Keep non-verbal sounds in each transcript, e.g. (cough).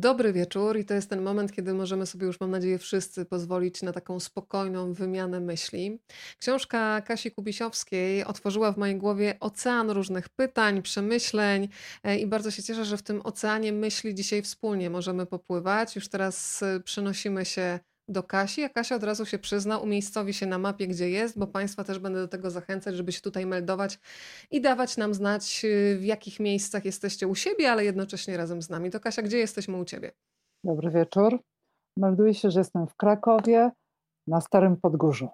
Dobry wieczór i to jest ten moment, kiedy możemy sobie już, mam nadzieję, wszyscy pozwolić na taką spokojną wymianę myśli. Książka Kasi Kubisiowskiej otworzyła w mojej głowie ocean różnych pytań, przemyśleń e, i bardzo się cieszę, że w tym oceanie myśli dzisiaj wspólnie możemy popływać. Już teraz e, przenosimy się do Kasi, a Kasia od razu się przyzna, umiejscowi się na mapie, gdzie jest, bo Państwa też będę do tego zachęcać, żeby się tutaj meldować i dawać nam znać, y, w jakich miejscach jesteście u siebie, ale jednocześnie razem z nami. To Kasia, gdzie jesteśmy u Ciebie? Dobry wieczór. Melduję się, że jestem w Krakowie na Starym Podgórzu.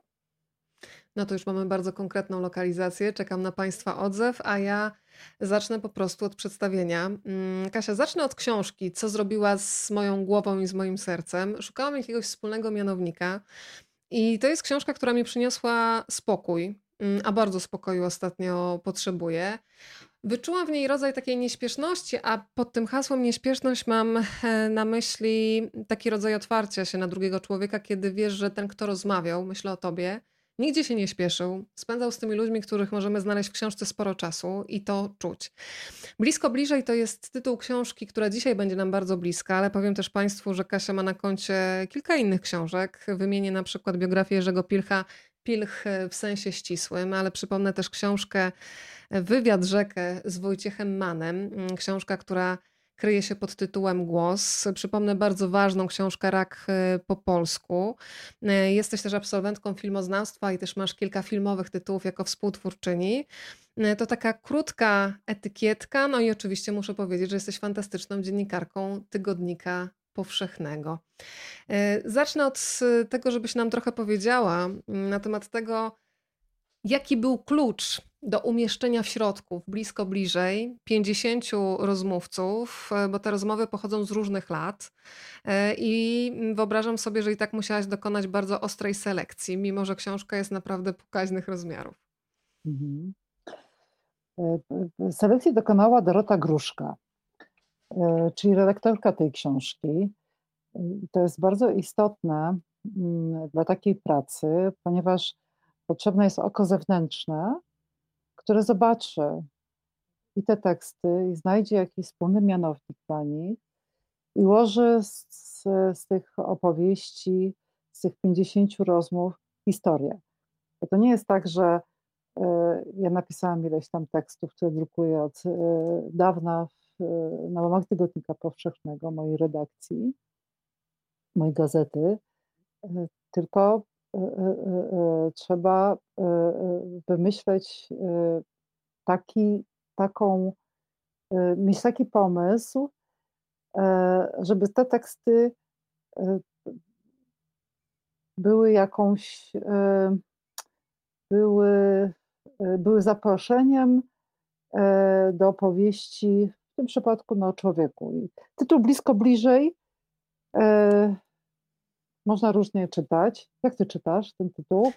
No to już mamy bardzo konkretną lokalizację. Czekam na Państwa odzew, a ja zacznę po prostu od przedstawienia. Mm, Kasia, zacznę od książki, co zrobiła z moją głową i z moim sercem. Szukałam jakiegoś wspólnego mianownika. I to jest książka, która mi przyniosła spokój, mm, a bardzo spokoju ostatnio potrzebuję. Wyczułam w niej rodzaj takiej nieśpieszności, a pod tym hasłem nieśpieszność mam e, na myśli taki rodzaj otwarcia się na drugiego człowieka, kiedy wiesz, że ten, kto rozmawiał, myślę o tobie, Nigdzie się nie śpieszył. Spędzał z tymi ludźmi, których możemy znaleźć w książce sporo czasu i to czuć. Blisko bliżej to jest tytuł książki, która dzisiaj będzie nam bardzo bliska, ale powiem też Państwu, że Kasia ma na koncie kilka innych książek. Wymienię na przykład biografię Jerzego Pilcha, Pilch w sensie ścisłym, ale przypomnę też książkę Wywiad rzekę z Wojciechem Manem. Książka, która kryje się pod tytułem Głos. Przypomnę bardzo ważną książkę Rak e, po polsku. E, jesteś też absolwentką filmoznawstwa i też masz kilka filmowych tytułów jako współtwórczyni. E, to taka krótka etykietka, no i oczywiście muszę powiedzieć, że jesteś fantastyczną dziennikarką tygodnika powszechnego. Zacznę od tego, żebyś nam trochę powiedziała na temat tego, jaki był klucz do umieszczenia w środku, blisko bliżej, 50 rozmówców, e, bo te rozmowy pochodzą z różnych lat. E, I wyobrażam sobie, że i tak musiałaś dokonać bardzo ostrej selekcji, mimo że książka jest naprawdę pokaźnych rozmiarów. Mhm. E, selekcji dokonała Dorota Gruszka, czyli redaktorka tej książki. To jest bardzo istotne mm, dla takiej pracy, ponieważ potrzebne jest oko zewnętrzne, które zobaczy i te teksty i znajdzie jakiś wspólny mianownik dla nich i ułoży z, z, tych opowieści, z tych 50 rozmów historię. Bo to nie jest tak, że y, ja napisałam ileś tam tekstów, które drukuję od y, dawna w, y, na łamach Tygodnika Powszechnego, mojej redakcji, mojej gazety, tylko E, e, e, trzeba wymyśleć taki, taką, mieć taki pomysł, żeby te teksty były jakąś, były, były zaproszeniem do opowieści, w tym przypadku no, o człowieku. Tytuł blisko bliżej można różnie czytać. Jak ty czytasz ten tytuł?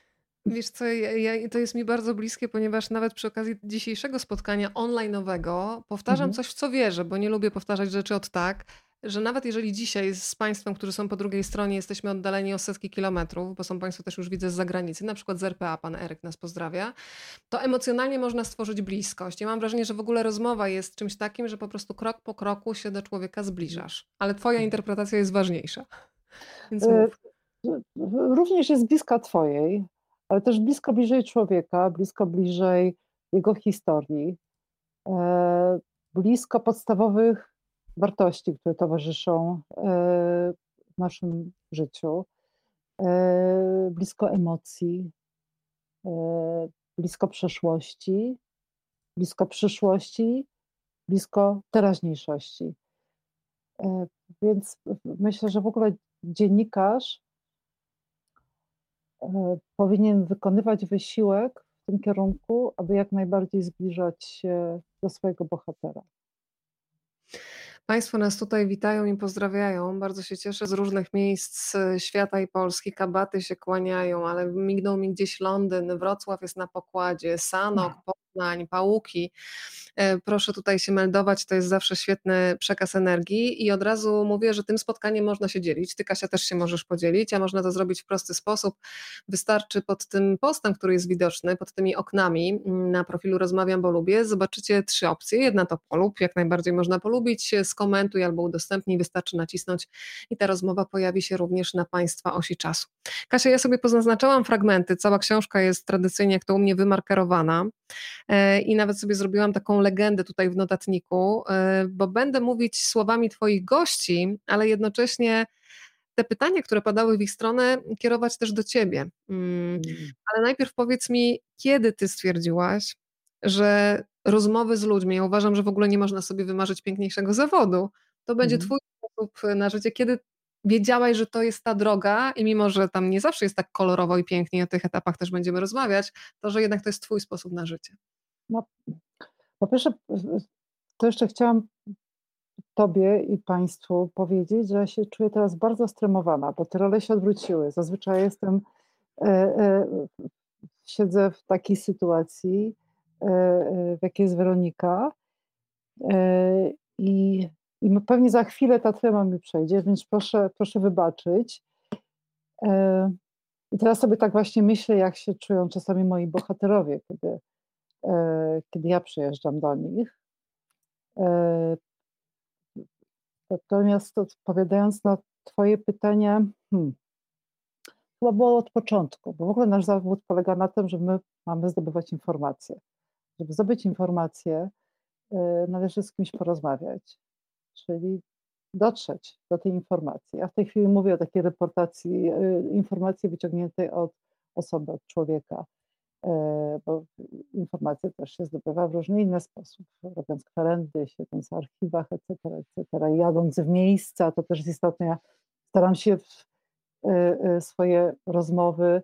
Wiesz co, ja, ja, to jest mi bardzo bliskie, ponieważ nawet przy okazji dzisiejszego spotkania online'owego powtarzam mhm. coś, w co wierzę, bo nie lubię powtarzać rzeczy od tak, że nawet jeżeli dzisiaj z Państwem, którzy są po drugiej stronie, jesteśmy oddaleni o setki kilometrów, bo są Państwo też już widzę z zagranicy, na przykład z RPA, pan Eryk nas pozdrawia, to emocjonalnie można stworzyć bliskość. Ja mam wrażenie, że w ogóle rozmowa jest czymś takim, że po prostu krok po kroku się do człowieka zbliżasz, ale Twoja mhm. interpretacja jest ważniejsza. Więc e, Również jest bliska Twojej, ale też blisko bliżej człowieka, blisko bliżej jego historii, e, blisko podstawowych wartości, które towarzyszą e, w naszym życiu, blisko emocji, blisko przeszłości, blisko przyszłości, blisko teraźniejszości. Więc myślę, że w ogóle dziennikarz e, powinien wykonywać wysiłek w tym kierunku, aby jak najbardziej zbliżać się do swojego bohatera. Państwo nas tutaj witają i pozdrawiają. Bardzo się cieszę z różnych miejsc świata i Polski. Kabaty się kłaniają, ale mignął mi gdzieś Londyn, Wrocław jest na pokładzie, Sanok, poznań, pałuki. E, proszę tutaj się meldować, to jest zawsze świetny przekaz energii i od razu mówię, że tym spotkaniem można się dzielić. Ty Kasia też się możesz podzielić, a można to zrobić w prosty sposób. Wystarczy pod tym postem, który jest widoczny, pod tymi oknami mm, na profilu Rozmawiam, bo lubię, zobaczycie trzy opcje. Jedna to polub, jak najbardziej można polubić, skomentuj albo udostępnij, wystarczy nacisnąć i ta rozmowa pojawi się również na Państwa osi czasu. Kasia, ja sobie pozaznaczałam fragmenty, cała książka jest tradycyjnie, jak to u mnie, wymarkerowana e, i nawet sobie zrobiłam taką legendę tutaj w notatniku, e, bo będę mówić słowami Twoich gości, ale jednocześnie te pytania, które padały w ich stronę, kierować też do Ciebie. Mm, mm. Ale najpierw powiedz mi, kiedy Ty stwierdziłaś, że rozmowy z ludźmi, ja uważam, że w ogóle nie można sobie wymarzyć piękniejszego zawodu, to będzie mm. Twój sposób na życie, kiedy wiedziałaś, że to jest ta droga i mimo, że tam nie zawsze jest tak kolorowo i pięknie, o tych etapach też będziemy rozmawiać, to że jednak to jest twój sposób na życie. No, po pierwsze, to jeszcze chciałam Tobie i Państwu powiedzieć, że ja się czuję teraz bardzo stremowana, bo te role się odwróciły. Zazwyczaj jestem, e, e, siedzę w takiej sytuacji, e, e w jakiej jest Weronika e, i i pewnie za chwilę ta trema mi przejdzie, więc proszę, proszę wybaczyć. E, I teraz sobie tak właśnie myślę, jak się czują czasami moi bohaterowie, kiedy, e, kiedy ja przyjeżdżam do nich. E, natomiast odpowiadając na Twoje pytania, hmm, chyba było od początku, bo w ogóle nasz zawód polega na tym, że my mamy zdobywać informacje. Żeby zdobyć informacje, należy z kimś porozmawiać czyli dotrzeć do tej informacji. Ja w tej chwili mówię o takiej reportacji, y, informacji wyciągniętej od osoby, od człowieka, e, bo informacje też się zdobywa w różny inny sposób, robiąc kwerendy, siedząc w archiwach, etc., etc., jadąc w miejsca, to też jest istotne. Ja staram się y, swoje rozmowy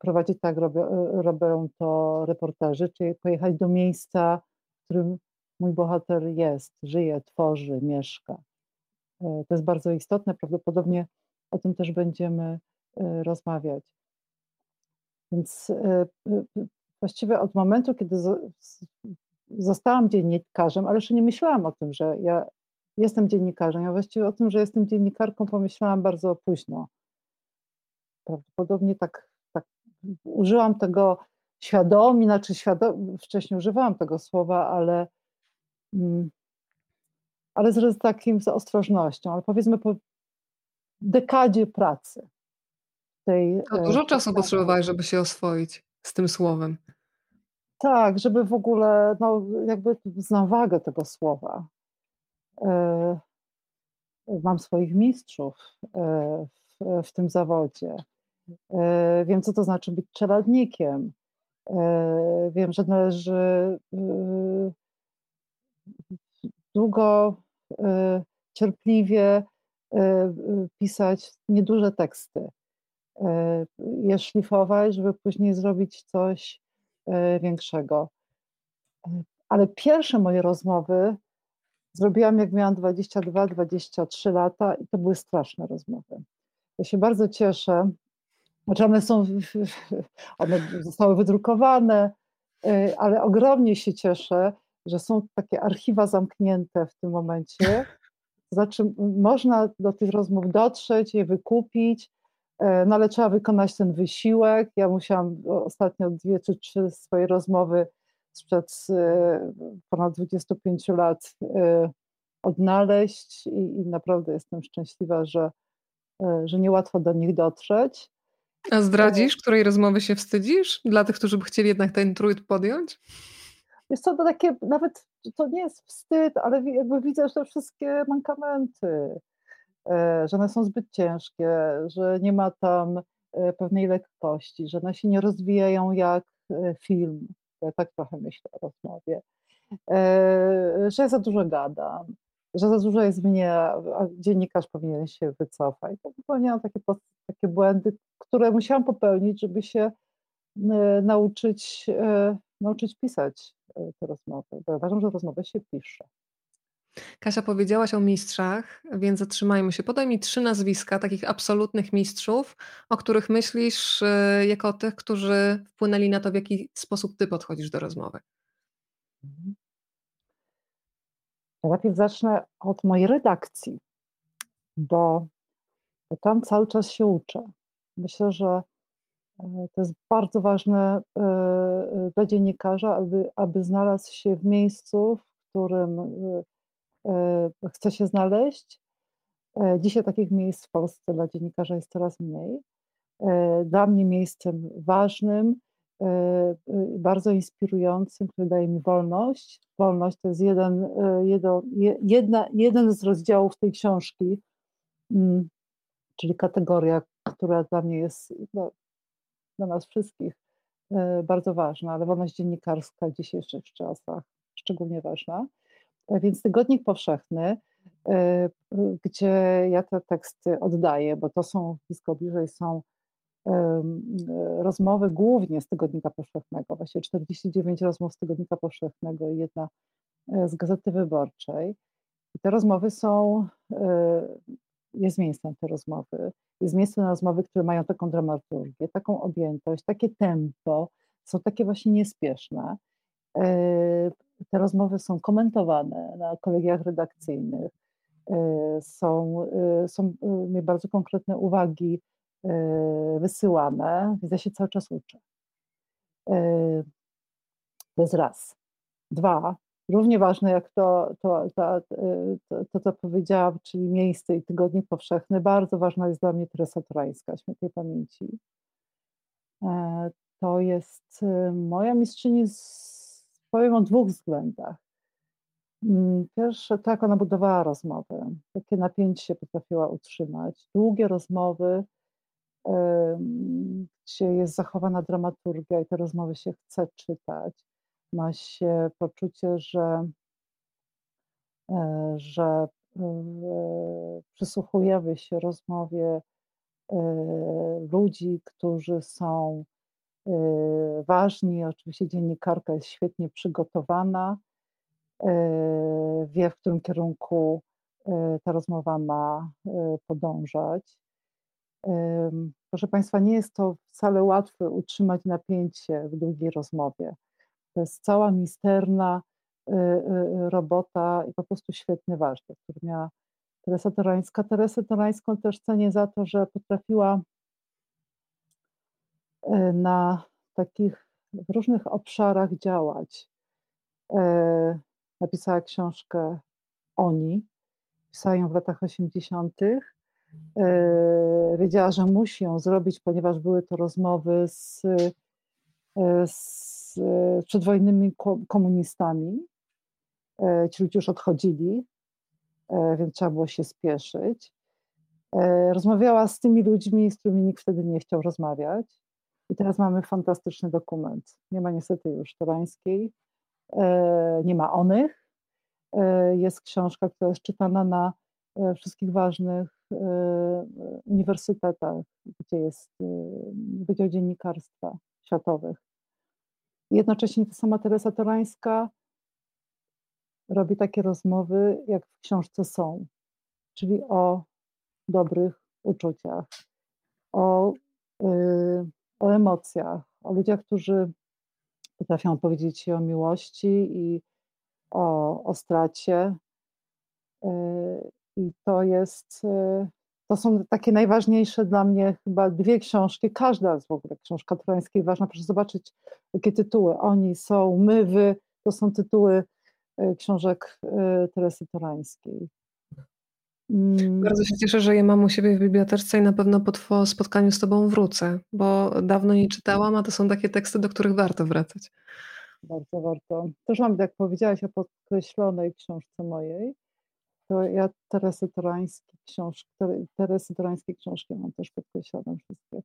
prowadzić tak, robią to reporterzy, czyli pojechać do miejsca, w którym mój bohater jest, żyje, tworzy, mieszka. E, to jest bardzo istotne, prawdopodobnie o tym też będziemy e, rozmawiać. Więc e, właściwie od momentu, kiedy zostałam dziennikarzem, ale jeszcze nie myślałam o tym, że ja jestem dziennikarzem. Ja właściwie o tym, że jestem dziennikarką, pomyślałam bardzo późno. Prawdopodobnie tak, tak użyłam tego świadomie, znaczy świadom, wcześniej używałam tego słowa, ale. Ale z takim z ostrożnością, ale powiedzmy po dekadzie pracy. Tej, to dużo tej czasu potrzebowałeś, żeby się oswoić z tym słowem. Tak, żeby w ogóle, no jakby znam wagę tego słowa. E, mam swoich mistrzów e, w, w, tym zawodzie. E, wiem, co to znaczy być czeladnikiem. Wiem, że należy długo, y, cierpliwie y, y, pisać nieduże teksty, je szlifować, żeby później zrobić coś większego. Ale pierwsze moje rozmowy zrobiłam, jak miałam 22-23 lata, i to były straszne rozmowy. Ja się bardzo cieszę, znaczy one są, one zostały wydrukowane, ale ogromnie się cieszę, że są takie archiwa zamknięte w tym momencie. Znaczy, można do tych rozmów dotrzeć, je wykupić, e, no ale trzeba wykonać ten wysiłek. Ja musiałam ostatnio dwie czy trzy swoje rozmowy sprzed e, ponad 25 lat e, odnaleźć i, i naprawdę jestem szczęśliwa, że, że niełatwo do nich dotrzeć. A zdradzisz, której rozmowy się wstydzisz? Dla tych, którzy by chcieli jednak ten trud podjąć? Jest to takie, nawet to nie jest wstyd, ale jakby widzę, że te wszystkie mankamenty, e, że one są zbyt ciężkie, że nie ma tam e, pewnej lekkości, że one się nie rozwijają jak e, film. Ja tak trochę myślę o rozmowie. Że ja za dużo gadam, że za dużo jest mnie, a dziennikarz powinien się wycofać. To popełniałam takie, takie błędy, które musiałam popełnić, żeby się nauczyć, nauczyć pisać te rozmowy, bo uważam, że rozmowę się pisze. Kasia, powiedziałaś o mistrzach, więc zatrzymajmy się. Podaj mi trzy nazwiska takich absolutnych mistrzów, o których myślisz y, jako o tych, którzy wpłynęli na to, w jaki sposób ty podchodzisz do rozmowy. Mhm. Ja najpierw zacznę od mojej redakcji, bo, tam cały czas się uczę. Myślę, że e, to jest bardzo ważne e, e, dla dziennikarza, aby, aby znalazł się w miejscu, w którym chce się znaleźć. Dzisiaj takich miejsc w Polsce dla dziennikarza jest coraz mniej. Dla mnie miejscem ważnym, bardzo inspirującym, który daje mi wolność. Wolność to jest jeden, jedna, jeden z rozdziałów tej książki, mm, czyli kategoria, która dla mnie jest no, dla nas wszystkich bardzo ważna, ale wolność dziennikarska w dzisiejszych czasach szczególnie ważna. Więc Tygodnik Powszechny, gdzie ja te teksty oddaję, bo to są blisko bliżej są rozmowy głównie z Tygodnika Powszechnego, właśnie 49 rozmów z Tygodnika Powszechnego i jedna e, z Gazety Wyborczej. I te rozmowy są, e, jest miejscem te rozmowy, jest miejsce na rozmowy, które mają taką dramaturgię, taką objętość, takie tempo, są takie właśnie niespieszne. E, te rozmowy są komentowane na kolegiach redakcyjnych, są, są mnie bardzo konkretne uwagi E, wysyłane, więc ja się cały czas uczę. E, to jest raz. Dwa, równie ważne jak to, to, to, to, co powiedziałam, czyli miejsce i tygodnik powszechny, bardzo ważna jest dla mnie Teresa Torańska, świętej pamięci. E, to jest moja mistrzyni, z, powiem o dwóch względach. Mm, pierwsze, tak, ona budowała rozmowy. Takie napięcie potrafiła utrzymać. Długie rozmowy, gdzie jest zachowana dramaturgia i te rozmowy się chce czytać. Ma się poczucie, że, e, że e, przysłuchujemy się rozmowie e, ludzi, którzy są ważni. Oczywiście dziennikarka jest świetnie przygotowana, wie, w którym kierunku ta rozmowa ma podążać. Proszę Państwa, nie jest to wcale łatwe utrzymać napięcie w długiej rozmowie. To jest cała misterna y, y, y, robota i po prostu świetny warsztat, który miała Teresa Torańska. Teresę Torańską też cenię za to, że potrafiła na takich różnych obszarach działać. Napisała książkę Oni, pisała ją w latach 80 E, wiedziała, że musi ją zrobić, ponieważ były to rozmowy z, e, z przedwojennymi komunistami. E, ci ludzie już odchodzili, więc trzeba było się spieszyć. Rozmawiała z tymi ludźmi, z którymi nikt wtedy nie chciał rozmawiać. I teraz mamy fantastyczny dokument. Nie ma niestety już Torańskiej, nie ma onych. Jest książka, która jest czytana na wszystkich ważnych E, uniwersytetach, gdzie jest e, Wydział Dziennikarstwa Światowych. Jednocześnie ta sama Teresa Torańska robi takie rozmowy, jak w książce są, czyli o dobrych uczuciach, o, yy, o emocjach, o ludziach, którzy potrafią opowiedzieć o miłości i o, o stracie. Yy, i to jest, y, to są takie najważniejsze dla mnie chyba dwie książki. Każda jest w ogóle książka Trojańskiej ważna. Proszę zobaczyć, jakie tytuły. Oni są, my, wy. To są tytuły y, książek y, Teresy Torańskiej. Mm. Bardzo się cieszę, że je mam u siebie w bibliotece i na pewno po spotkaniu z Tobą wrócę, bo dawno nie czytałam, a to są takie teksty, do których warto wracać. Bardzo warto. Też mam, jak powiedziałaś o podkreślonej książce mojej, to ja Teresy Torańskiej książki, Teresy Torańskiej książki mam też podkreślone wszystkie.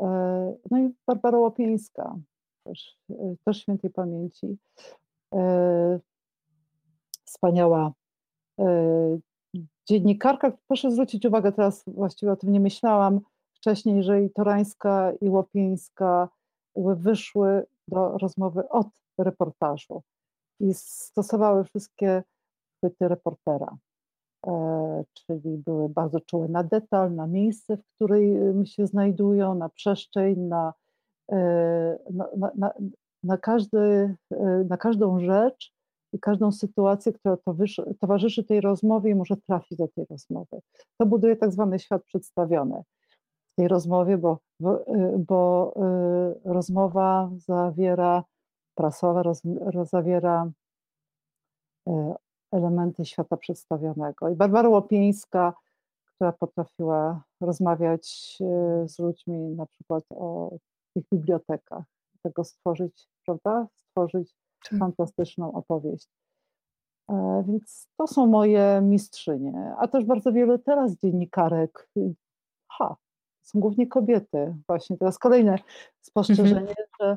E, no i Barbara Łopińska, też, e, też świętej pamięci. E, wspaniała dziennikarka. Proszę zwrócić uwagę, teraz właściwie o tym nie myślałam wcześniej, że i Torańska i Łopińska wyszły do rozmowy od reportażu i stosowały wszystkie chwyty reportera, e, czyli były bardzo czułe na detal, na miejsce, w którym się znajdują, na przestrzeń, na, e, na, na, na, każdy, na każdą rzecz i każdą sytuację, która towarzyszy tej rozmowie i może trafić do tej rozmowy. To buduje tak zwany świat przedstawiony w tej rozmowie, bo, bo rozmowa zawiera, prasowa roz, zawiera elementy świata przedstawionego. I Barbara Łopieńska, która potrafiła rozmawiać e, z ludźmi na przykład o tych bibliotekach, tego stworzyć, prawda? Stworzyć tak. fantastyczną opowieść. E, więc to są moje mistrzynie, a też bardzo wiele teraz dziennikarek. Ha, są głównie kobiety. Właśnie teraz kolejne spostrzeżenie, mhm. że,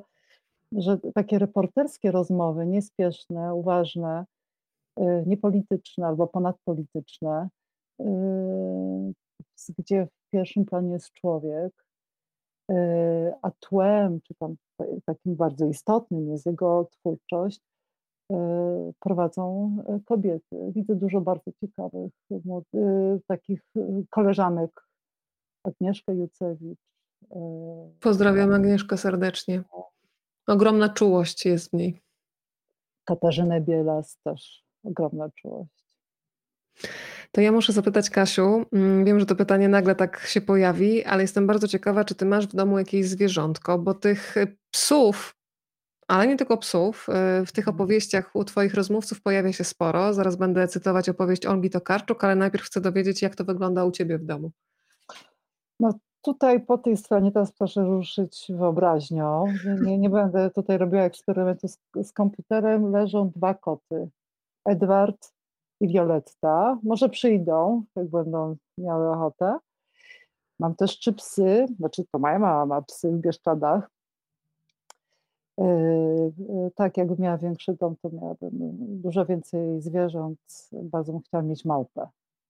że takie reporterskie rozmowy, niespieszne, uważne, niepolityczne albo ponadpolityczne, y, gdzie w pierwszym planie jest człowiek, y, a tłem, czy tam takim bardzo istotnym jest jego twórczość, prowadzą kobiety. Widzę dużo bardzo ciekawych takich koleżanek. Agnieszkę Jucewicz. Pozdrawiam Agnieszkę serdecznie. Ogromna czułość jest w niej. Katarzynę Bielas też ogromna czułość. To ja muszę zapytać Kasiu, mm, wiem, że to pytanie nagle tak się pojawi, ale jestem bardzo ciekawa, czy ty masz w domu jakieś zwierzątko, bo tych psów, ale nie tylko psów, y, w tych mhm. opowieściach u twoich rozmówców pojawia się sporo. Zaraz będę cytować opowieść Olgi Tokarczuk, ale najpierw chcę dowiedzieć, jak to wygląda u ciebie w domu. No tutaj po tej stronie teraz proszę ruszyć wyobraźnią. Nie, nie będę tutaj robiła eksperymentu z, z komputerem. Leżą dwa koty. Edward i Violetta. Może przyjdą, jak będą miały ochotę. Mam też trzy psy, znaczy to moja mama ma psy w Bieszczadach. Yy, tak, jakbym miała większy dom, to miałabym dużo więcej zwierząt. Bardzo bym chciała mieć małpę,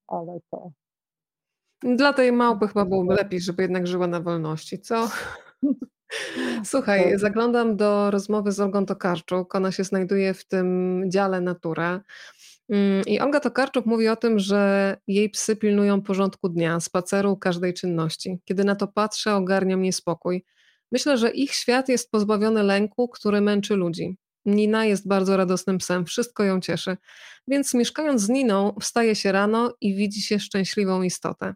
ale to. Dla tej małpy chyba byłoby lepiej, żeby jednak żyła na wolności, co? (laughs) Słuchaj, zaglądam do rozmowy z Olgą Tokarczuk. Ona się znajduje w tym dziale Natura. Mm, I Olga Tokarczuk mówi o tym, że jej psy pilnują porządku dnia, spaceru, każdej czynności. Kiedy na to patrzę, ogarnia mnie spokój. Myślę, że ich świat jest pozbawiony lęku, który męczy ludzi. Nina jest bardzo radosnym psem, wszystko ją cieszy. Więc mieszkając z Niną, wstaje się rano i widzi się szczęśliwą istotę.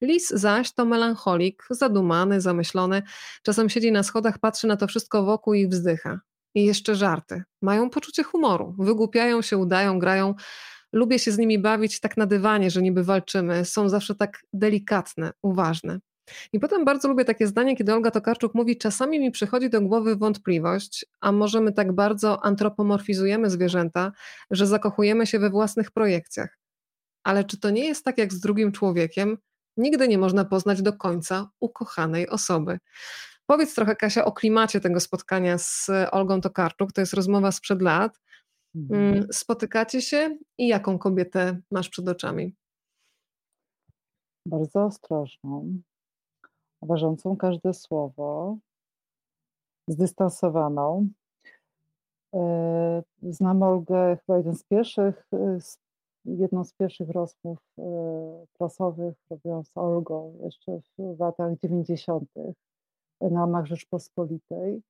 Lis zaś to melancholik, zadumany, zamyślony. Czasem siedzi na schodach, patrzy na to wszystko wokół i wzdycha. I jeszcze żarty. Mają poczucie humoru. Wygłupiają się, udają, grają. Lubię się z nimi bawić tak na dywanie, że niby walczymy. Są zawsze tak delikatne, uważne. I potem bardzo lubię takie zdanie, kiedy Olga Tokarczuk mówi: Czasami mi przychodzi do głowy wątpliwość, a może my tak bardzo antropomorfizujemy zwierzęta, że zakochujemy się we własnych projekcjach. Ale czy to nie jest tak jak z drugim człowiekiem, Nigdy nie można poznać do końca ukochanej osoby. Powiedz trochę, Kasia, o klimacie tego spotkania z Olgą Tokarczuk. To jest rozmowa sprzed lat. Mhm. Mm, spotykacie się i jaką kobietę masz przed oczami? Bardzo ostrożną, ważącą każde słowo, zdystansowaną. E, znam Olgę chyba jeden z pierwszych e, jedną z pierwszych rozmów e, prasowych robiłam z Olgą jeszcze w latach 90. na łamach Rzeczpospolitej.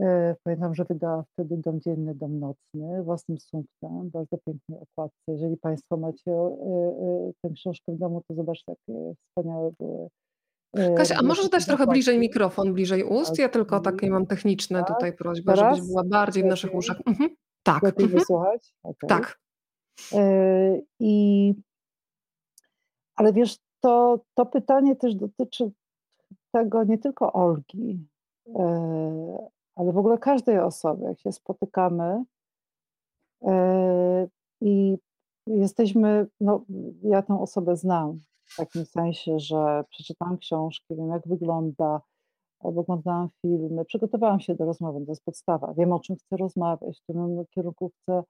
E, pamiętam, że wydała wtedy Dom Dzienny, Dom Nocny własnym sumptem, bardzo pięknej okładce. Jeżeli Państwo macie e, tę książkę w domu, to zobaczcie, jakie wspaniałe były. Kasia, a możesz dać trochę bliżej mikrofon, bliżej ust? Ja tylko takie mam techniczne tak. tutaj Teraz? żebyś była bardziej w naszych uszach. Mhm. Tak. Lepiej mhm. Okay. Tak. E, I, ale wiesz, to, to pytanie też dotyczy tego nie tylko Olgi, e, ale w ogóle każdej osoby, jak się spotykamy e, i jesteśmy, no ja tę osobę znam w takim sensie, że przeczytałam książki, wiem jak wygląda, oglądałam filmy, przygotowałam się do rozmowy, to jest podstawa, wiem o czym chcę rozmawiać, w którym kierunku chcę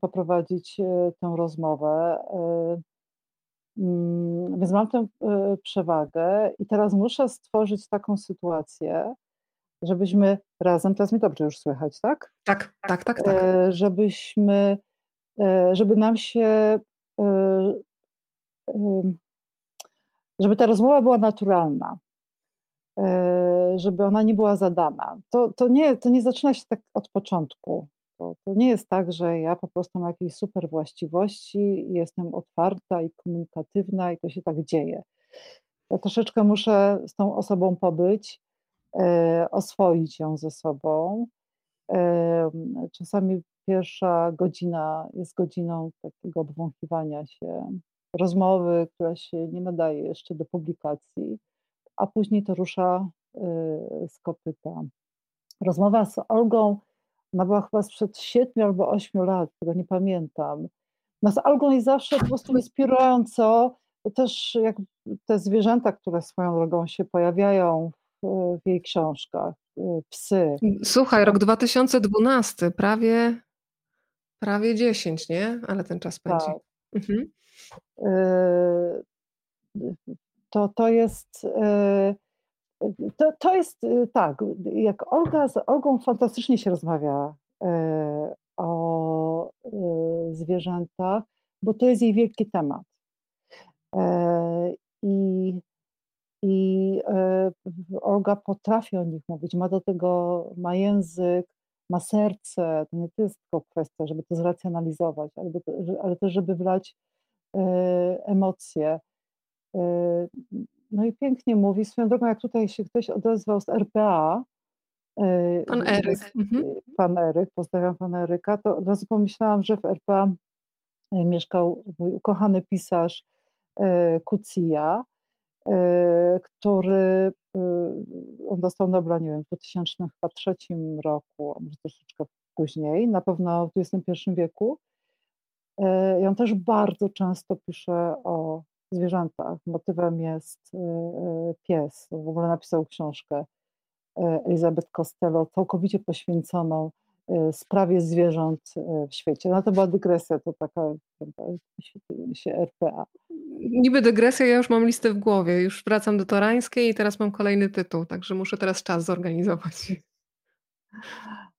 poprowadzić e, tę rozmowę. E, więc mam tę e, przewagę i teraz muszę stworzyć taką sytuację, żebyśmy razem, teraz mi dobrze już słychać, tak? Tak, tak, tak, tak. Żebyśmy, żeby nam się, żeby ta rozmowa była naturalna. żeby ona nie była zadana. To, to, nie, to nie zaczyna się tak od początku. To, to nie jest tak, że ja po prostu mam jakieś super właściwości, jestem otwarta i komunikatywna i to się tak dzieje. Ja troszeczkę muszę z tą osobą pobyć, e, oswoić ją ze sobą. E, czasami pierwsza godzina jest godziną takiego obwąchiwania się, rozmowy, która się nie nadaje jeszcze do publikacji, a później to rusza e, z kopyta. Rozmowa z Olgą ona była chyba sprzed 7 albo 8 lat, tego nie pamiętam. No z Olgą jest zawsze po prostu inspirująco, też jak te zwierzęta, które swoją drogą się pojawiają w, w jej książkach, y, psy. Słuchaj, rok 2012, prawie, prawie 10, nie? Ale ten czas pędzi. Tak. Mhm. Y, to, to jest y, to, to jest y, tak, jak Olga, z Olgą fantastycznie się rozmawia e, o e, zwierzętach, bo to jest jej wielki temat. E, I, i Olga potrafi o nich mówić, ma do tego, ma język, ma serce, to nie to jest tylko kwestia, żeby to zracjonalizować, ale, ale też, żeby wlać emocje. No i pięknie mówi. Swoją drogą, jak tutaj się ktoś odezwał z RPA, e, Pan Eryk. Mhm. Pan Eryk, pozdrawiam pana Eryka, to od razu pomyślałam, że w RPA e, mieszkał mój ukochany pisarz e, Kucija, który on dostał Nobla, nie wiem, w 2003 roku, a może troszeczkę później, na pewno w XXI wieku. I on też bardzo często pisze o zwierzętach. Motywem jest y, y, pies. W ogóle napisał książkę y, Elizabeth Costello, całkowicie poświęconą sprawie zwierząt w świecie. No to była dygresja, to taka się RPA. Niby dygresja, ja już mam listę w głowie, już wracam do Torańskiej i teraz mam kolejny tytuł, także muszę teraz czas zorganizować. (laughs)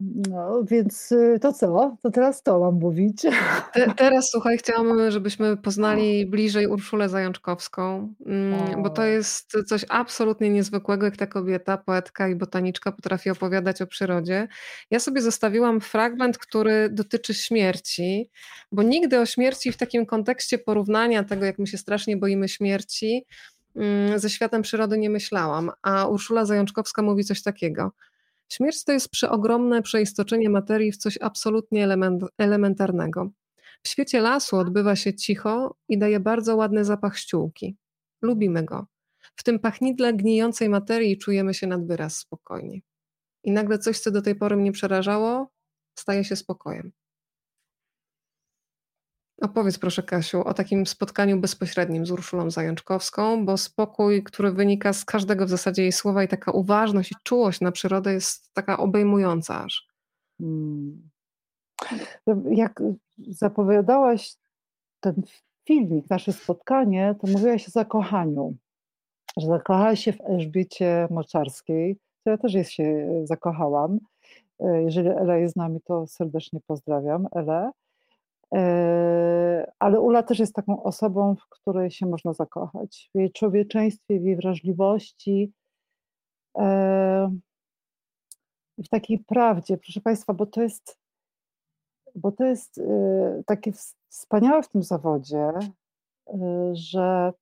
No, więc y, to co? To teraz to mam mówić. (laughs) Te, teraz słuchaj, chciałam, żebyśmy poznali bliżej Urszulę Zajączkowską, mm, bo to jest coś absolutnie niezwykłego, jak ta kobieta, poetka i botaniczka potrafi opowiadać o przyrodzie. Ja sobie zostawiłam fragment, który dotyczy śmierci, bo nigdy o śmierci w takim kontekście porównania tego, jak my się strasznie boimy śmierci, mm, ze światem przyrody nie myślałam. A Urszula Zajączkowska mówi coś takiego – Śmierć to jest przeogromne przeistoczenie materii w coś absolutnie element, elementarnego. W świecie lasu odbywa się cicho i daje bardzo ładny zapach ściółki. Lubimy go. W tym pachnidle gnijącej materii czujemy się nad wyraz spokojni. I nagle coś, co do tej pory mnie przerażało, staje się spokojem. Opowiedz proszę Kasiu o takim spotkaniu bezpośrednim z Urszulą Zajączkowską, bo spokój, który wynika z każdego w zasadzie jej słowa i taka uważność i czułość na przyrodę jest taka obejmująca aż. Hmm. Jak zapowiadałaś ten filmik, nasze spotkanie, to mówiłaś o zakochaniu, że zakochałaś się w Elżbiecie Moczarskiej, to ja też się zakochałam. E, jeżeli Ela jest z nami, to serdecznie pozdrawiam Elę. E, ale Ula też jest taką osobą, w której się można zakochać. W jej człowieczeństwie, w jej wrażliwości, e, w takiej prawdzie, proszę Państwa, bo to jest, bo to jest e, takie wspaniałe w tym zawodzie, że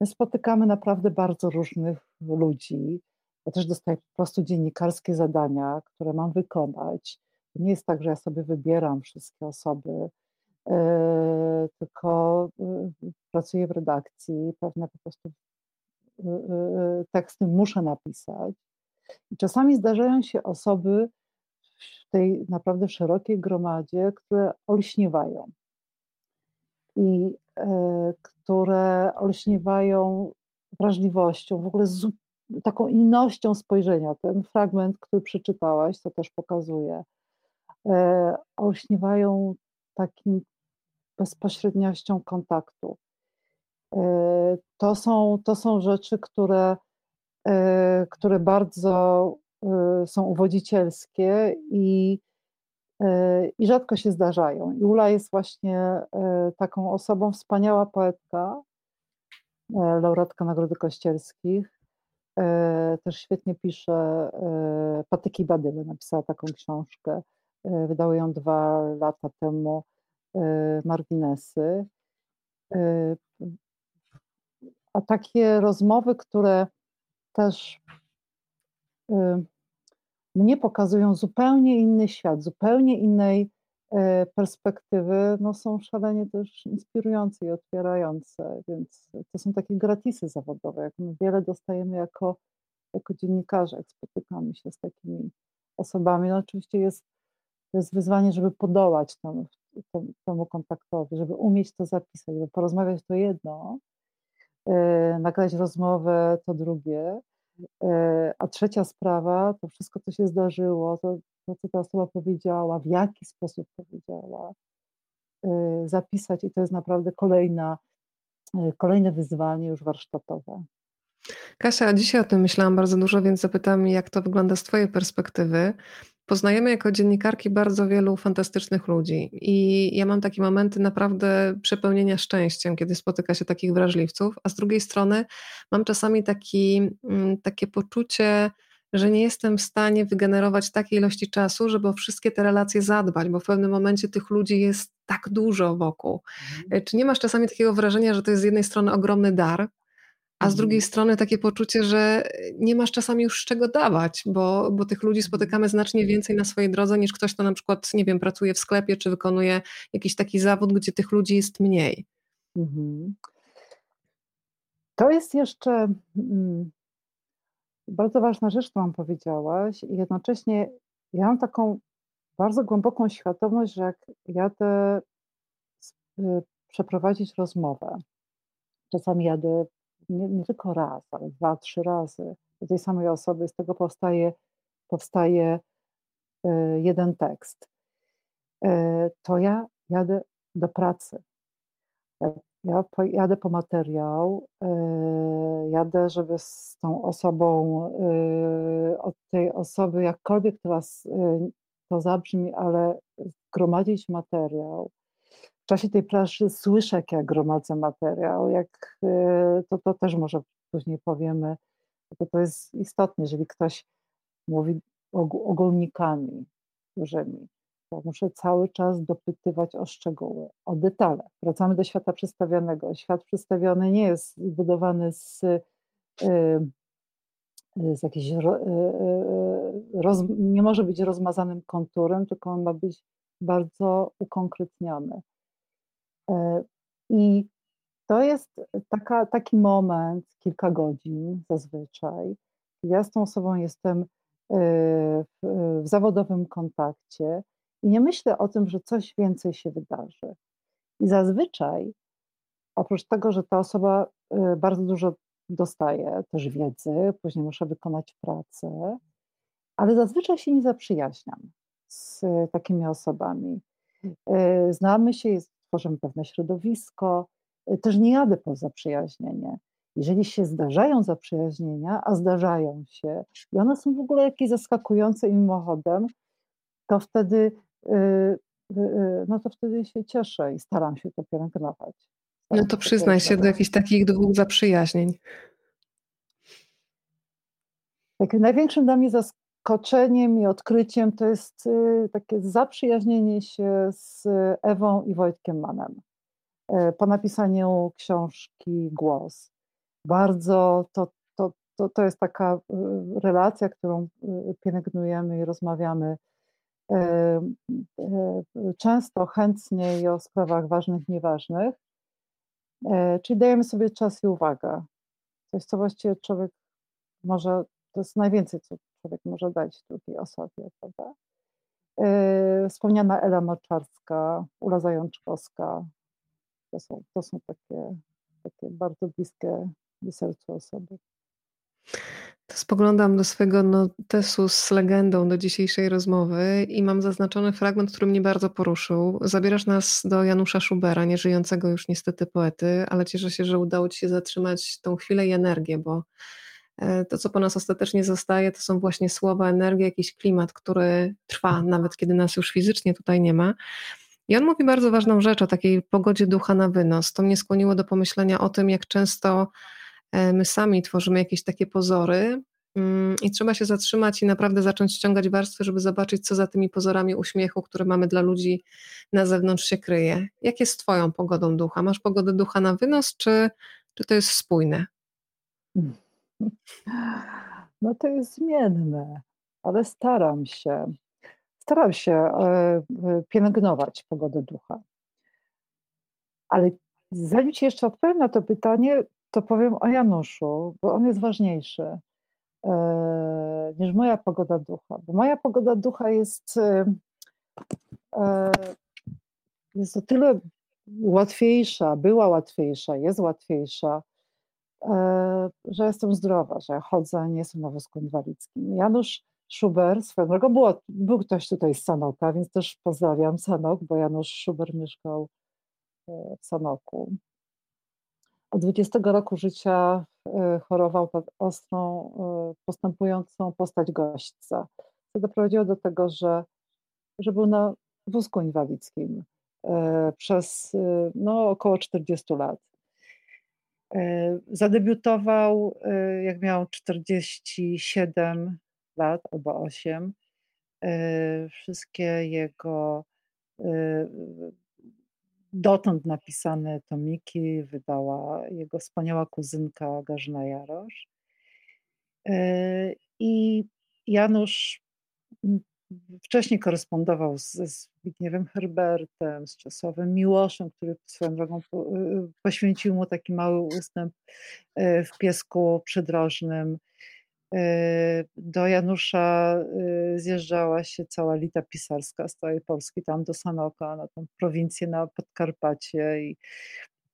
my spotykamy naprawdę bardzo różnych ludzi. Ja też dostaję po prostu dziennikarskie zadania, które mam wykonać. Nie jest tak, że ja sobie wybieram wszystkie osoby, e, tylko e, pracuję w redakcji, pewne po prostu e, teksty muszę napisać. I czasami zdarzają się osoby w tej naprawdę szerokiej gromadzie, które olśniewają. I które olśniewają wrażliwością, w ogóle z taką innością spojrzenia. Ten fragment, który przeczytałaś, to też pokazuje olśniewają takim bezpośredniością kontaktu. E, to są, to są rzeczy, które, e, które bardzo są uwodzicielskie i, i rzadko się zdarzają. I Ula jest właśnie taką osobą, wspaniała poetka, laureatka Nagrody Kościelskich, też świetnie pisze. Patyki Badyle napisała taką książkę. Wydały ją dwa lata temu. Marginesy. A takie rozmowy, które też mnie pokazują zupełnie inny świat, zupełnie innej e, perspektywy, no są szalenie też inspirujące i otwierające, więc to są takie gratisy zawodowe, jak my wiele dostajemy jako, jako dziennikarze, jak spotykamy się z takimi osobami. No oczywiście jest, to jest wyzwanie, żeby podołać temu, temu kontaktowi, żeby umieć to zapisać, żeby porozmawiać to jedno, yy, nagrać rozmowę to drugie, E, a trzecia sprawa, to wszystko, co się zdarzyło, to, to co ta osoba powiedziała, w jaki sposób powiedziała, e, zapisać i to jest naprawdę kolejna, kolejne wyzwanie już warsztatowe. Kasia, dzisiaj o tym myślałam bardzo dużo, więc zapytam, jak to wygląda z Twojej perspektywy. Poznajemy jako dziennikarki bardzo wielu fantastycznych ludzi i ja mam takie momenty naprawdę przepełnienia szczęściem, kiedy spotyka się takich wrażliwców, a z drugiej strony mam czasami taki, mm, takie poczucie, że nie jestem w stanie wygenerować takiej ilości czasu, żeby o wszystkie te relacje zadbać, bo w pewnym momencie tych ludzi jest tak dużo wokół. Mhm. Czy nie masz czasami takiego wrażenia, że to jest z jednej strony ogromny dar, a z drugiej strony takie poczucie, że nie masz czasami już z czego dawać, bo, bo tych ludzi mhm. spotykamy znacznie więcej na swojej drodze niż ktoś, kto na przykład, nie wiem, pracuje w sklepie czy wykonuje jakiś taki zawód, gdzie tych ludzi jest mniej. Mhm. To jest jeszcze mm, bardzo ważna rzecz, którą powiedziałaś, i jednocześnie ja mam taką bardzo głęboką świadomość, że jak jadę y, przeprowadzić rozmowę, czasami jadę nie, nie tylko raz, ale dwa, trzy razy do tej samej osoby, z tego powstaje, powstaje e, jeden tekst, e, to ja jadę do pracy. Ja jadę po materiał, e, jadę, żeby z tą osobą, od tej osoby, jakkolwiek teraz to zabrzmi, ale gromadzić materiał, w czasie tej plaży słyszę, jak ja gromadzę materiał, jak y, to, to też może później powiemy, to to jest istotne, jeżeli ktoś mówi ogólnikami dużymi, to muszę cały czas dopytywać o szczegóły, o detale. Wracamy do świata przedstawionego. Świat przedstawiony nie jest zbudowany z, y, z jakiejś, y, roz, nie może być rozmazanym konturem, tylko on ma być bardzo ukonkretniony. E, I to jest taka, taki moment, kilka godzin zazwyczaj. Ja z tą osobą jestem e, w, w zawodowym kontakcie i nie myślę o tym, że coś więcej się wydarzy. I zazwyczaj, oprócz tego, że ta osoba e, bardzo dużo dostaje też wiedzy, później muszę wykonać pracę, ale zazwyczaj się nie zaprzyjaźniam z takimi osobami. Znamy się, jest tworzymy pewne środowisko. Y, też nie jadę po zaprzyjaźnienie. Jeżeli się zdarzają zaprzyjaźnienia, a zdarzają się, i one są w ogóle jakieś zaskakujące i mimochodem, to wtedy, yy, yy, no to wtedy się cieszę i staram się to pielęgnować. no to przyznaj się do jakichś takich dwóch zaprzyjaźnień. Takim największym dla mnie zaskoczeniem i odkryciem to jest y, takie zaprzyjaźnienie się z Ewą i Wojtkiem Manem e, po napisaniu książki Głos. Bardzo to, to, to, to jest taka y, relacja, którą y, pielęgnujemy i rozmawiamy e, e, często, chętnie i o sprawach ważnych, nieważnych. Czyli dajemy sobie czas i uwagę. Coś, co właściwie człowiek może, to jest najwięcej, co człowiek może dać drugiej osobie, prawda? Yy, wspomniana Ela Moczarska, Ula Zajączkowska, to są, to są takie, takie bardzo bliskie do sercu osoby. Spoglądam do swojego notesu z legendą do dzisiejszej rozmowy i mam zaznaczony fragment, który mnie bardzo poruszył. Zabierasz nas do Janusza Schubera, nieżyjącego już niestety poety, ale cieszę się, że udało Ci się zatrzymać tą chwilę i energię, bo E, to, co po nas ostatecznie zostaje, to są właśnie słowa, energia, jakiś klimat, który trwa, nawet kiedy nas już fizycznie tutaj nie ma. I on mówi bardzo ważną rzecz o takiej pogodzie ducha na wynos. To mnie skłoniło do pomyślenia o tym, jak często e, my sami tworzymy jakieś takie pozory, mm, i trzeba się zatrzymać i naprawdę zacząć ściągać warstwy, żeby zobaczyć, co za tymi pozorami uśmiechu, które mamy dla ludzi na zewnątrz się kryje. Jak jest Twoją pogodą ducha? Masz pogodę ducha na wynos, czy, czy to jest spójne? No to jest zmienne, ale staram się. Staram się e, e, pielęgnować pogodę ducha. Ale zanim Ci jeszcze odpowiem na to pytanie, to powiem o Januszu, bo on jest ważniejszy e, niż moja pogoda ducha. Bo moja pogoda ducha jest, jest o tyle łatwiejsza, była łatwiejsza, jest łatwiejsza, że jestem zdrowa, że chodzę, nie jestem na wózku inwalidzkim. Janusz Szuber, swoją drogą, było, był ktoś tutaj z Sanoka, więc też pozdrawiam Sanok, bo Janusz Szuber mieszkał e, w Sanoku. Od 20 roku życia e, chorował tak ostrą, e, postępującą postać gośćca, co doprowadziło do tego, że, że był na wózku inwalidzkim przez no, około 40 lat. Zadebiutował, jak miał 47 lat albo 8. E, wszystkie jego e, dotąd napisane tomiki wydała jego wspaniała kuzynka Garzyna Jarosz. E, I Janusz wcześniej korespondował ze Zbigniewem Herbertem, z Czesławem Miłoszem, który swoją drogą poświęcił mu taki mały ustęp w Piesku Przydrożnym. Y, do Janusza y, zjeżdżała się cała lita pisarska z całej Polski, tam do Sanoka, na tą prowincję na Podkarpacie i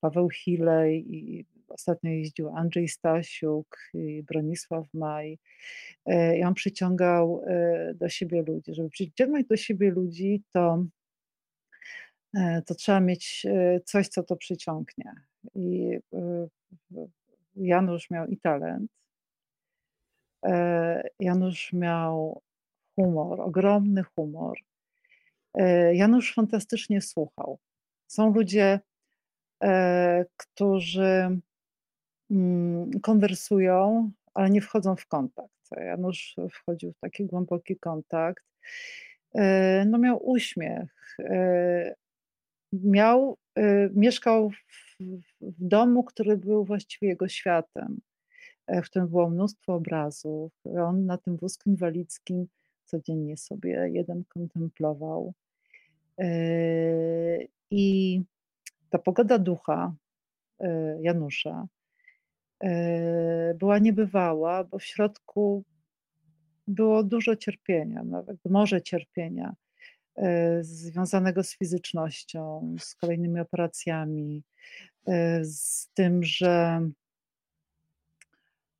Paweł Hilej i ostatnio jeździł Andrzej Stasiuk i Bronisław Maj. I on przyciągał do siebie ludzi. Żeby przyciągnąć do siebie ludzi, to, to trzeba mieć coś, co to przyciągnie. I Janusz miał i talent, E, Janusz miał humor, ogromny humor. E, Janusz fantastycznie słuchał. Są ludzie, e, którzy konwersują, ale nie wchodzą w kontakt. Janusz wchodził w taki głęboki kontakt. No miał uśmiech. Miał, mieszkał w, w domu, który był właściwie jego światem. E, w którym było mnóstwo obrazów. On na tym wózku inwalidzkim codziennie sobie jeden kontemplował. E, I ta pogoda ducha e, Janusza była niebywała, bo w środku było dużo cierpienia, nawet morze cierpienia związanego z fizycznością, z kolejnymi operacjami, z tym, że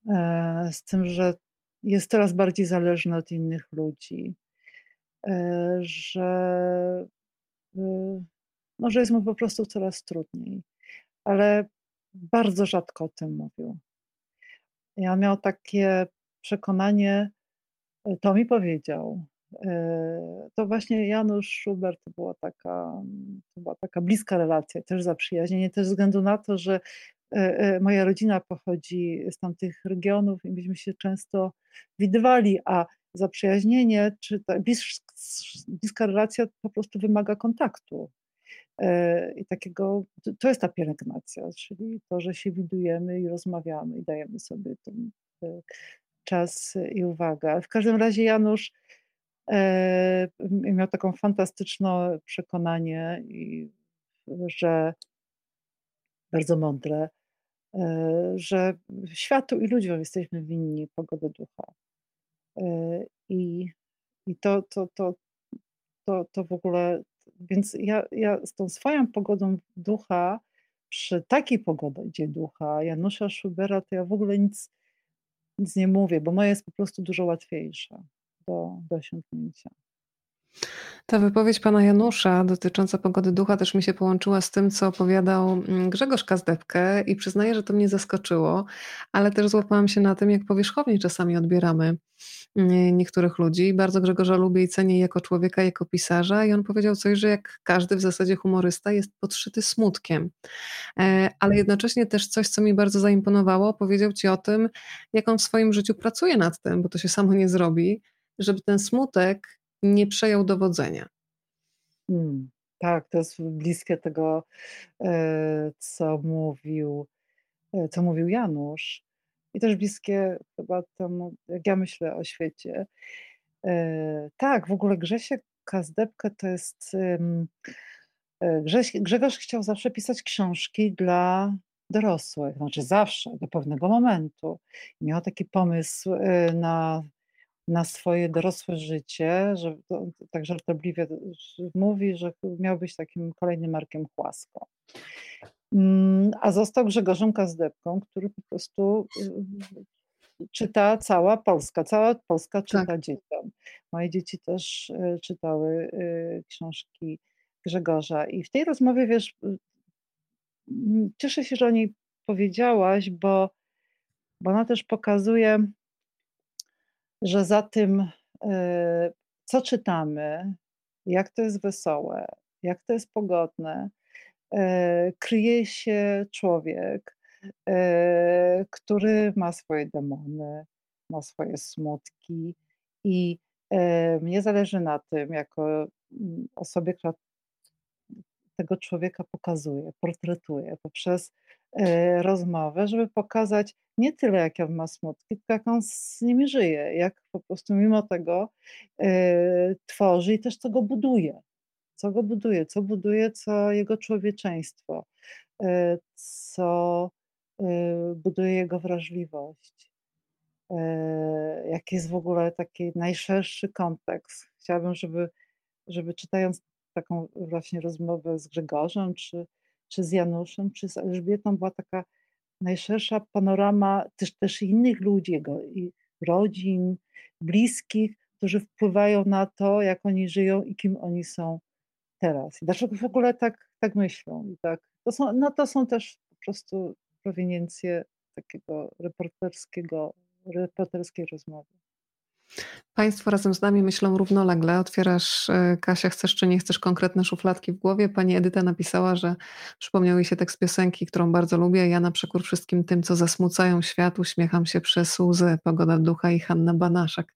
E, z tym, że jest coraz bardziej zależny od innych ludzi, e, że może jest mu po prostu coraz trudniej, ale bardzo rzadko o tym mówił. Ja miał takie przekonanie, e, to mi powiedział. To właśnie Janusz Schubert to była taka, to była taka bliska relacja, też zaprzyjaźnienie, też ze względu na to, że E, e, moja rodzina pochodzi z tamtych regionów i myśmy się często widywali, a zaprzyjaźnienie czy ta bliska relacja po prostu wymaga kontaktu. E, I takiego, to jest ta pielęgnacja, czyli to, że się widujemy i rozmawiamy i dajemy sobie ten czas i uwagę. W każdym razie Janusz miał taką fantastyczne przekonanie, że bardzo mądre, E, że światu i ludziom jesteśmy winni pogody ducha. E, I, i to, to, to, to, to w ogóle, więc ja, ja z tą swoją pogodą ducha, przy takiej pogodzie ducha Janusza Schubera, to ja w ogóle nic, nic nie mówię, bo moja jest po prostu dużo łatwiejsza do, do osiągnięcia. Ta wypowiedź pana Janusza dotycząca pogody ducha też mi się połączyła z tym, co opowiadał mm, Grzegorz Kazdepkę i przyznaję, że to mnie zaskoczyło, ale też złapałam się na tym, jak powierzchownie czasami odbieramy niektórych ludzi. Bardzo Grzegorza lubię i cenię jako człowieka, jako pisarza i on powiedział coś, że jak każdy w zasadzie humorysta jest podszyty smutkiem. E, ale jednocześnie też coś, co mi bardzo zaimponowało, powiedział ci o tym, jak on w swoim życiu pracuje nad tym, bo to się samo nie zrobi, żeby ten smutek nie przejął dowodzenia. Hmm, tak, to jest bliskie tego, e, co mówił, e, co mówił Janusz. I też bliskie chyba temu, jak ja myślę o świecie. E, tak, w ogóle Grzesiek Kazdebkę to jest. Grześ, Grzegorz chciał zawsze pisać książki dla dorosłych, znaczy zawsze, do pewnego momentu. Miał taki pomysł na na swoje dorosłe życie, że tak żartobliwie mówi, że miał być takim kolejnym Markiem Chłasko. Mm, a został Grzegorzem Kazdebką, który po prostu y, czyta cała Polska, cała Polska czyta tak. dzieciom. Moje dzieci też y, czytały y, książki Grzegorza i w tej rozmowie, wiesz, cieszę się, że o niej powiedziałaś, bo, bo ona też pokazuje że za tym, co czytamy, jak to jest wesołe, jak to jest pogodne, kryje się człowiek, e, który ma swoje demony, ma swoje smutki i mnie zależy na tym, jako mm, osobie, która tego człowieka pokazuje, portretuje poprzez rozmowę, żeby pokazać, nie tyle jak on ma smutki, tylko jak on z nimi żyje, jak po prostu mimo tego tworzy i też co go buduje. Co go buduje, co buduje, co jego człowieczeństwo, y, co y, buduje jego wrażliwość. Jaki jest w ogóle taki najszerszy kontekst. Chciałabym, żeby, żeby czytając taką właśnie rozmowę z Grzegorzem, czy, czy z Januszem, czy z Elżbietą, była taka najszersza panorama też, też innych ludzi, jego rodzin, bliskich, którzy wpływają na to, jak oni żyją i kim oni są teraz. I dlaczego w ogóle tak, tak myślą. I tak, to są, no to są też po prostu proweniencje takiego reporterskiego, reporterskiej rozmowy. Państwo razem z nami myślą równolegle. Otwierasz, e, Kasia, chcesz czy nie chcesz konkretne szufladki w głowie. Pani Edyta napisała, że przypomniał jej się tekst piosenki, którą bardzo lubię. Ja na przekór wszystkim tym, co zasmucają świat, uśmiecham się przez łzy. Pogoda ducha i Hanna Banaszak.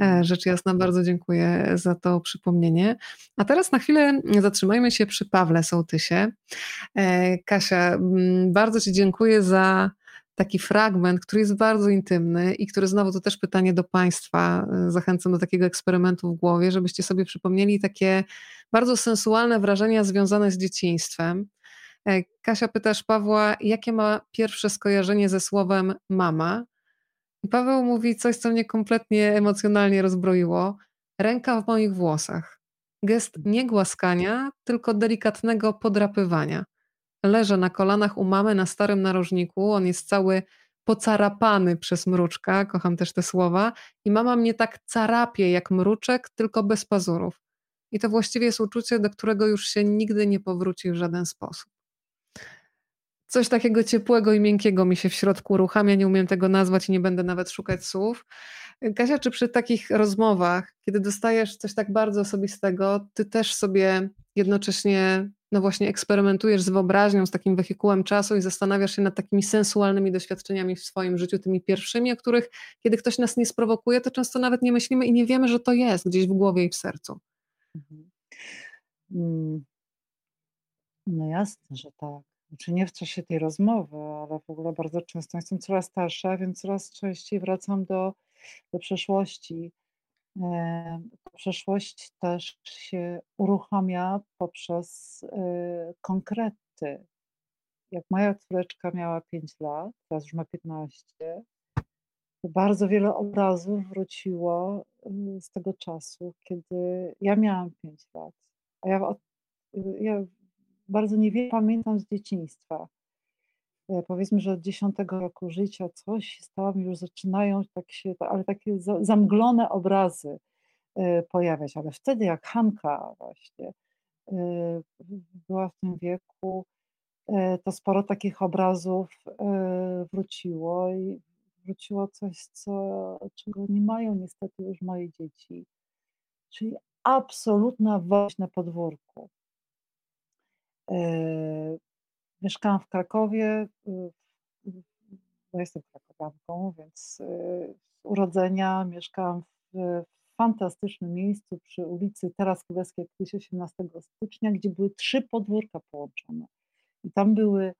E, mm. Rzecz jasna, bardzo dziękuję za to przypomnienie. A teraz na chwilę zatrzymajmy się przy Pawle Sołtysie. E, Kasia, bardzo Ci dziękuję za taki fragment, który jest bardzo intymny i który znowu to też pytanie do Państwa. E, zachęcam do takiego eksperymentu w głowie, żebyście sobie przypomnieli takie bardzo sensualne wrażenia związane z dzieciństwem. E, Kasia pytasz Pawła, jakie ma pierwsze skojarzenie ze słowem mama? I Paweł mówi coś, co mnie kompletnie emocjonalnie rozbroiło. Ręka w moich włosach. Gest nie głaskania, tylko delikatnego podrapywania. Leżę na kolanach u mamy na starym narożniku. On jest cały pocarapany przez mruczka. Kocham też te słowa. I mama mnie tak carapie jak mruczek, tylko bez pazurów. I to właściwie jest uczucie, do którego już się nigdy nie powróci w żaden sposób. Coś takiego ciepłego i miękkiego mi się w środku uruchamia, nie umiem tego nazwać i nie będę nawet szukać słów. Kasia, czy przy takich rozmowach, kiedy dostajesz coś tak bardzo osobistego, ty też sobie jednocześnie no właśnie eksperymentujesz z wyobraźnią, z takim wehikułem czasu i zastanawiasz się nad takimi sensualnymi doświadczeniami w swoim życiu, tymi pierwszymi, o których kiedy ktoś nas nie sprowokuje, to często nawet nie myślimy i nie wiemy, że to jest gdzieś w głowie i w sercu. Mhm. Mm. No jasne, że tak. Znaczy nie w czasie tej rozmowy, ale w ogóle bardzo często jestem coraz starsza, więc coraz częściej wracam do, do przeszłości przeszłość też się uruchamia poprzez e, konkrety. Jak moja córeczka miała 5 lat, teraz już ma 15, to bardzo wiele obrazów wróciło y, z tego czasu, kiedy ja miałam 5 lat. A ja, ja bardzo niewiele pamiętam z dzieciństwa. E, powiedzmy, że od 10 roku życia coś stało, już zaczynają tak się, ale takie zamglone obrazy e, pojawiać, ale wtedy jak Hanka właśnie e, była w tym wieku, to sporo takich obrazów wróciło i wróciło coś, co, czego nie mają niestety już moje dzieci, czyli absolutna woź na podwórku. Mieszkałam w Krakowie, bo jestem krakowianką, więc y, z urodzenia mieszkałam w fantastycznym miejscu przy ulicy Teraz Królewskiej, kiedyś 18 stycznia, gdzie były trzy podwórka połączone. I tam były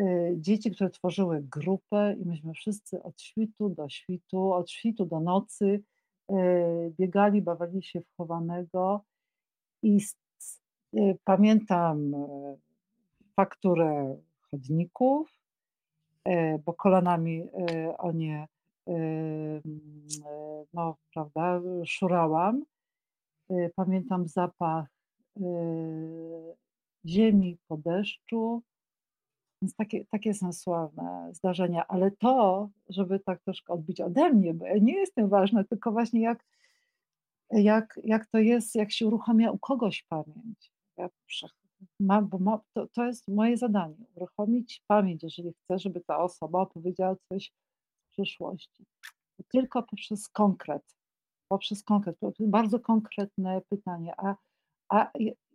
y, dzieci, które tworzyły grupę i myśmy wszyscy od świtu do świtu, od świtu do nocy y, biegali, bawili się w chowanego i pamiętam fakturę chodników, E, bo kolanami e, o nie, e, no prawda, szurałam. Pamiętam zapach ziemi po deszczu, więc takie, takie są sławne zdarzenia, ale to, żeby tak troszkę odbić ode mnie, bo ja nie jestem ważna, tylko właśnie jak, jak, jak to jest, jak się uruchamia u kogoś pamięć. Ja Mam, bo ma, to, to jest moje zadanie, uruchomić pamięć, jeżeli chcę, żeby ta osoba opowiedziała coś z przeszłości. Tylko poprzez konkret, poprzez konkret, bardzo konkretne pytanie, a, a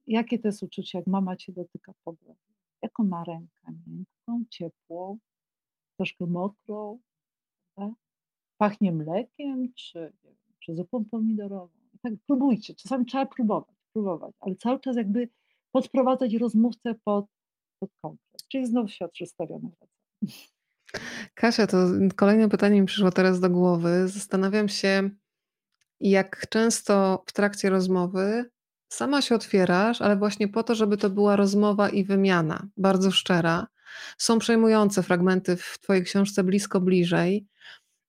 jakie to jest uczucie, jak mama cię dotyka po głowie? Jaką ma rękę? Miękką, ciepłą, troszkę mokrą? Pachnie mlekiem, czy, czy zupą pomidorową? Tak, próbujcie, czasami trzeba próbować, próbować, ale cały czas jakby podprowadzać rozmówcę pod, pod konkret. Czyli znów świat przedstawiony. Kasia, to kolejne pytanie mi przyszło teraz do głowy. Zastanawiam się, jak często w trakcie rozmowy sama się otwierasz, ale właśnie po to, żeby to była rozmowa i wymiana, bardzo szczera. Są przejmujące fragmenty w Twojej książce blisko, bliżej.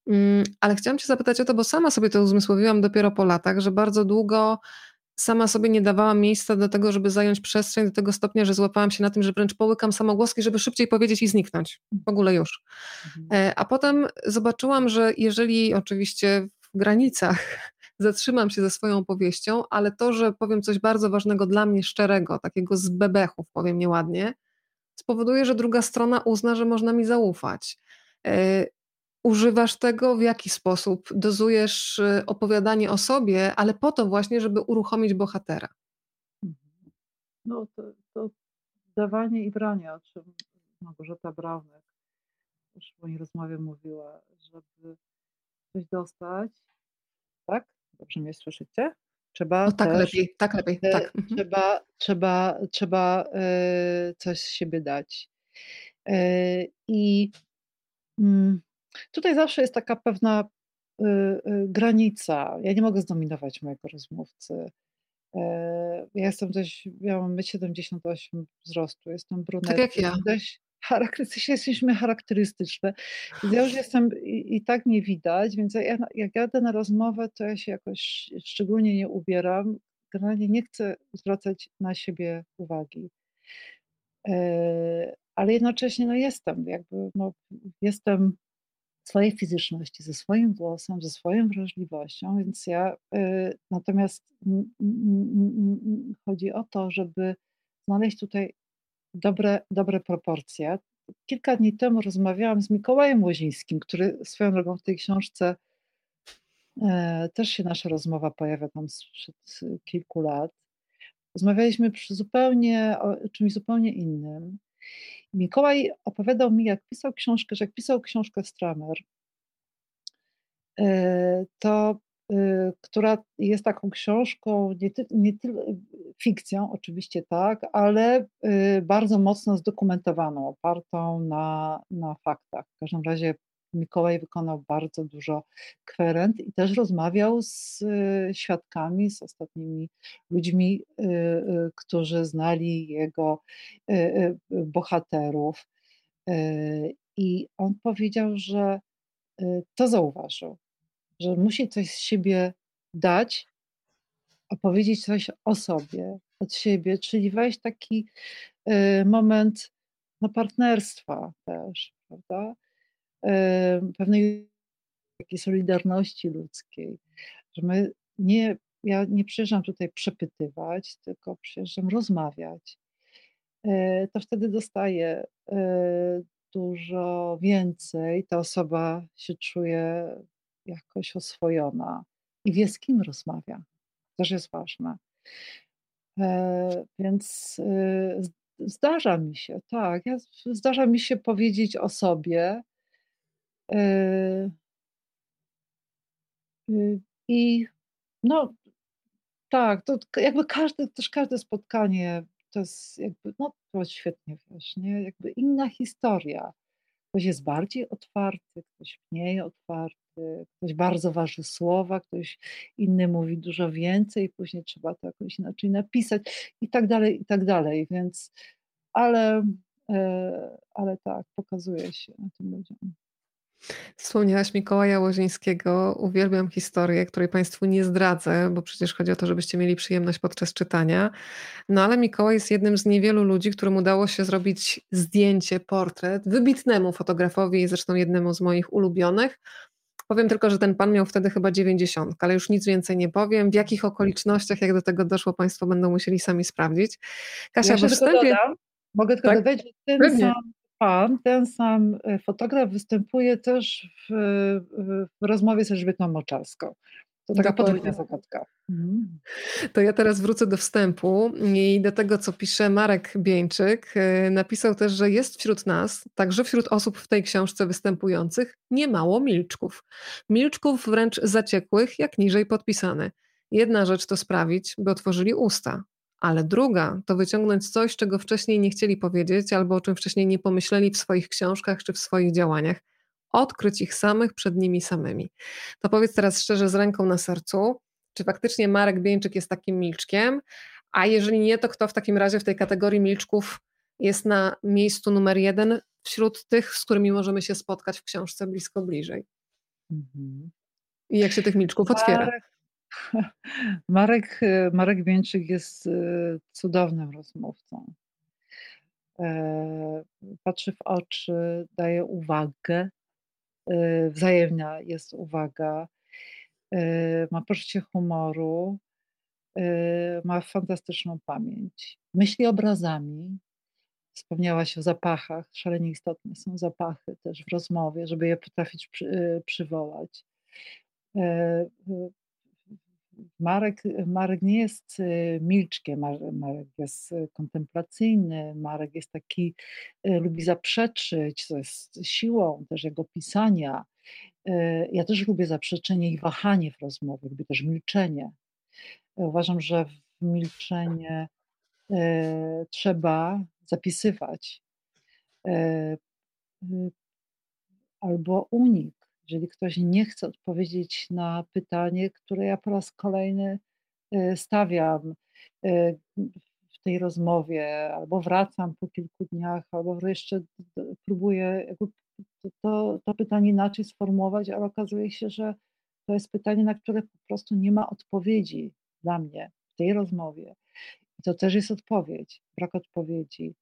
Mm, ale chciałam Cię zapytać o to, bo sama sobie to uzmysłowiłam dopiero po latach, że bardzo długo sama sobie nie dawałam miejsca do tego, żeby zająć przestrzeń do tego stopnia, że złapałam się na tym, że wręcz połykam samogłoski, żeby szybciej powiedzieć i zniknąć. W ogóle już. Mhm. E, a potem zobaczyłam, że jeżeli oczywiście w granicach (laughs) zatrzymam się ze swoją opowieścią, ale to, że powiem coś bardzo ważnego dla mnie, szczerego, takiego z bebechów, powiem nieładnie, spowoduje, że druga strona uzna, że można mi zaufać. E, używasz tego, w jaki sposób dozujesz y, opowiadanie o sobie, ale po to właśnie, żeby uruchomić bohatera. Mhm. No to, to dawanie i branie, o czym Małgorzata Braunek już w mojej rozmowie mówiła, żeby coś dostać, tak? Dobrze mnie słyszycie? Trzeba no tak też, lepiej, tak lepiej, tak. Mhm. Trzeba, trzeba, trzeba y, coś z siebie dać. Y, I mm, Tutaj zawsze jest taka pewna y, y, granica. Ja nie mogę zdominować mojego rozmówcy. E, ja jestem dość, ja mam 1,78 wzrostu, jestem brunetką. Tak jak ja. Dość charakterystyczne, jesteśmy charakterystyczne. Ja już jestem i, i, tak nie widać, więc ja, jak jadę na rozmowę, to ja się jakoś szczególnie nie ubieram. Generalnie nie chcę zwracać na siebie uwagi. E, ale jednocześnie no jestem, jakby no, jestem swojej fizyczności, ze swoim głosem, ze swoją wrażliwością, więc ja y, natomiast chodzi o to, żeby znaleźć tutaj dobre, dobre proporcje. Kilka dni temu rozmawiałam z Mikołajem Łozińskim, który swoją drogą w tej książce e, też się nasza rozmowa pojawia tam sprzed kilku lat. Rozmawialiśmy przy zupełnie o czymś zupełnie innym. Mikołaj opowiadał mi, jak pisał książkę, że jak pisał książkę Stramer, e, to e, która jest taką książką, nie, nie fikcją oczywiście tak, ale e, bardzo mocno zdokumentowaną, opartą na, na faktach. W każdym razie Mikołaj wykonał bardzo dużo kwerent i też rozmawiał z e, świadkami, z ostatnimi ludźmi, e, e, którzy znali jego bohaterów. I on powiedział, że to zauważył, że musi coś z siebie dać, opowiedzieć coś o sobie, od siebie, czyli wejść taki moment no, partnerstwa też, prawda? Pewnej takiej solidarności ludzkiej, że my nie, ja nie przyjeżdżam tutaj przepytywać, tylko przyjeżdżam rozmawiać. E, to wtedy dostaję e, dużo więcej ta osoba się czuje jakoś oswojona i wie, z kim rozmawia. Też jest ważne. E, więc zdarza mi się, tak, zdarza mi się powiedzieć o sobie. E, y, I no, tak, to jakby każde, też każde spotkanie to jest jakby, no to świetnie wiesz, nie? Jakby inna historia. Ktoś jest bardziej otwarty, ktoś mniej otwarty, ktoś bardzo waży słowa, ktoś inny mówi dużo więcej, później trzeba to jakoś inaczej napisać i tak dalej, i tak dalej. Więc, ale, e, ale tak, pokazuje się tym ludziom. Wspomniałaś Mikołaja Łozińskiego. Uwielbiam historię, której Państwu nie zdradzę, bo przecież chodzi o to, żebyście mieli przyjemność podczas czytania. No ale Mikołaj jest jednym z niewielu ludzi, którym udało się zrobić zdjęcie, portret wybitnemu fotografowi, zresztą jednemu z moich ulubionych. Powiem tylko, że ten pan miał wtedy chyba 90, ale już nic więcej nie powiem. W jakich okolicznościach, jak do tego doszło, Państwo będą musieli sami sprawdzić. Kasia, ja we wstępie... Dodam, mogę tylko tak? dodać, że ten Pewnie. Pan, ten sam e, fotograf występuje też w, w rozmowie z Elżbietą Moczalską. To taka podwójna zagadka. Mhm. To ja teraz wrócę do wstępu i do tego, co pisze Marek Bieńczyk. E, napisał też, że jest wśród nas, także wśród osób w tej książce występujących, niemało milczków. Milczków wręcz zaciekłych, jak niżej podpisane. Jedna rzecz to sprawić, by otworzyli usta, ale druga to wyciągnąć coś, czego wcześniej nie chcieli powiedzieć, albo o czym wcześniej nie pomyśleli w swoich książkach czy w swoich działaniach. Odkryć ich samych przed nimi samymi. To powiedz teraz szczerze, z ręką na sercu, czy faktycznie Marek Bieńczyk jest takim milczkiem? A jeżeli nie, to kto w takim razie w tej kategorii milczków jest na miejscu numer jeden wśród tych, z którymi możemy się spotkać w książce blisko bliżej? Mhm. I jak się tych milczków otwiera? Marek, (laughs) Marek, Marek Wieńczyk jest e, cudownym rozmówcą. E, patrzy w oczy, daje uwagę, e, wzajemna jest uwaga, ma poczucie humoru, ma fantastyczną pamięć. Myśli obrazami, wspomniałaś o zapachach, szalenie istotne są zapachy też w rozmowie, żeby je potrafić przy, przywołać. Marek, Marek nie jest y, milczkiem, Marek jest y, kontemplacyjny, Marek jest taki, y, lubi zaprzeczyć, co jest siłą też jego pisania. Ja też lubię zaprzeczenie i wahanie w rozmowie, lubię też milczenie. Uważam, że w milczenie trzeba zapisywać albo unik jeżeli ktoś nie chce odpowiedzieć na pytanie, które ja po raz kolejny e, stawiam e, w tej rozmowie, albo wracam po kilku dniach, albo jeszcze próbuję to, to pytanie inaczej sformułować, ale okazuje się, że to jest pytanie, na które po prostu nie ma odpowiedzi dla mnie w tej rozmowie. I to też jest odpowiedź, brak odpowiedzi.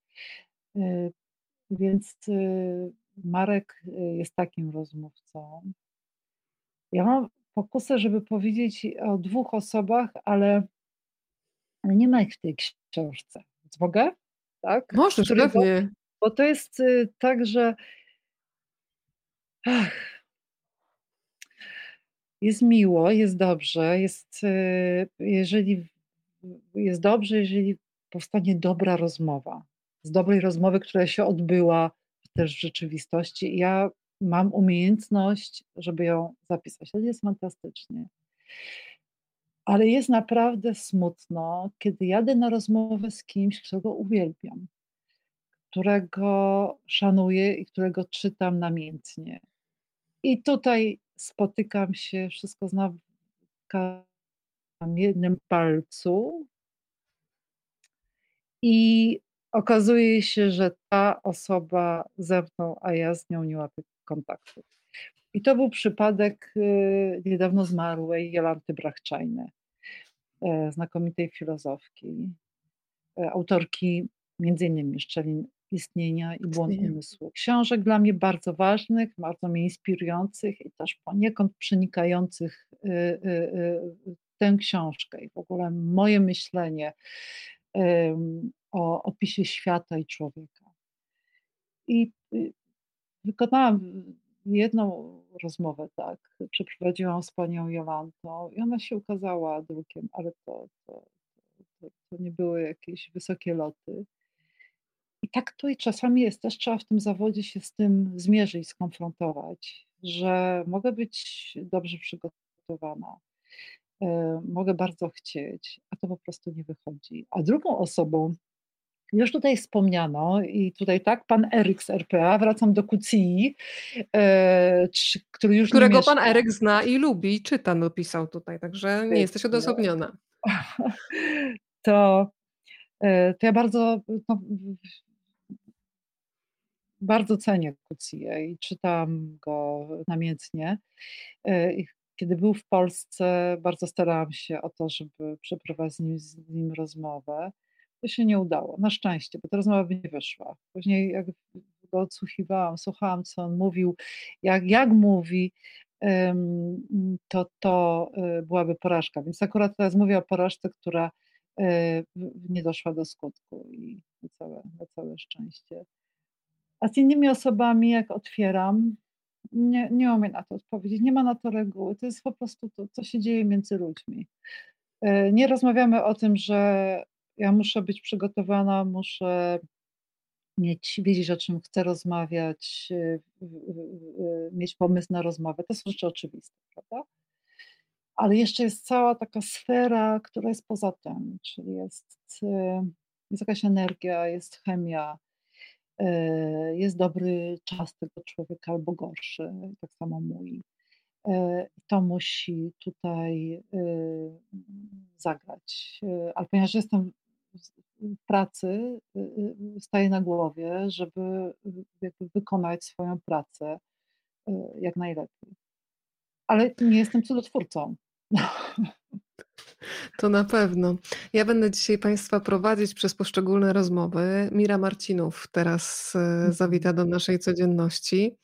E, więc Marek y, jest takim rozmówcą. Ja mam pokusę, żeby powiedzieć o dwóch osobach, ale, nie ma ich w tej książce. Mogę? Tak? Możesz, pewnie. Bo to jest y, tak, że ach, jest miło, jest dobrze, jest, y, jeżeli jest dobrze, jeżeli powstanie dobra rozmowa. Z dobrej rozmowy, która się odbyła też w rzeczywistości. Ja mam umiejętność, żeby ją zapisać. To jest fantastycznie. Ale jest naprawdę smutno, kiedy jadę na rozmowę z kimś, którego uwielbiam, którego szanuję i którego czytam namiętnie. I tutaj spotykam się, wszystko znam w jednym palcu. I okazuje się, że ta osoba ze mną, a ja z nią nie łapię kontaktu. I to był przypadek y, niedawno zmarłej Jolanty Brachczajny, e, znakomitej filozofki, e, autorki między innymi Szczelin Istnienia i Błąd Umysłu. Książek dla mnie bardzo ważnych, bardzo mnie inspirujących i też poniekąd przenikających y, y, tę książkę i w ogóle moje myślenie o opisie świata i człowieka. I y, wykonałam jedną rozmowę, tak, przeprowadziłam z panią Jolantą i ona się ukazała drukiem, ale to, to, to, to nie były jakieś wysokie loty. I tak tu i czasami jest też, trzeba w tym zawodzie się z tym zmierzyć, skonfrontować, że mogę być dobrze przygotowana, mogę bardzo chcieć, a to po prostu nie wychodzi. A drugą osobą, już tutaj wspomniano i tutaj tak, pan Eryk z RPA, wracam do QCI, e, który już Którego pan Eryk zna i lubi, czyta, napisał tutaj, także nie jesteś odosobniona. (laughs) To, e, to ja bardzo, no, bardzo cenię QCI i czytam go namiętnie. E, kiedy był w Polsce, bardzo starałam się o to, żeby przeprowadzić z nim, rozmowę. To się nie udało, na szczęście, bo ta rozmowa by nie wyszła. Później jak go odsłuchiwałam, słuchałam, co on mówił, jak, jak mówi, to to e, byłaby porażka. Więc akurat teraz mówię o porażce, która e, nie doszła do skutku i na całe, na całe szczęście. A z innymi osobami, jak otwieram, nie, nie umiem na to odpowiedzieć. Nie ma na to reguły. To jest po prostu to, co się dzieje między ludźmi. E, nie rozmawiamy o tym, że ja muszę być przygotowana, muszę mieć, wiedzieć, o czym chcę rozmawiać, e, mieć pomysł na rozmowę. To są rzeczy oczywiste, prawda? Ale jeszcze jest cała taka sfera, która jest poza tym, czyli jest, e, jest jakaś energia, jest chemia, E, jest dobry czas tego człowieka albo gorszy, tak samo mój. E, to musi tutaj e, zagrać. Ale ponieważ jestem w pracy, staję na głowie, żeby wykonać swoją pracę jak najlepiej. Ale nie jestem cudotwórcą. (laughs) To na pewno. Ja będę dzisiaj Państwa prowadzić przez poszczególne rozmowy. Mira Marcinów teraz e, mhm. zawita do naszej codzienności.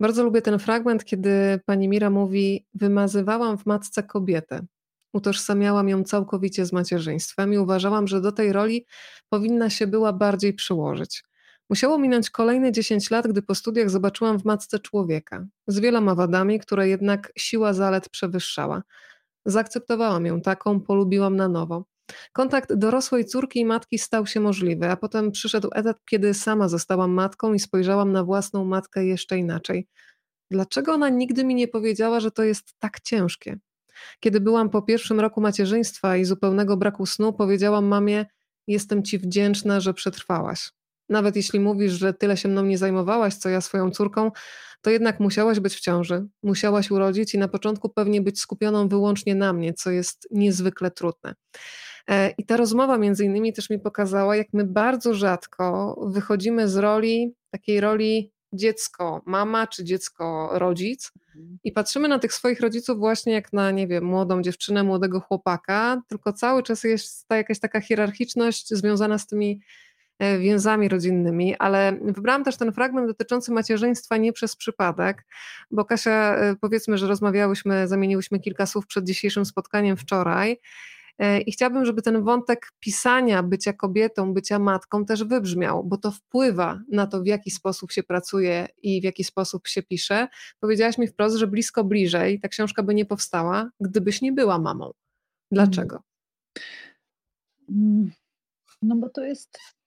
Bardzo lubię ten fragment, kiedy pani Mira mówi: Wymazywałam w matce kobietę. Utożsamiałam ją całkowicie z macierzyństwem i uważałam, że do tej roli powinna się była bardziej przyłożyć. Musiało minąć kolejne 10 lat, gdy po studiach zobaczyłam w matce człowieka z wieloma wadami, które jednak siła zalet przewyższała. Zaakceptowałam ją taką, polubiłam na nowo. Kontakt dorosłej córki i matki stał się możliwy, a potem przyszedł etap, kiedy sama zostałam matką i spojrzałam na własną matkę jeszcze inaczej. Dlaczego ona nigdy mi nie powiedziała, że to jest tak ciężkie? Kiedy byłam po pierwszym roku macierzyństwa i zupełnego braku snu, powiedziałam mamie: Jestem ci wdzięczna, że przetrwałaś. Nawet jeśli mówisz, że tyle się mną nie zajmowałaś, co ja swoją córką, to jednak musiałaś być w ciąży, musiałaś urodzić i na początku pewnie być skupioną wyłącznie na mnie, co jest niezwykle trudne. E, I ta rozmowa między innymi też mi pokazała, jak my bardzo rzadko wychodzimy z roli, takiej roli dziecko mama czy dziecko rodzic mhm. i patrzymy na tych swoich rodziców właśnie jak na, nie wiem, młodą dziewczynę, młodego chłopaka, tylko cały czas jest ta jakaś taka hierarchiczność związana z tymi więzami rodzinnymi, ale wybrałam też ten fragment dotyczący macierzyństwa nie przez przypadek, bo Kasia, e, powiedzmy, że rozmawiałyśmy, zamieniłyśmy kilka słów przed dzisiejszym spotkaniem wczoraj. E, I chciałabym, żeby ten wątek pisania, bycia kobietą, bycia matką też wybrzmiał, bo to wpływa na to, w jaki sposób się pracuje i w jaki sposób się pisze. Powiedziałaś mi wprost, że blisko bliżej ta książka by nie powstała, gdybyś nie była mamą. Dlaczego? Mm. No bo to jest Mm.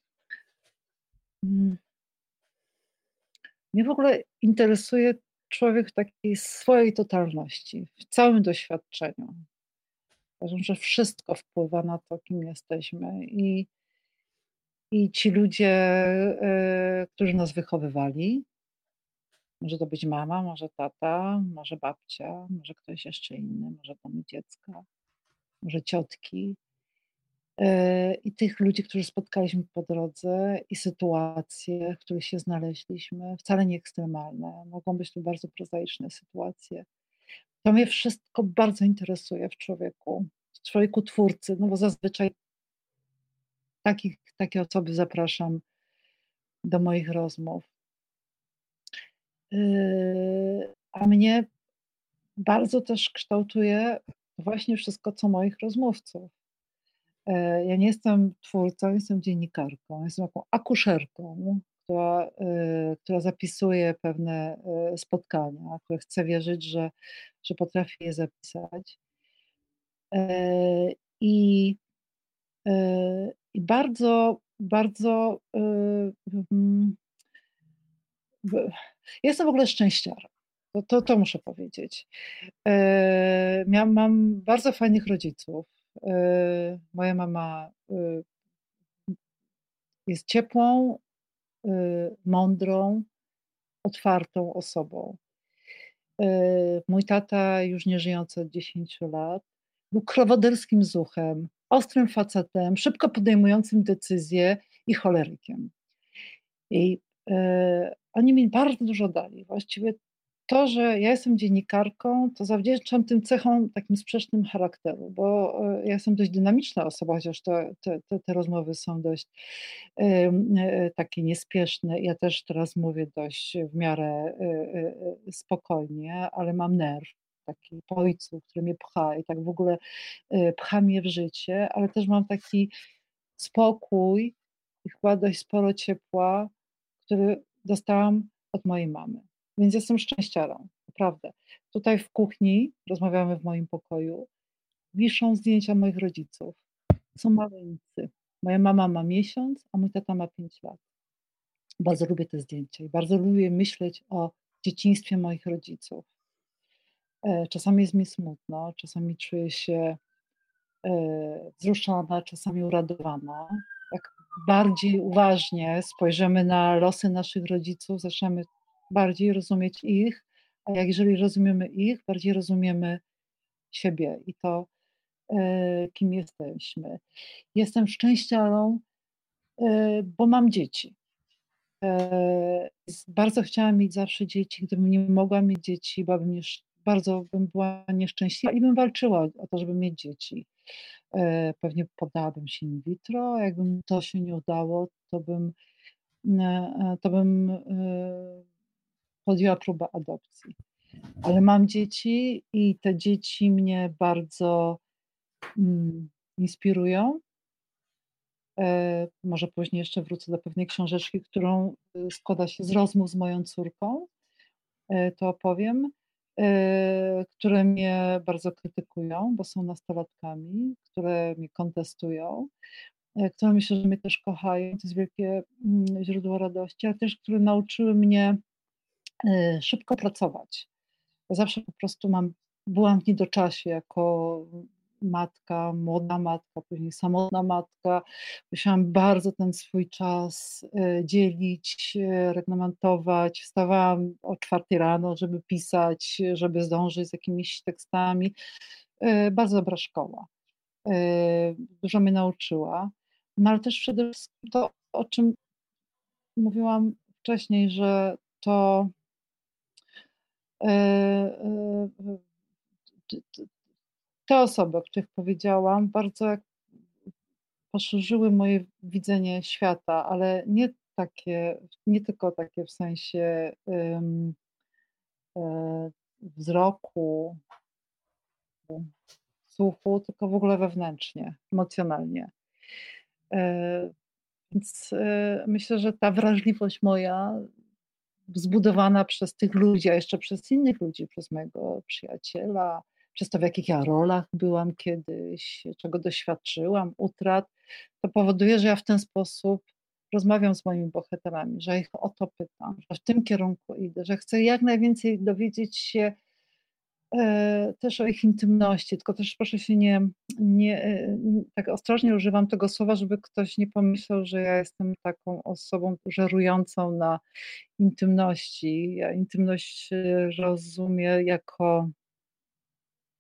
Mnie w ogóle interesuje człowiek w takiej swojej totalności, w całym doświadczeniu. Uważam, że wszystko wpływa na to, kim jesteśmy i, i ci ludzie, y, którzy nas wychowywali, może to być mama, może tata, może babcia, może ktoś jeszcze inny, może mamy dziecka, może ciotki, i tych ludzi, którzy spotkaliśmy po drodze, i sytuacje, w których się znaleźliśmy, wcale nie ekstremalne. Mogą być to bardzo prozaiczne sytuacje. To mnie wszystko bardzo interesuje w człowieku, w człowieku twórcy, no bo zazwyczaj takich, takie osoby zapraszam do moich rozmów. E, a mnie bardzo też kształtuje właśnie wszystko, co moich rozmówców E, ja nie jestem twórcą, jestem dziennikarką, jestem taką akuszerką, która, y, która zapisuje pewne y, spotkania, które chcę wierzyć, że, że potrafi je zapisać. E, I, e, i bardzo, bardzo mm, jestem w ogóle szczęściarą. To, to, to muszę powiedzieć. E, mam bardzo fajnych rodziców. Moja mama jest ciepłą, y, mądrą, otwartą osobą. Y, mój tata, już nie żyjący od 10 lat, był krowoderskim zuchem, ostrym facetem, szybko podejmującym decyzje i cholerykiem. I y, oni mi bardzo dużo dali. Właściwie to, że ja jestem dziennikarką, to zawdzięczam tym cechom takim sprzecznym charakteru, bo e, ja jestem dość dynamiczna osoba, chociaż te, te, te rozmowy są dość e, takie niespieszne. Ja też teraz mówię dość w miarę e, spokojnie, ale mam nerw taki po ojcu, który mnie pcha i tak w ogóle pcha mnie w życie, ale też mam taki spokój i chyba dość sporo ciepła, który dostałam od mojej mamy. Więc jestem szczęściarą, naprawdę. Tutaj w kuchni, rozmawiamy w moim pokoju, wiszą zdjęcia moich rodziców. Są maleńcy. Moja mama ma miesiąc, a mój tata ma pięć lat. Bardzo lubię te zdjęcia i bardzo lubię myśleć o dzieciństwie moich rodziców. E, czasami jest mi smutno, czasami czuję się e, wzruszona, czasami uradowana. Jak bardziej uważnie spojrzymy na losy naszych rodziców, zaczniemy bardziej rozumieć ich, a jak jeżeli rozumiemy ich, bardziej rozumiemy siebie i to, e, kim jesteśmy. Jestem szczęściarą, e, bo mam dzieci. E, bardzo chciałam mieć zawsze dzieci. Gdybym nie mogła mieć dzieci, byłabym bardzo bym była nieszczęśliwa i bym walczyła o to, żeby mieć dzieci. Pewnie poddałabym się in vitro, a jakby to się nie udało, to bym, to bym podjęła próbę adopcji. Ale mam dzieci i te dzieci mnie bardzo mm, inspirują. E, może później jeszcze wrócę do pewnej książeczki, którą y, składa się z rozmów z moją córką. E, to opowiem, e, które mnie bardzo krytykują, bo są nastolatkami, które mnie kontestują, e, które myślę, że mnie też kochają. To jest wielkie mm, źródło radości, ale też które nauczyły mnie szybko pracować. Zawsze po prostu mam, byłam w niedoczasie jako matka, młoda matka, później samotna matka. Musiałam bardzo ten swój czas y, dzielić, y, reglamentować. Wstawałam o czwartej rano, żeby pisać, żeby zdążyć z jakimiś tekstami. Bardzo dobra szkoła. Dużo mnie nauczyła. No ale też przede wszystkim to, o czym mówiłam wcześniej, że to te osoby, o których powiedziałam, bardzo poszerzyły moje widzenie świata, ale nie takie, nie tylko takie w sensie um, wzroku, słuchu, tylko w ogóle wewnętrznie, emocjonalnie. Więc myślę, że ta wrażliwość moja zbudowana przez tych ludzi, a jeszcze przez innych ludzi, przez mojego przyjaciela, przez to, w jakich ja rolach byłam kiedyś, czego doświadczyłam, utrat, to powoduje, że ja w ten sposób rozmawiam z moimi bohaterami, że ich o to pytam, że w tym kierunku idę, że chcę jak najwięcej dowiedzieć się też o ich intymności, tylko też proszę się nie, nie, e, tak ostrożnie używam tego słowa, żeby ktoś nie pomyślał, że ja jestem taką osobą żerującą na intymności. Ja intymność rozumiem jako,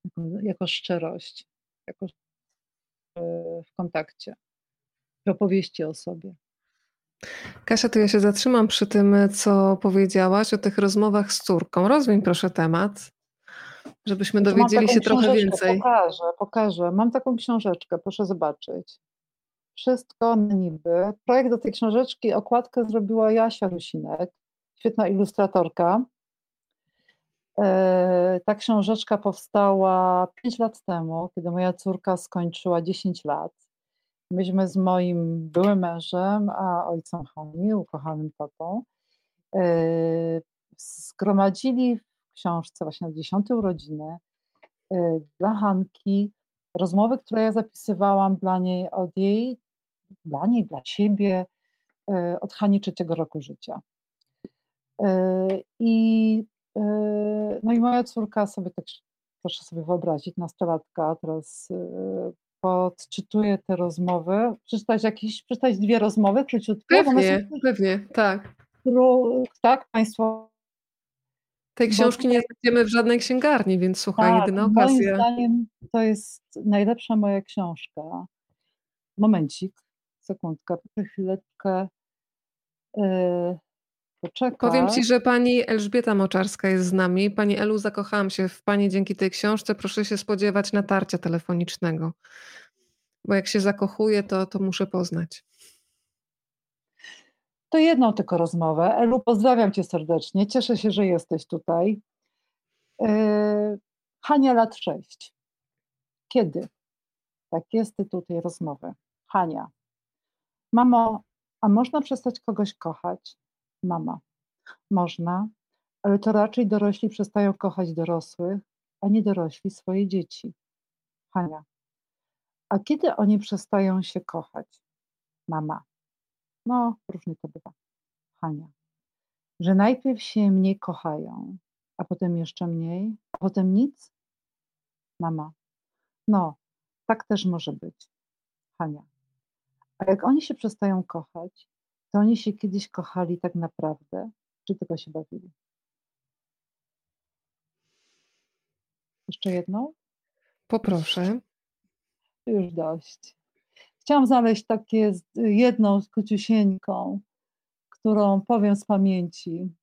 jako, jako szczerość, jako e, w kontakcie, w opowieści o sobie. Kasia, to ja się zatrzymam przy tym, co powiedziałaś o tych rozmowach z córką. Rozwiń proszę temat żebyśmy znaczy, dowiedzieli się trochę więcej. Pokażę, pokażę. Mam taką książeczkę, proszę zobaczyć. Wszystko na niby. Projekt do tej książeczki, okładkę zrobiła Jasia Rusinek, świetna ilustratorka. E, ta książeczka powstała 5 lat temu, kiedy moja córka skończyła 10 lat. myśmy z moim byłym mężem, a ojcem Hani, ukochanym tatą, zgromadzili w książce właśnie na dziesiąte urodziny dla Hanki rozmowy, które ja zapisywałam dla niej od jej, dla niej, dla siebie, od Hani trzeciego roku życia. I, no i moja córka sobie tak, proszę sobie wyobrazić, nastolatka teraz podczytuje te rozmowy. Przeczytać jakieś, przeczytać dwie rozmowy króciutkie? Pewnie, pewnie, tak. Tak, Państwo tej książki nie znajdziemy w żadnej księgarni, więc słuchaj, tak, jedyna okazja. Moim zdaniem to jest najlepsza moja książka. Momencik, sekundkę, chwileczkę. Yy, Powiem Ci, że pani Elżbieta Moczarska jest z nami. Pani Elu, zakochałam się w Pani dzięki tej książce. Proszę się spodziewać natarcia telefonicznego. Bo jak się zakochuję, to, to muszę poznać. To jedną tylko rozmowę. Elu, pozdrawiam Cię serdecznie. Cieszę się, że jesteś tutaj. Yy, Hania lat 6. Kiedy? Tak jest tytuł tej rozmowy. Hania. Mamo, a można przestać kogoś kochać? Mama. Można, ale to raczej dorośli przestają kochać dorosłych, a nie dorośli swoje dzieci. Hania. A kiedy oni przestają się kochać? Mama. No, różnie to bywa. Hania. Że najpierw się mniej kochają, a potem jeszcze mniej, a potem nic? Mama. No, tak też może być. Hania. A jak oni się przestają kochać, to oni się kiedyś kochali tak naprawdę, czy tylko się bawili? Jeszcze jedną? Poproszę. Już dość. Chciałam znaleźć takie jedną króciusieńką, którą powiem z pamięci.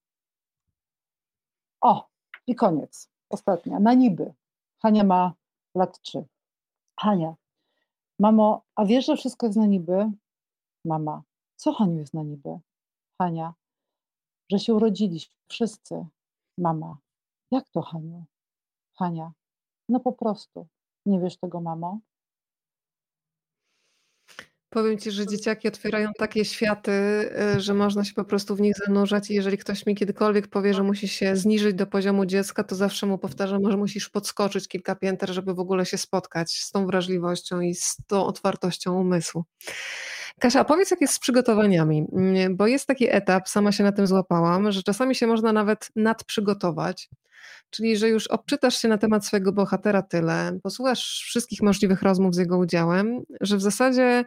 O, i koniec. Ostatnia. Na niby. Hania ma lat trzy. Hania. Mamo, a wiesz, że wszystko jest na niby? Mama. Co Haniu jest na niby? Hania. Że się urodziliśmy. Wszyscy. Mama. Jak to, Haniu? Hania. No po prostu. Nie wiesz tego, mamo? Powiem ci, że dzieciaki otwierają takie światy, y, że można się po prostu w nich zanurzać i jeżeli ktoś mi kiedykolwiek powie, że musi się zniżyć do poziomu dziecka, to zawsze mu powtarzam, że musisz podskoczyć kilka pięter, żeby w ogóle się spotkać z tą wrażliwością i z tą otwartością umysłu. Kasia, powiedz jak jest z przygotowaniami, mm, bo jest taki etap, sama się na tym złapałam, że czasami się można nawet nadprzygotować, czyli że już obczytasz się na temat swojego bohatera tyle, posłuchasz wszystkich możliwych rozmów z jego udziałem, że w zasadzie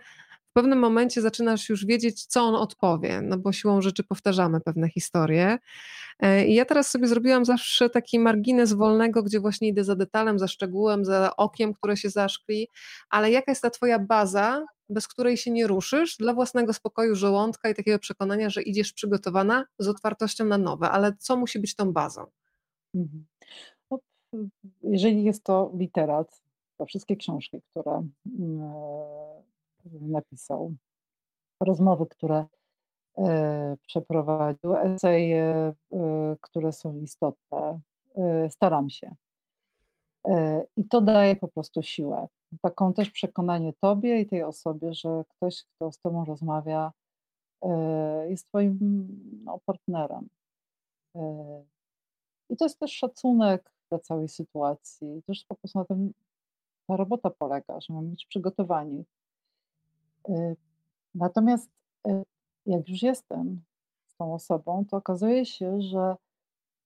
w pewnym momencie zaczynasz już wiedzieć, co on odpowie, no bo siłą rzeczy powtarzamy pewne historie. E, I ja teraz sobie zrobiłam zawsze taki margines wolnego, gdzie właśnie idę za detalem, za szczegółem, za okiem, które się zaszkli, ale jaka jest ta twoja baza, bez której się nie ruszysz, dla własnego spokoju żołądka i takiego przekonania, że idziesz przygotowana z otwartością na nowe, ale co musi być tą bazą? Mhm. No, jeżeli jest to literat, to wszystkie książki, które mm, napisał, rozmowy, które e, przeprowadził, eseje, e, które są istotne. E, staram się. I to daje po prostu siłę. Taką też przekonanie tobie i tej osobie, że ktoś, kto z tobą rozmawia, jest twoim no, partnerem. I to jest też szacunek dla całej sytuacji. Też po prostu na tym ta robota polega, że mamy być przygotowani natomiast y, jak już jestem z tą osobą, to okazuje się, że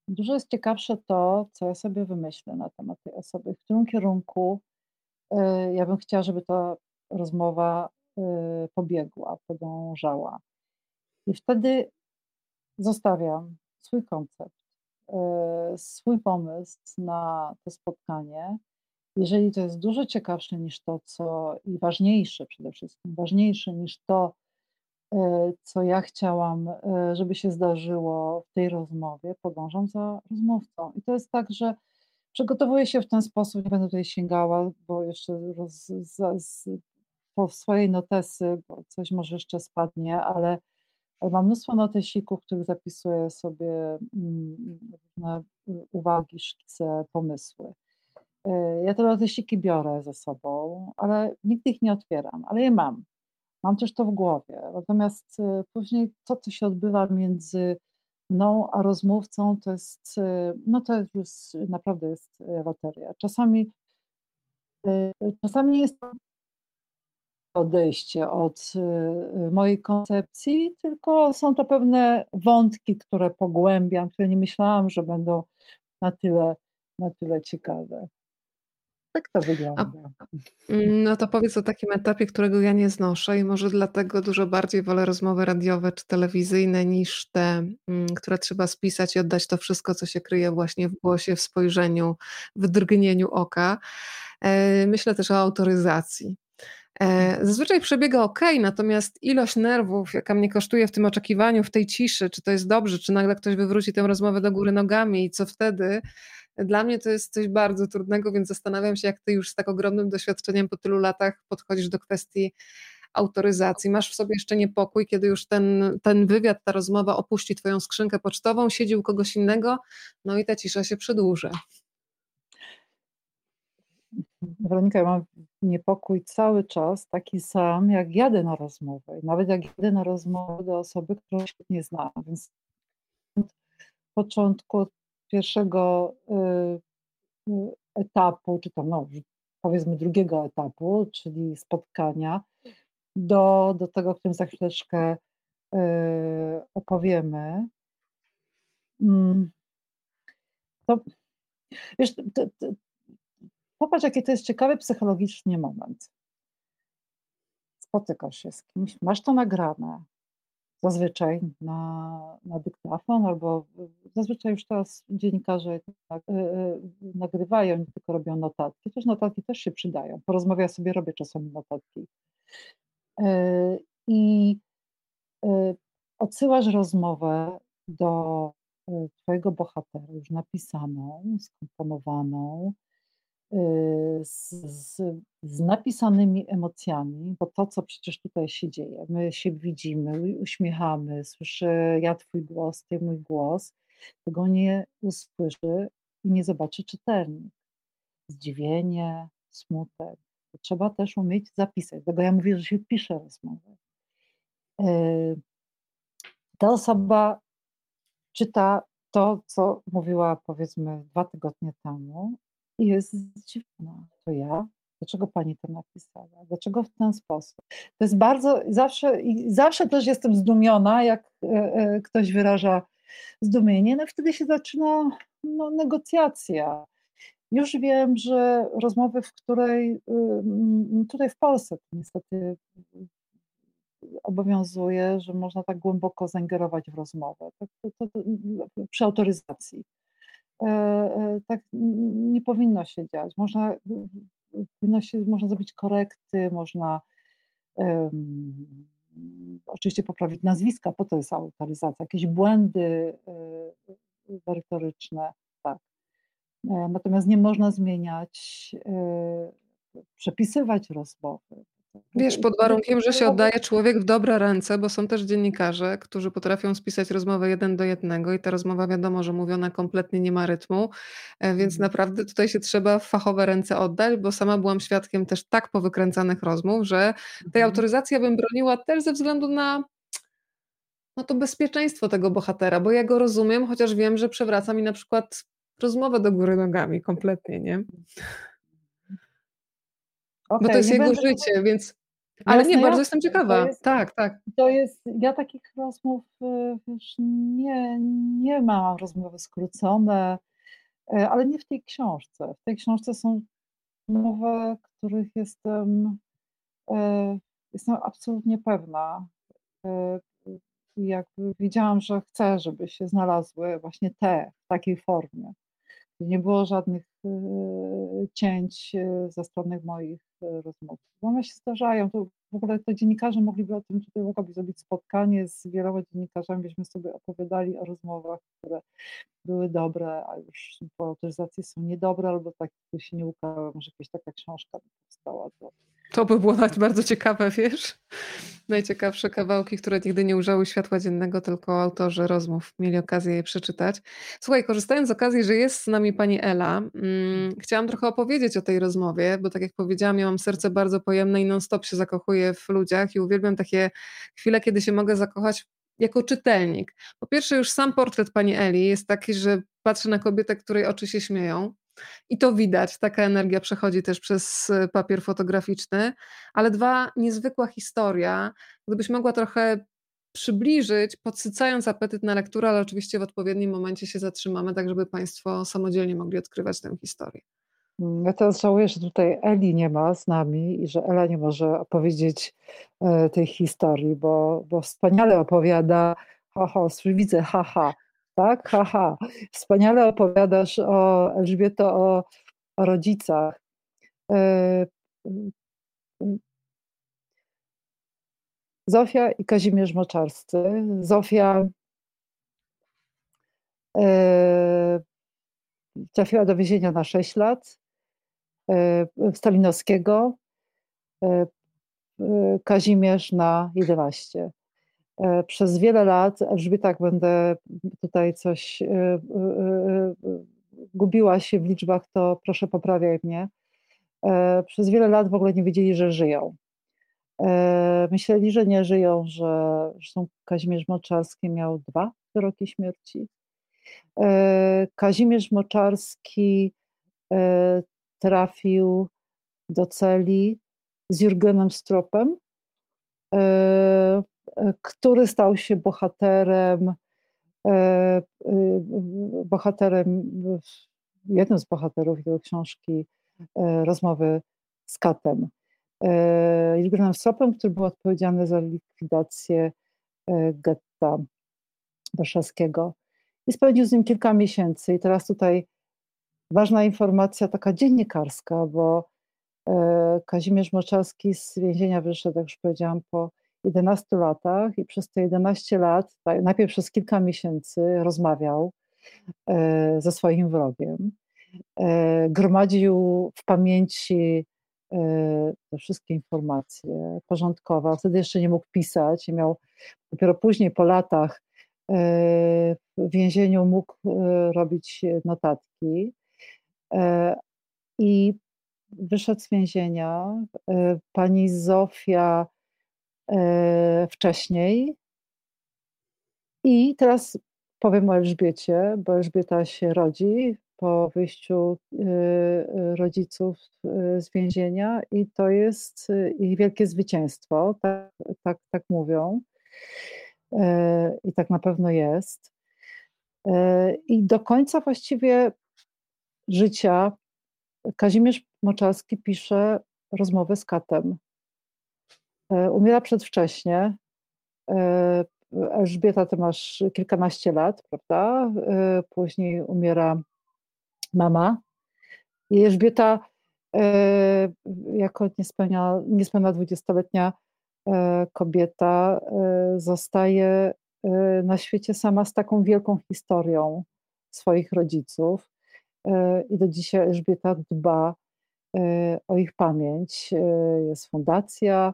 dużo jest ciekawsze to, co ja sobie wymyślę na temat tej osoby, w którym kierunku y, ja bym chciała, żeby ta rozmowa pobiegła, podążała. I wtedy zostawiam swój koncept, swój pomysł na to spotkanie jeżeli to jest dużo ciekawsze niż to, co i ważniejsze przede wszystkim, ważniejsze niż to, e, co ja chciałam, e, żeby się zdarzyło w tej rozmowie, podążam za rozmówcą. I to jest tak, że przygotowuję się w ten sposób, nie będę tutaj sięgała, bo jeszcze roz, z, po swojej notesy, bo coś może jeszcze spadnie, ale mam mnóstwo notesików, w których zapisuję sobie mm, różne uwagi, szkice, pomysły. Ja te latysiki biorę ze sobą, ale nigdy ich nie otwieram, ale je mam. Mam też to w głowie. Natomiast y, później to, co się odbywa między mną a rozmówcą, to jest, y, no to już naprawdę jest y, loteria. Czasami, czasami jest odejście od mojej koncepcji, tylko są to pewne wątki, które pogłębiam, które nie myślałam, że będą na tyle, na tyle ciekawe. Tak to wygląda. Mm, no to powiedz o takim etapie, którego ja nie znoszę i może dlatego dużo bardziej wolę rozmowy radiowe czy telewizyjne niż te, mm, które trzeba spisać i oddać to wszystko, co się kryje właśnie w głosie, w spojrzeniu, w drgnieniu oka. E, myślę też o autoryzacji. E, zazwyczaj przebiega ok, natomiast ilość nerwów, jaka mnie kosztuje w tym oczekiwaniu, w tej ciszy, czy to jest dobrze, czy nagle ktoś wywróci tę rozmowę do góry nogami i co wtedy, dla mnie to jest coś bardzo trudnego, więc zastanawiam się, jak ty już z tak ogromnym doświadczeniem po tylu latach podchodzisz do kwestii autoryzacji. Masz w sobie jeszcze niepokój, kiedy już ten, ten wywiad, ta rozmowa opuści twoją skrzynkę pocztową, siedzi u kogoś innego, no i ta cisza się przedłuży. Weronika, ja mam niepokój cały czas taki sam, jak jadę na rozmowę. Nawet jak jadę na rozmowę do osoby, którą świetnie znam. Więc od początku, od pierwszego y, y, etapu, czy tam no, powiedzmy drugiego etapu, czyli spotkania, do, do tego, o którym za chwileczkę y, opowiemy. Mm. To, wiesz, to, to, popatrz, jaki to jest ciekawy psychologicznie moment. Spotykasz się z kimś, masz to nagrane, zazwyczaj na, na dyktafon, albo zazwyczaj już teraz dziennikarze tak, y, y, nagrywają, nie tylko robią notatki. Też notatki też się przydają. Porozmawia ja sobie robię czasami notatki. Y, I odsyłasz rozmowę do Twojego bohatera, już napisaną, skomponowaną, Y, z, z, z, napisanymi emocjami, bo to, co przecież tutaj się dzieje, my się widzimy, uśmiechamy, słyszę ja Twój głos, Ty mój głos, tego nie usłyszy i nie zobaczy czytelnik. Zdziwienie, smutek. Trzeba też umieć zapisać. Dlatego ja mówię, że się pisze rozmowę. Y, ta osoba czyta to, co mówiła powiedzmy dwa tygodnie temu, jest zdziwiona. To ja? Dlaczego pani to napisała? Dlaczego w ten sposób? To jest bardzo, zawsze, i zawsze też jestem zdumiona, jak e, e, ktoś wyraża zdumienie, no wtedy się zaczyna no, negocjacja. Już wiem, że rozmowy, w której tutaj w Polsce niestety obowiązuje, że można tak głęboko zaingerować w rozmowę to, to, to, przy autoryzacji. E, e, tak nie powinno się dziać. Można, powinno się, można zrobić korekty, można um, oczywiście poprawić nazwiska, po to jest autoryzacja, jakieś błędy merytoryczne, tak. E, natomiast nie można zmieniać, przepisywać rozmowy. Wiesz, pod warunkiem, że się oddaje człowiek w dobre ręce, bo są też dziennikarze, którzy potrafią spisać rozmowę jeden do jednego i ta rozmowa wiadomo, że mówiona kompletnie nie ma rytmu, e, więc mhm. naprawdę tutaj się trzeba w fachowe ręce oddać, bo sama byłam świadkiem też tak powykręcanych rozmów, że tej mhm. autoryzacji bym broniła też ze względu na no to bezpieczeństwo tego bohatera, bo ja go rozumiem, chociaż wiem, że przewraca mi na przykład rozmowę do góry nogami kompletnie, nie? Okay, Bo to jest jego będę... życie, więc. Ale Jasne, nie, bardzo jestem ciekawa. Jest, tak, tak. To jest, ja takich rozmów już nie, nie mam, rozmowy skrócone, e, ale nie w tej książce. W tej książce są rozmowy, których jestem, e, jestem absolutnie pewna. Jakby widziałam, że chcę, żeby się znalazły właśnie te w takiej formie. Nie było żadnych cięć ze strony moich rozmów. One się zdarzają. To w ogóle to dziennikarze mogliby o tym, tutaj mogłaby zrobić spotkanie z wieloma dziennikarzami, byśmy sobie opowiadali o rozmowach, które były dobre, a już po autoryzacji są niedobre, albo tak, się nie ukazały. Może jakaś taka książka by powstała, To by było nawet bardzo ciekawe, wiesz? Najciekawsze kawałki, które nigdy nie ujrzały światła dziennego, tylko autorzy rozmów mieli okazję je przeczytać. Słuchaj, korzystając z okazji, że jest z nami pani Ela, mm, chciałam trochę opowiedzieć o tej rozmowie, bo tak jak powiedziałam, ja mam serce bardzo pojemne i non-stop się zakochuję w ludziach i uwielbiam takie chwile, kiedy się mogę zakochać jako czytelnik. Po pierwsze, już sam portret pani Eli jest taki, że patrzę na kobietę, której oczy się śmieją. I to widać, taka energia przechodzi też przez e, papier fotograficzny. Ale dwa, niezwykła historia. Gdybyś mogła trochę przybliżyć, podsycając apetyt na lekturę, ale oczywiście w odpowiednim momencie się zatrzymamy, tak żeby Państwo samodzielnie mogli odkrywać tę historię. Ja teraz żałuję, że tutaj Eli nie ma z nami i że Ela nie może opowiedzieć e, tej historii, bo, bo wspaniale opowiada, haha, widzę, haha, tak, haha, wspaniale opowiadasz o Elżbieto, o, o rodzicach. E, Zofia i Kazimierz Moczarscy. Zofia e, trafiła do więzienia na 6 lat. E, Stalinowskiego, Kazimierz na 11. Przez wiele lat, Elżbieta, jak będę tutaj coś gubiła się w liczbach, to proszę poprawiaj mnie. Przez wiele lat w ogóle nie wiedzieli, że żyją. Myśleli, że nie żyją, że zresztą Kazimierz Moczarski miał dwa wyroki śmierci. Kazimierz Moczarski trafił do celi z Jurgenem Stropem, e, e, który stał się bohaterem, e, bohaterem, jednym z bohaterów jego książki Rozmowy z Katem. Jurgenem Stropem, który był odpowiedzialny za likwidację getta warszawskiego. I spędził z nim kilka miesięcy. I teraz tutaj ważna informacja taka dziennikarska, bo e, Kazimierz Moczarski z więzienia wyszedł, jak już powiedziałam, po 11 latach i przez te 11 lat, najpierw przez kilka miesięcy rozmawiał e, ze swoim wrogiem. E, gromadził w pamięci te wszystkie informacje, porządkował. Wtedy jeszcze nie mógł pisać miał dopiero później po latach w więzieniu mógł robić notatki. E, I wyszedł z więzienia. E, pani Zofia e, wcześniej. I teraz powiem o Elżbiecie, bo Elżbieta się rodzi po wyjściu rodziców z więzienia i to jest ich wielkie zwycięstwo, tak, tak, tak mówią. I tak na pewno jest. I do końca właściwie życia Kazimierz Moczarski pisze rozmowę z katem. E, umiera przedwcześnie. E, Elżbieta, ty masz kilkanaście lat, prawda? E, później umiera mama. I Elżbieta, jako niespełniona, niespełna dwudziestoletnia kobieta, zostaje na świecie sama z taką wielką historią swoich rodziców. I do dzisiaj Elżbieta dba o ich pamięć. Jest fundacja,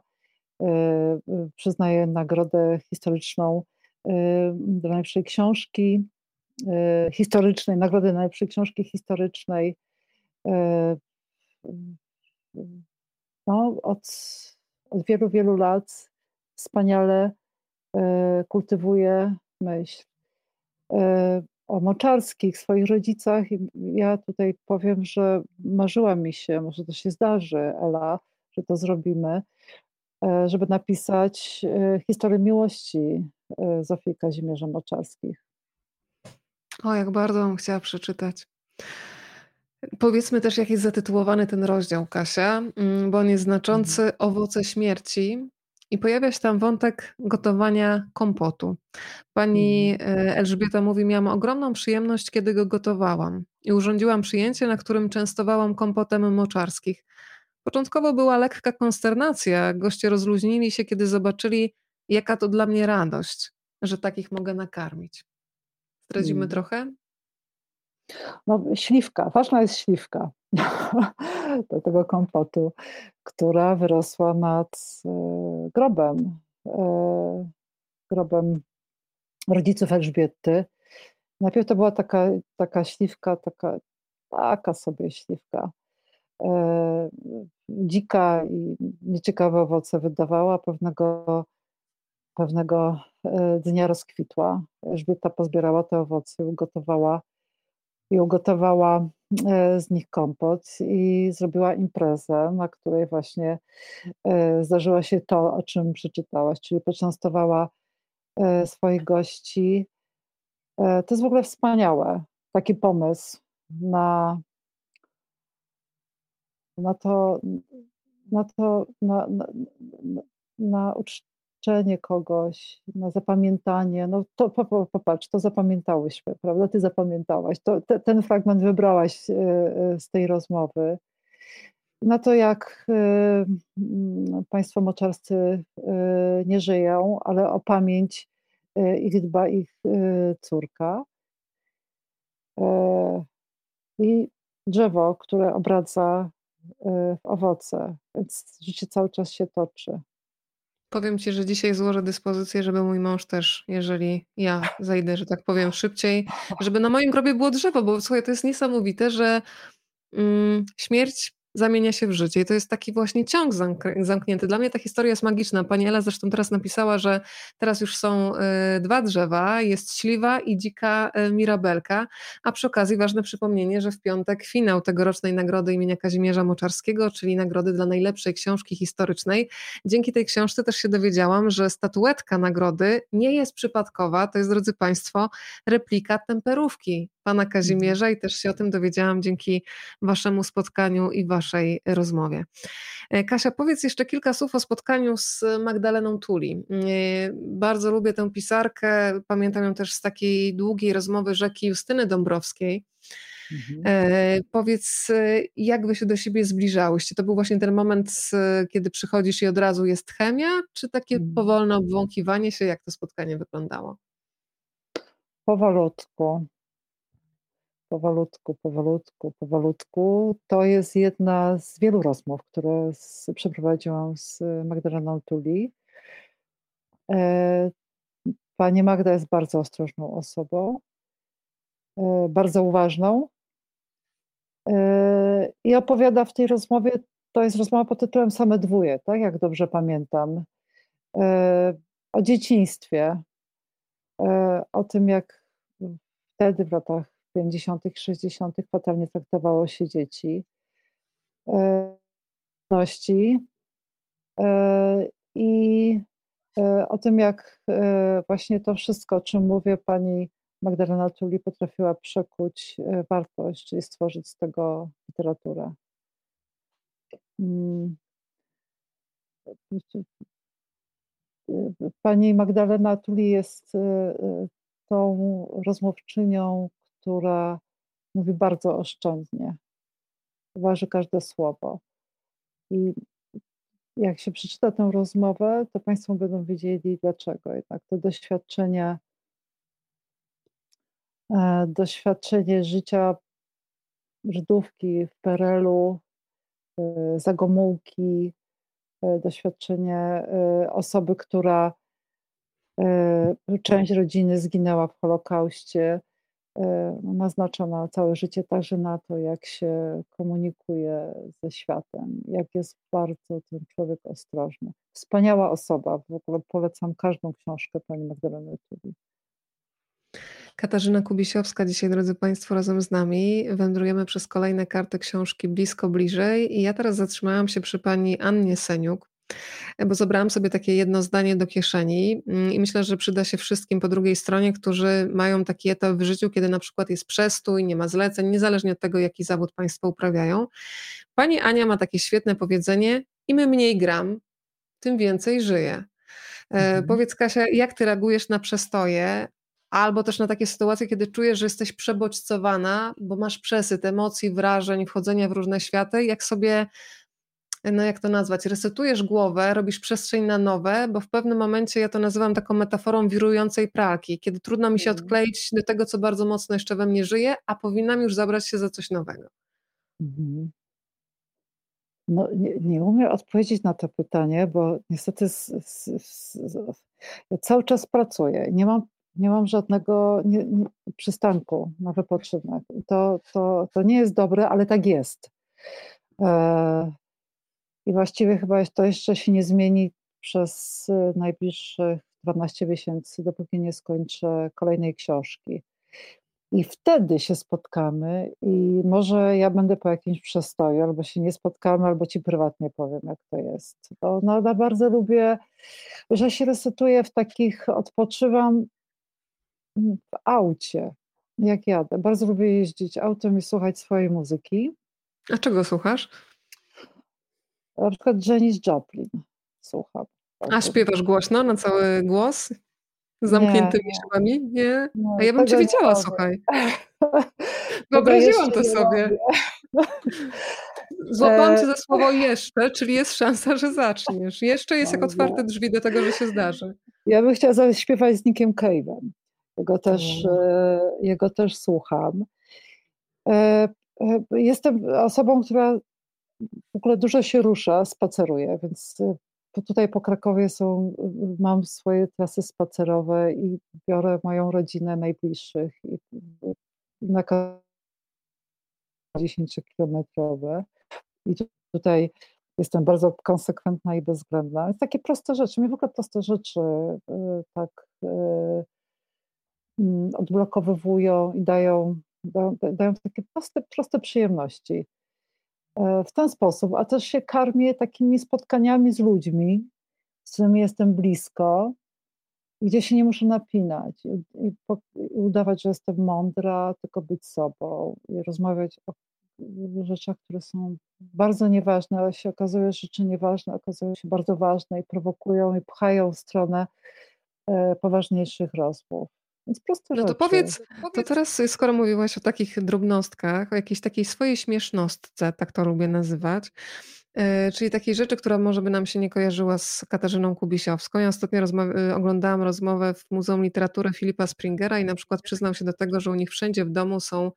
przyznaje nagrodę historyczną dla najlepszej książki historycznej, nagrodę najlepszej książki historycznej. No, od, od wielu, wielu lat wspaniale kultywuje myśl o moczarskich, swoich rodzicach. I ja tutaj powiem, że marzyła mi się, może to się zdarzy, Ela, że to zrobimy, żeby napisać e, historię miłości e, Zofii Kazimierza Moczarskich. O, jak bardzo bym chciała przeczytać. Powiedzmy też, jak jest zatytułowany ten rozdział, Kasia, mm, bo on jest znaczący mhm. Owoce śmierci. I pojawia się tam wątek gotowania kompotu. Pani mhm. e, Elżbieta mówi: Miałam ogromną przyjemność, kiedy go gotowałam i urządziłam przyjęcie, na którym częstowałam kompotem moczarskich. Początkowo była lekka konsternacja. Goście rozluźnili się, kiedy zobaczyli, jaka to dla mnie radość, że takich mogę nakarmić. Zdradzimy hmm. trochę? No, śliwka, ważna jest śliwka. (laughs) do tego kompotu, która wyrosła nad e, grobem, e, grobem rodziców Elżbiety. Najpierw to była taka, taka śliwka, taka, taka sobie śliwka, dzika i nieciekawe owoce wydawała. Pewnego, pewnego dnia rozkwitła. Elżbieta pozbierała te owoce, ugotowała i ugotowała e, z nich kompot i zrobiła imprezę, na której właśnie e, zdarzyło się to, o czym przeczytałaś, czyli poczęstowała e, swoich gości. To jest w ogóle wspaniałe, taki pomysł na, na to, na to, na, na, na, uczczenie kogoś, na zapamiętanie, no to popatrz, to zapamiętałyśmy, prawda? Ty zapamiętałaś, to, te, ten fragment wybrałaś e, e, z tej rozmowy. Na to, jak e, państwo moczarscy nie żyją, ale o pamięć ich dba ich córka. I drzewo, które obradza w owoce, więc życie cały czas się toczy. Powiem ci, że dzisiaj złożę dyspozycję, żeby mój mąż też, jeżeli ja zajdę, że tak powiem, szybciej, żeby na moim grobie było drzewo, bo słuchaj, to jest niesamowite, że mm, śmierć zamienia się w życie. I to jest taki właśnie ciąg zamknięty. Dla mnie ta historia jest magiczna. Pani Ela zresztą teraz napisała, że teraz już są y, dwa drzewa, jest śliwa i dzika y, mirabelka, a przy okazji ważne przypomnienie, że w piątek finał tegorocznej nagrody imienia Kazimierza Moczarskiego, czyli nagrody dla najlepszej książki historycznej. Dzięki tej książce też się dowiedziałam, że statuetka nagrody nie jest przypadkowa, to jest, drodzy Państwo, replika temperówki pana Kazimierza i też się o tym dowiedziałam dzięki waszemu spotkaniu i waszej rozmowie. E, Kasia, powiedz jeszcze kilka słów o spotkaniu z Magdaleną Tuli. E, bardzo lubię tę pisarkę, pamiętam ją też z takiej długiej rozmowy rzeki Justyny Dąbrowskiej. Mhm. E, powiedz, jak wy się do siebie zbliżałyście? To był właśnie ten moment, kiedy przychodzisz i od razu jest chemia, czy takie mhm. powolne obwąchiwanie się? Jak to spotkanie wyglądało? Powolutku powolutku, powolutku, powolutku. To jest jedna z wielu rozmów, które z, przeprowadziłam z Magdaleną Tuli. E, pani Magda jest bardzo ostrożną osobą, e, bardzo uważną e, i opowiada w tej rozmowie, to jest rozmowa pod tytułem Same dwóje, tak jak dobrze pamiętam, o dzieciństwie, o tym jak wtedy w latach 50., 60. fatalnie traktowało się dzieci. E, e, I e, o tym, jak właśnie to wszystko, o czym mówię, pani Magdalena Tuli potrafiła przekuć wartość, czyli stworzyć z tego literaturę. Mm. Pani Magdalena Tuli jest tą rozmówczynią, która mówi bardzo oszczędnie, waży każde słowo. I jak się przeczyta tę rozmowę, to Państwo będą wiedzieli dlaczego. Jednak to doświadczenie, e, doświadczenie życia Żydówki w Perelu, e, Zagomułki, e, doświadczenie osoby, która część rodziny zginęła w Holokauście, naznaczona całe życie także na to, jak się komunikuje ze światem, jak jest bardzo ten człowiek ostrożny. Wspaniała osoba, w ogóle polecam każdą książkę pani Magdaleny Tubi. Katarzyna Kubisiowska dzisiaj, drodzy Państwo, razem z nami. Wędrujemy przez kolejne karty książki blisko, bliżej i ja teraz zatrzymałam się przy pani Annie Seniuk, bo zabrałam sobie takie jedno zdanie do kieszeni mm, i myślę, że przyda się wszystkim po drugiej stronie, którzy mają taki etap w życiu, kiedy na przykład jest przestój, nie ma zleceń, niezależnie od tego, jaki zawód Państwo uprawiają. Pani Ania ma takie świetne powiedzenie: im mniej gram, tym więcej żyję. E, mhm. Powiedz Kasia, jak ty reagujesz na przestoje, albo też na takie sytuacje, kiedy czujesz, że jesteś przebodźcowana, bo masz przesyt emocji, wrażeń, wchodzenia w różne światy, jak sobie no jak to nazwać, resetujesz głowę, robisz przestrzeń na nowe, bo w pewnym momencie ja to nazywam taką metaforą wirującej pralki, kiedy trudno mi się mhm. odkleić do tego, co bardzo mocno jeszcze we mnie żyje, a powinnam już zabrać się za coś nowego. Mhm. No, nie, nie umiem odpowiedzieć na to pytanie, bo niestety z, z, z, ja cały czas pracuję. Nie mam, nie mam żadnego nie, nie, przystanku na wypoczynek. To, to, to nie jest dobre, ale tak jest. E, I właściwie chyba to jeszcze się nie zmieni przez najbliższych 12 miesięcy, dopóki nie skończę kolejnej książki. I wtedy się spotkamy, i może ja będę po jakimś przestoju, albo się nie spotkamy, albo ci prywatnie powiem, jak to jest. Bo no, bardzo lubię, że się resetuję w takich, odpoczywam w aucie, jak jadę. Bardzo lubię jeździć autem i słuchać swojej muzyki. A czego słuchasz? Na przykład Janis Joplin słucham. A śpiewasz głośno, na cały głos? Zamkniętymi nie, szybami? Nie? A ja bym cię widziała, słuchaj. (laughs) Wyobraziłam to sobie. (laughs) Złapałam cię za słowo jeszcze, czyli jest szansa, że zaczniesz. Jeszcze jest jak otwarte drzwi do tego, że się zdarzy. Ja bym chciała zaśpiewać z Nickiem Cave'em. Jego też, hmm. jego też słucham. E, e, jestem osobą, która w ogóle dużo się rusza, spaceruje, więc tutaj po Krakowie są, mam swoje trasy spacerowe i biorę moją rodzinę najbliższych i na 10-kilometrowe. I tutaj jestem bardzo konsekwentna i bezwzględna. Takie proste rzeczy, mi w ogóle proste rzeczy y, tak y, mm, odblokowywują i dają, dają, dają takie proste, proste przyjemności. E, w ten sposób, a też się karmię takimi spotkaniami z ludźmi, z którymi jestem blisko, gdzie się nie muszę napinać i, udawać, że jestem mądra, tylko być sobą i rozmawiać o rzeczach, które są bardzo nieważne, ale się okazuje, że rzeczy nieważne okazują się bardzo ważne i prowokują i pchają w stronę e, poważniejszych rozmów. Więc proste No to powiedz, to teraz skoro mówiłaś o takich drobnostkach, o jakiejś takiej swojej śmiesznostce, tak to lubię nazywać, e, czyli takiej rzeczy, która może by nam się nie kojarzyła z Katarzyną Kubisiowską. Ja ostatnio rozma- oglądałam rozmowę w Muzeum Literatury Filipa Springera i na przykład przyznał się do tego, że u nich wszędzie w domu są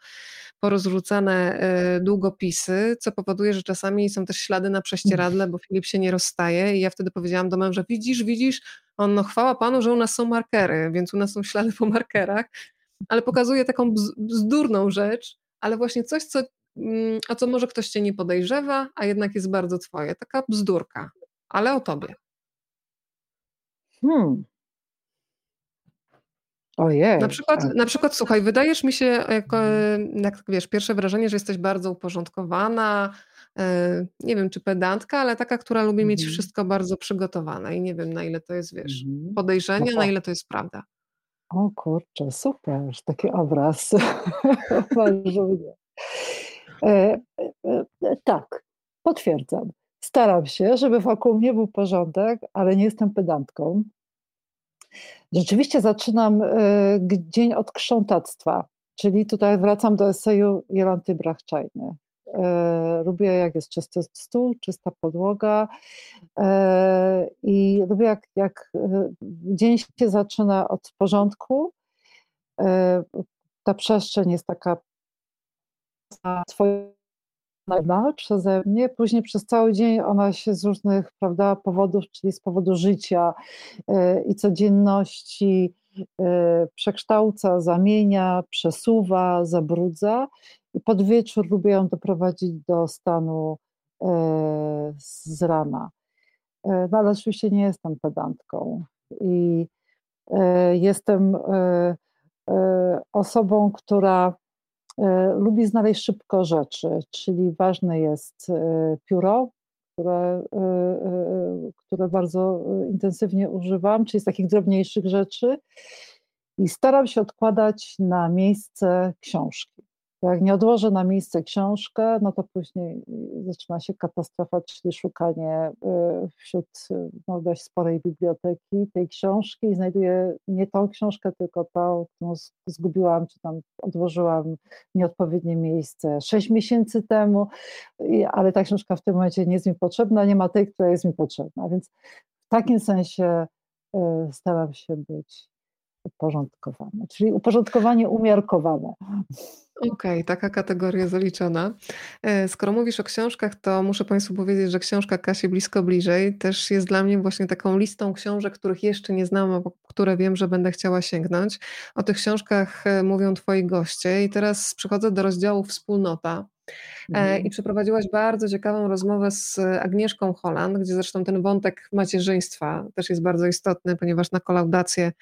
porozrzucane e, długopisy, co powoduje, że czasami są też ślady na prześcieradle, bo Filip się nie rozstaje i ja wtedy powiedziałam do męża, widzisz, widzisz, on no chwała Panu, że u nas są markery, więc u nas są ślady po markerach, ale pokazuje taką bzdurną rzecz, ale właśnie coś, co, mm, o co może ktoś Cię nie podejrzewa, a jednak jest bardzo Twoje. Taka bzdurka, ale o Tobie. Hmm. Ojej. Na przykład, na przykład, słuchaj, wydajesz mi się, jako, jak wiesz, pierwsze wrażenie, że jesteś bardzo uporządkowana, nie wiem czy pedantka, ale taka, która lubi mieć mhm. wszystko bardzo przygotowane i nie wiem na ile to jest, wiesz, mhm. podejrzenie, no na ile to jest prawda. O kurczę, super, taki obraz. (laughs) E, e, e, tak, potwierdzam. Staram się, żeby wokół mnie był porządek, ale nie jestem pedantką. Rzeczywiście zaczynam e, dzień od krzątactwa, czyli tutaj wracam do eseju Jolanty Brachczajny. E, lubię, jak jest czysty stół, czysta podłoga. E, i lubię, jak, jak dzień się zaczyna od porządku. Ta przestrzeń jest taka swoja przeze mnie, później przez cały dzień ona się z różnych prawda, powodów, czyli z powodu życia e, i codzienności e, przekształca, zamienia, przesuwa, zabrudza pod wieczór lubię ją doprowadzić do stanu e, z rana. No ale oczywiście nie jestem pedantką i jestem osobą, która E, lubi znaleźć szybko rzeczy, czyli ważne jest e, pióro, które, e, które bardzo intensywnie używam, czyli z takich drobniejszych rzeczy. I staram się odkładać na miejsce książki. Jak nie odłożę na miejsce książkę, no to później zaczyna się katastrofa, czyli szukanie y, wśród no, dość sporej biblioteki tej książki i znajduję nie tą książkę, tylko tą, którą zgubiłam, czy tam odłożyłam nieodpowiednie miejsce sześć miesięcy temu, ale ta książka w tym momencie nie jest mi potrzebna, nie ma tej, która jest mi potrzebna. Więc w takim sensie y, staram się być uporządkowane, czyli uporządkowanie umiarkowane. Okej, taka kategoria zaliczona. E, skoro mówisz o książkach, to muszę Państwu powiedzieć, że książka Kasi Blisko Bliżej też jest dla mnie właśnie taką listą książek, których jeszcze nie znam, a które wiem, że będę chciała sięgnąć. O tych książkach e, mówią Twoi goście i teraz przechodzę do rozdziału Wspólnota. E, mhm. I przeprowadziłaś bardzo ciekawą rozmowę z Agnieszką Holland, gdzie zresztą ten wątek macierzyństwa też jest bardzo istotny, ponieważ na kolaudację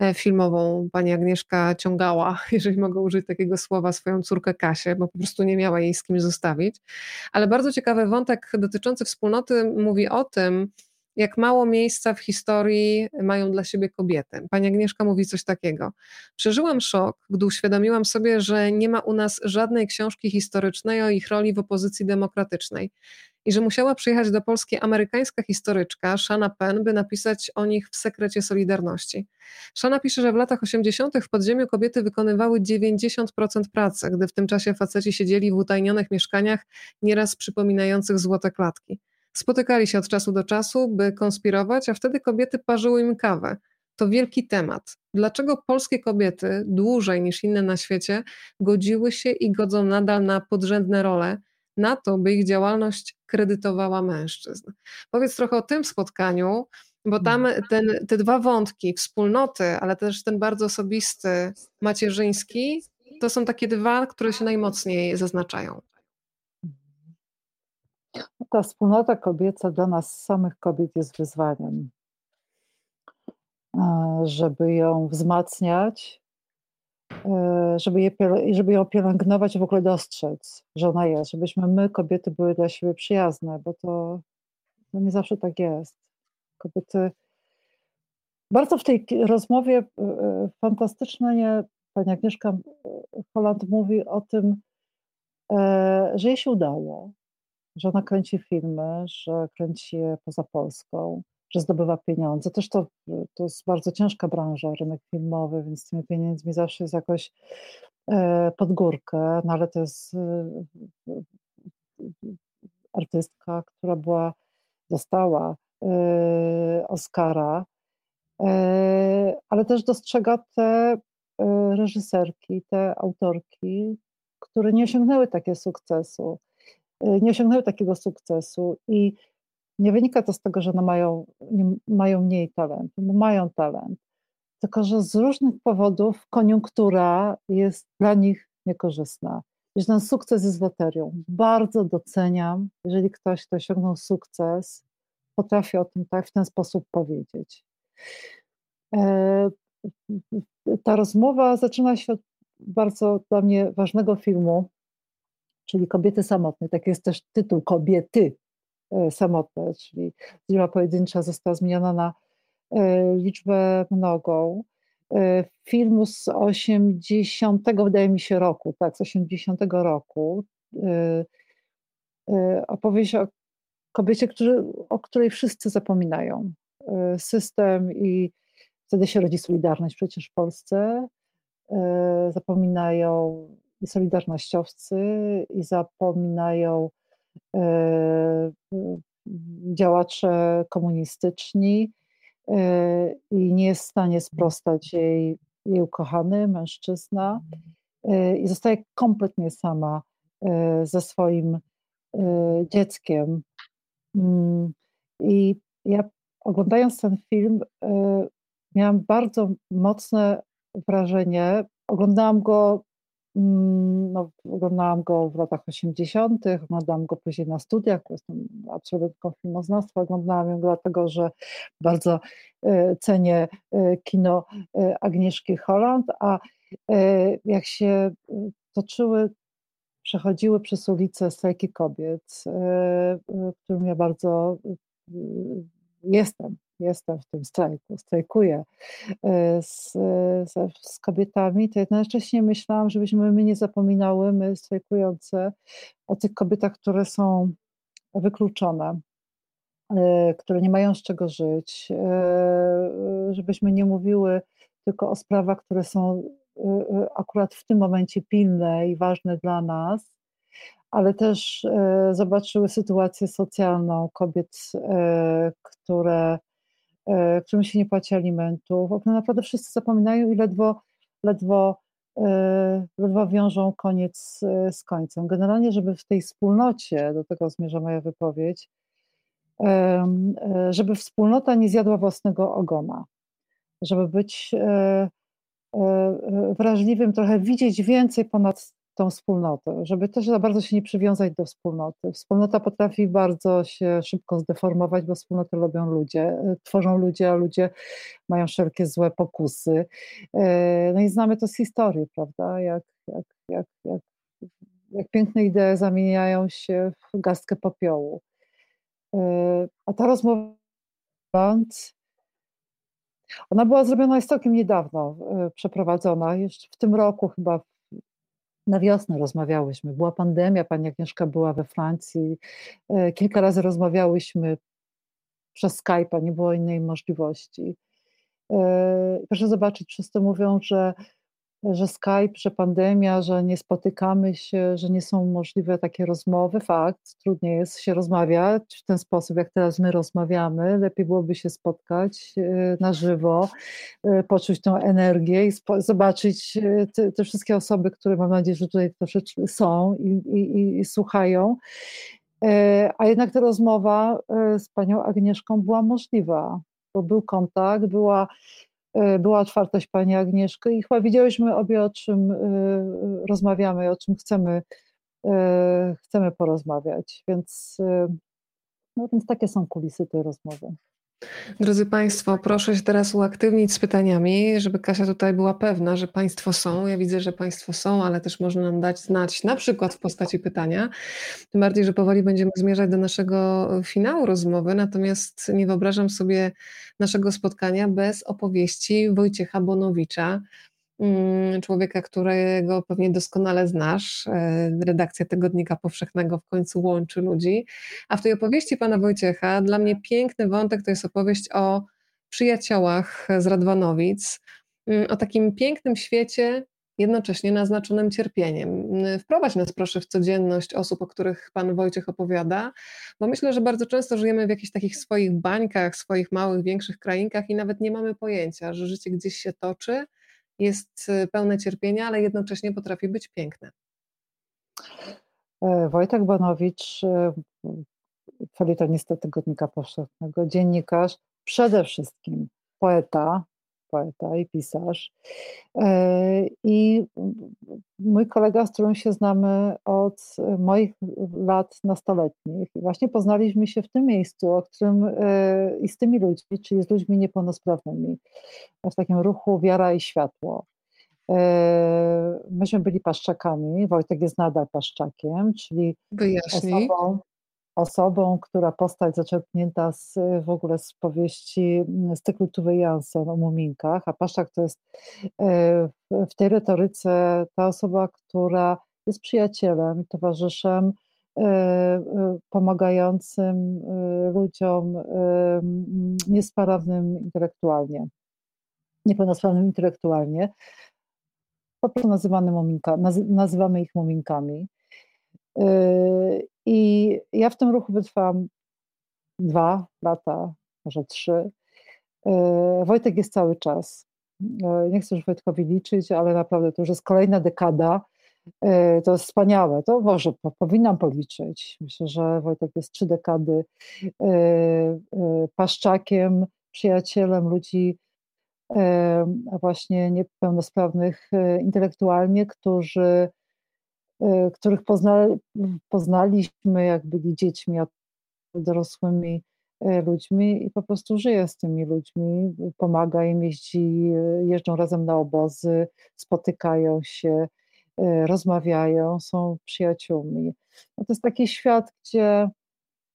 e, filmową pani Agnieszka ciągała, (laughs) jeżeli mogę użyć takiego słowa, swoją córkę Kasię, bo po prostu nie miała jej z kim zostawić. Ale bardzo ciekawy wątek dotyczący wspólnoty mówi o tym, jak mało miejsca w historii mają dla siebie kobiety. Pani Agnieszka mówi coś takiego. Przeżyłam szok, gdy uświadomiłam sobie, że nie ma u nas żadnej książki historycznej o ich roli w opozycji demokratycznej i że musiała przyjechać do Polski amerykańska historyczka Shana Penn, by napisać o nich w sekrecie Solidarności. Shana pisze, że w latach 80. w podziemiu kobiety wykonywały 90% pracy, gdy w tym czasie faceci siedzieli w utajnionych mieszkaniach, nieraz przypominających złote klatki. Spotykali się od czasu do czasu, by konspirować, a wtedy kobiety parzyły im kawę. To wielki temat. Dlaczego polskie kobiety dłużej niż inne na świecie godziły się i godzą nadal na podrzędne role, na to, by ich działalność kredytowała mężczyzn? Powiedz trochę o tym spotkaniu, bo tam mm. ten, te dwa wątki, wspólnoty, ale też ten bardzo osobisty, macierzyński, to są takie dwa, które się najmocniej zaznaczają ta wspólnota kobieca dla nas samych kobiet jest wyzwaniem. E, żeby ją wzmacniać, e, żeby, je, żeby ją pielęgnować w ogóle dostrzec, że ona jest, żebyśmy my, kobiety, były dla siebie przyjazne, bo to, to nie zawsze tak jest. Kobiety. Bardzo w tej rozmowie e, fantastycznie pani Agnieszka Holland mówi o tym, że jej się udało, że ona kręci filmy, że kręci je poza Polską, że zdobywa pieniądze. Też to, to jest bardzo ciężka branża, rynek filmowy, więc z tymi pieniędzmi zawsze jest jakoś e, pod górkę, no ale to jest e, artystka, która była, dostała e, Oscara, ale też dostrzega te reżyserki, te autorki, które nie osiągnęły takiego sukcesu. Y, nie osiągnęły takiego sukcesu i nie wynika to z tego, że one mają, mają mniej talentu, bo mają talent, tylko że z różnych powodów koniunktura jest dla nich niekorzystna. I że ten sukces jest loterią. Bardzo doceniam, jeżeli ktoś, kto osiągnął sukces, potrafi o tym tak w ten sposób powiedzieć. E, ta rozmowa zaczyna się od bardzo dla mnie ważnego filmu, czyli kobiety samotne. Tak jest też tytuł Kobiety e, samotne, czyli liczba pojedyncza została zmieniona na e, liczbę mnogą. E, filmu z 80, wydaje mi się, roku, tak, z 80 roku. Opowieść o kobiecie, który, o której wszyscy zapominają. System i wtedy się rodzi Solidarność przecież w Polsce. Zapominają solidarnościowcy i zapominają e, działacze komunistyczni e, i nie jest w stanie sprostać jej, jej ukochany mężczyzna e, i zostaje kompletnie sama ze swoim dzieckiem. Mm, I ja oglądając ten film miałam bardzo mocne wrażenie. Oglądałam go no, oglądałam go w latach 80., oglądałam go później na studiach, jestem absolwentką filmoznawstwa, oglądałam ją dlatego, że bardzo e, cenię e, kino e, Agnieszki Holland, a jak się toczyły, przechodziły przez ulicę strajki kobiet, którym ja bardzo jestem jestem w tym strajku, strajkuję e, z, z, kobietami, to jednocześnie myślałam, żebyśmy my nie zapominały, my strajkujące, o tych kobietach, które są wykluczone, e, które nie mają z czego żyć, e, żebyśmy nie mówiły tylko o sprawach, które są akurat w tym momencie pilne i ważne dla nas, ale też zobaczyły sytuację socjalną kobiet, które którym się nie płaci alimentów, o którym naprawdę wszyscy zapominają i ledwo, ledwo, e, ledwo wiążą koniec e, z końcem. Generalnie, żeby w tej wspólnocie, do tego zmierza moja wypowiedź, żeby wspólnota nie zjadła własnego ogona, żeby być wrażliwym, trochę widzieć więcej ponad tą wspólnotę, żeby też za bardzo się nie przywiązać do wspólnoty. Wspólnota potrafi bardzo się szybko zdeformować, bo wspólnotę robią ludzie, e, tworzą ludzie, a ludzie mają wszelkie złe pokusy. E, no i znamy to z historii, prawda? Jak, jak, jak, jak, jak piękne idee zamieniają się w gastkę popiołu. E, a ta rozmowa ona była zrobiona jest całkiem niedawno, przeprowadzona, jeszcze w tym roku chyba na wiosnę rozmawiałyśmy. Była pandemia, pani Agnieszka była we Francji. E, kilka razy rozmawiałyśmy przez Skype'a, nie było innej możliwości. E, proszę zobaczyć, wszyscy mówią, że że Skype, że pandemia, że nie spotykamy się, że nie są możliwe takie rozmowy. Fakt, trudniej jest się rozmawiać w ten sposób, jak teraz my rozmawiamy. Lepiej byłoby się spotkać e, na żywo, e, poczuć tą energię i zobaczyć e, te, te wszystkie osoby, które mam nadzieję, że tutaj troszeczkę są i, i, i słuchają. A jednak ta rozmowa z panią Agnieszką była możliwa, bo był kontakt, była była otwartość pani Agnieszki i chyba wiedziałyśmy obie o czym e, rozmawiamy, o czym chcemy, chcemy porozmawiać, więc, no, więc takie są kulisy tej rozmowy. Drodzy Państwo, proszę się teraz uaktywnić z pytaniami, żeby Kasia tutaj była pewna, że Państwo są. Ja widzę, że Państwo są, ale też można nam dać znać, na przykład w postaci pytania. Tym bardziej, że powoli będziemy zmierzać do naszego finału rozmowy, natomiast nie wyobrażam sobie naszego spotkania bez opowieści Wojciecha Bonowicza, człowieka, którego pewnie doskonale znasz. E, redakcja Tygodnika Powszechnego w końcu łączy ludzi. A w tej opowieści pana Wojciecha dla mnie piękny wątek to jest opowieść o przyjaciołach z Radwanowic, mm, o takim pięknym świecie, jednocześnie naznaczonym cierpieniem. Mm, wprowadź nas proszę w codzienność osób, o których pan Wojciech opowiada, bo myślę, że bardzo często żyjemy w jakichś takich swoich bańkach, swoich małych, większych krainkach i nawet nie mamy pojęcia, że życie gdzieś się toczy, jest y, pełne cierpienia, ale jednocześnie potrafi być piękne. E, Wojtek Banowicz, e, felietonista Tygodnika Powszechnego, dziennikarz, przede wszystkim poeta, poeta i pisarz. E, I mój kolega, z którym się znamy od moich lat nastoletnich, właśnie poznaliśmy się w tym miejscu, o którym e, i z tymi ludźmi, czyli z ludźmi niepełnosprawnymi, w takim ruchu Wiara i Światło. E, myśmy byli paszczakami, Wojtek jest nadal paszczakiem, czyli Wyjaśnij. osobą, osobą, która postać zaczerpnięta z, w ogóle z powieści z cyklu o muminkach, a Paszczak to jest e, w tej retoryce ta osoba, która jest przyjacielem, towarzyszem, e, e, pomagającym ludziom niesprawnym intelektualnie, niepełnosprawnym intelektualnie, po prostu nazywamy, nazywamy ich muminkami. I ja w tym ruchu wytrwałam dwa lata, może trzy. E, Wojtek jest cały czas. E, nie chcę już Wojtkowi liczyć, ale naprawdę to już jest kolejna dekada. To jest wspaniałe. To może powinnam policzyć. Myślę, że Wojtek jest trzy dekady paszczakiem, przyjacielem ludzi właśnie niepełnosprawnych intelektualnie, którzy których poznali, poznaliśmy, jak byli dziećmi, a dorosłymi y, ludźmi i po prostu żyje z tymi ludźmi, pomaga im, jeździ, y, jeżdżą razem na obozy, spotykają się, rozmawiają, są przyjaciółmi. No to jest taki świat, gdzie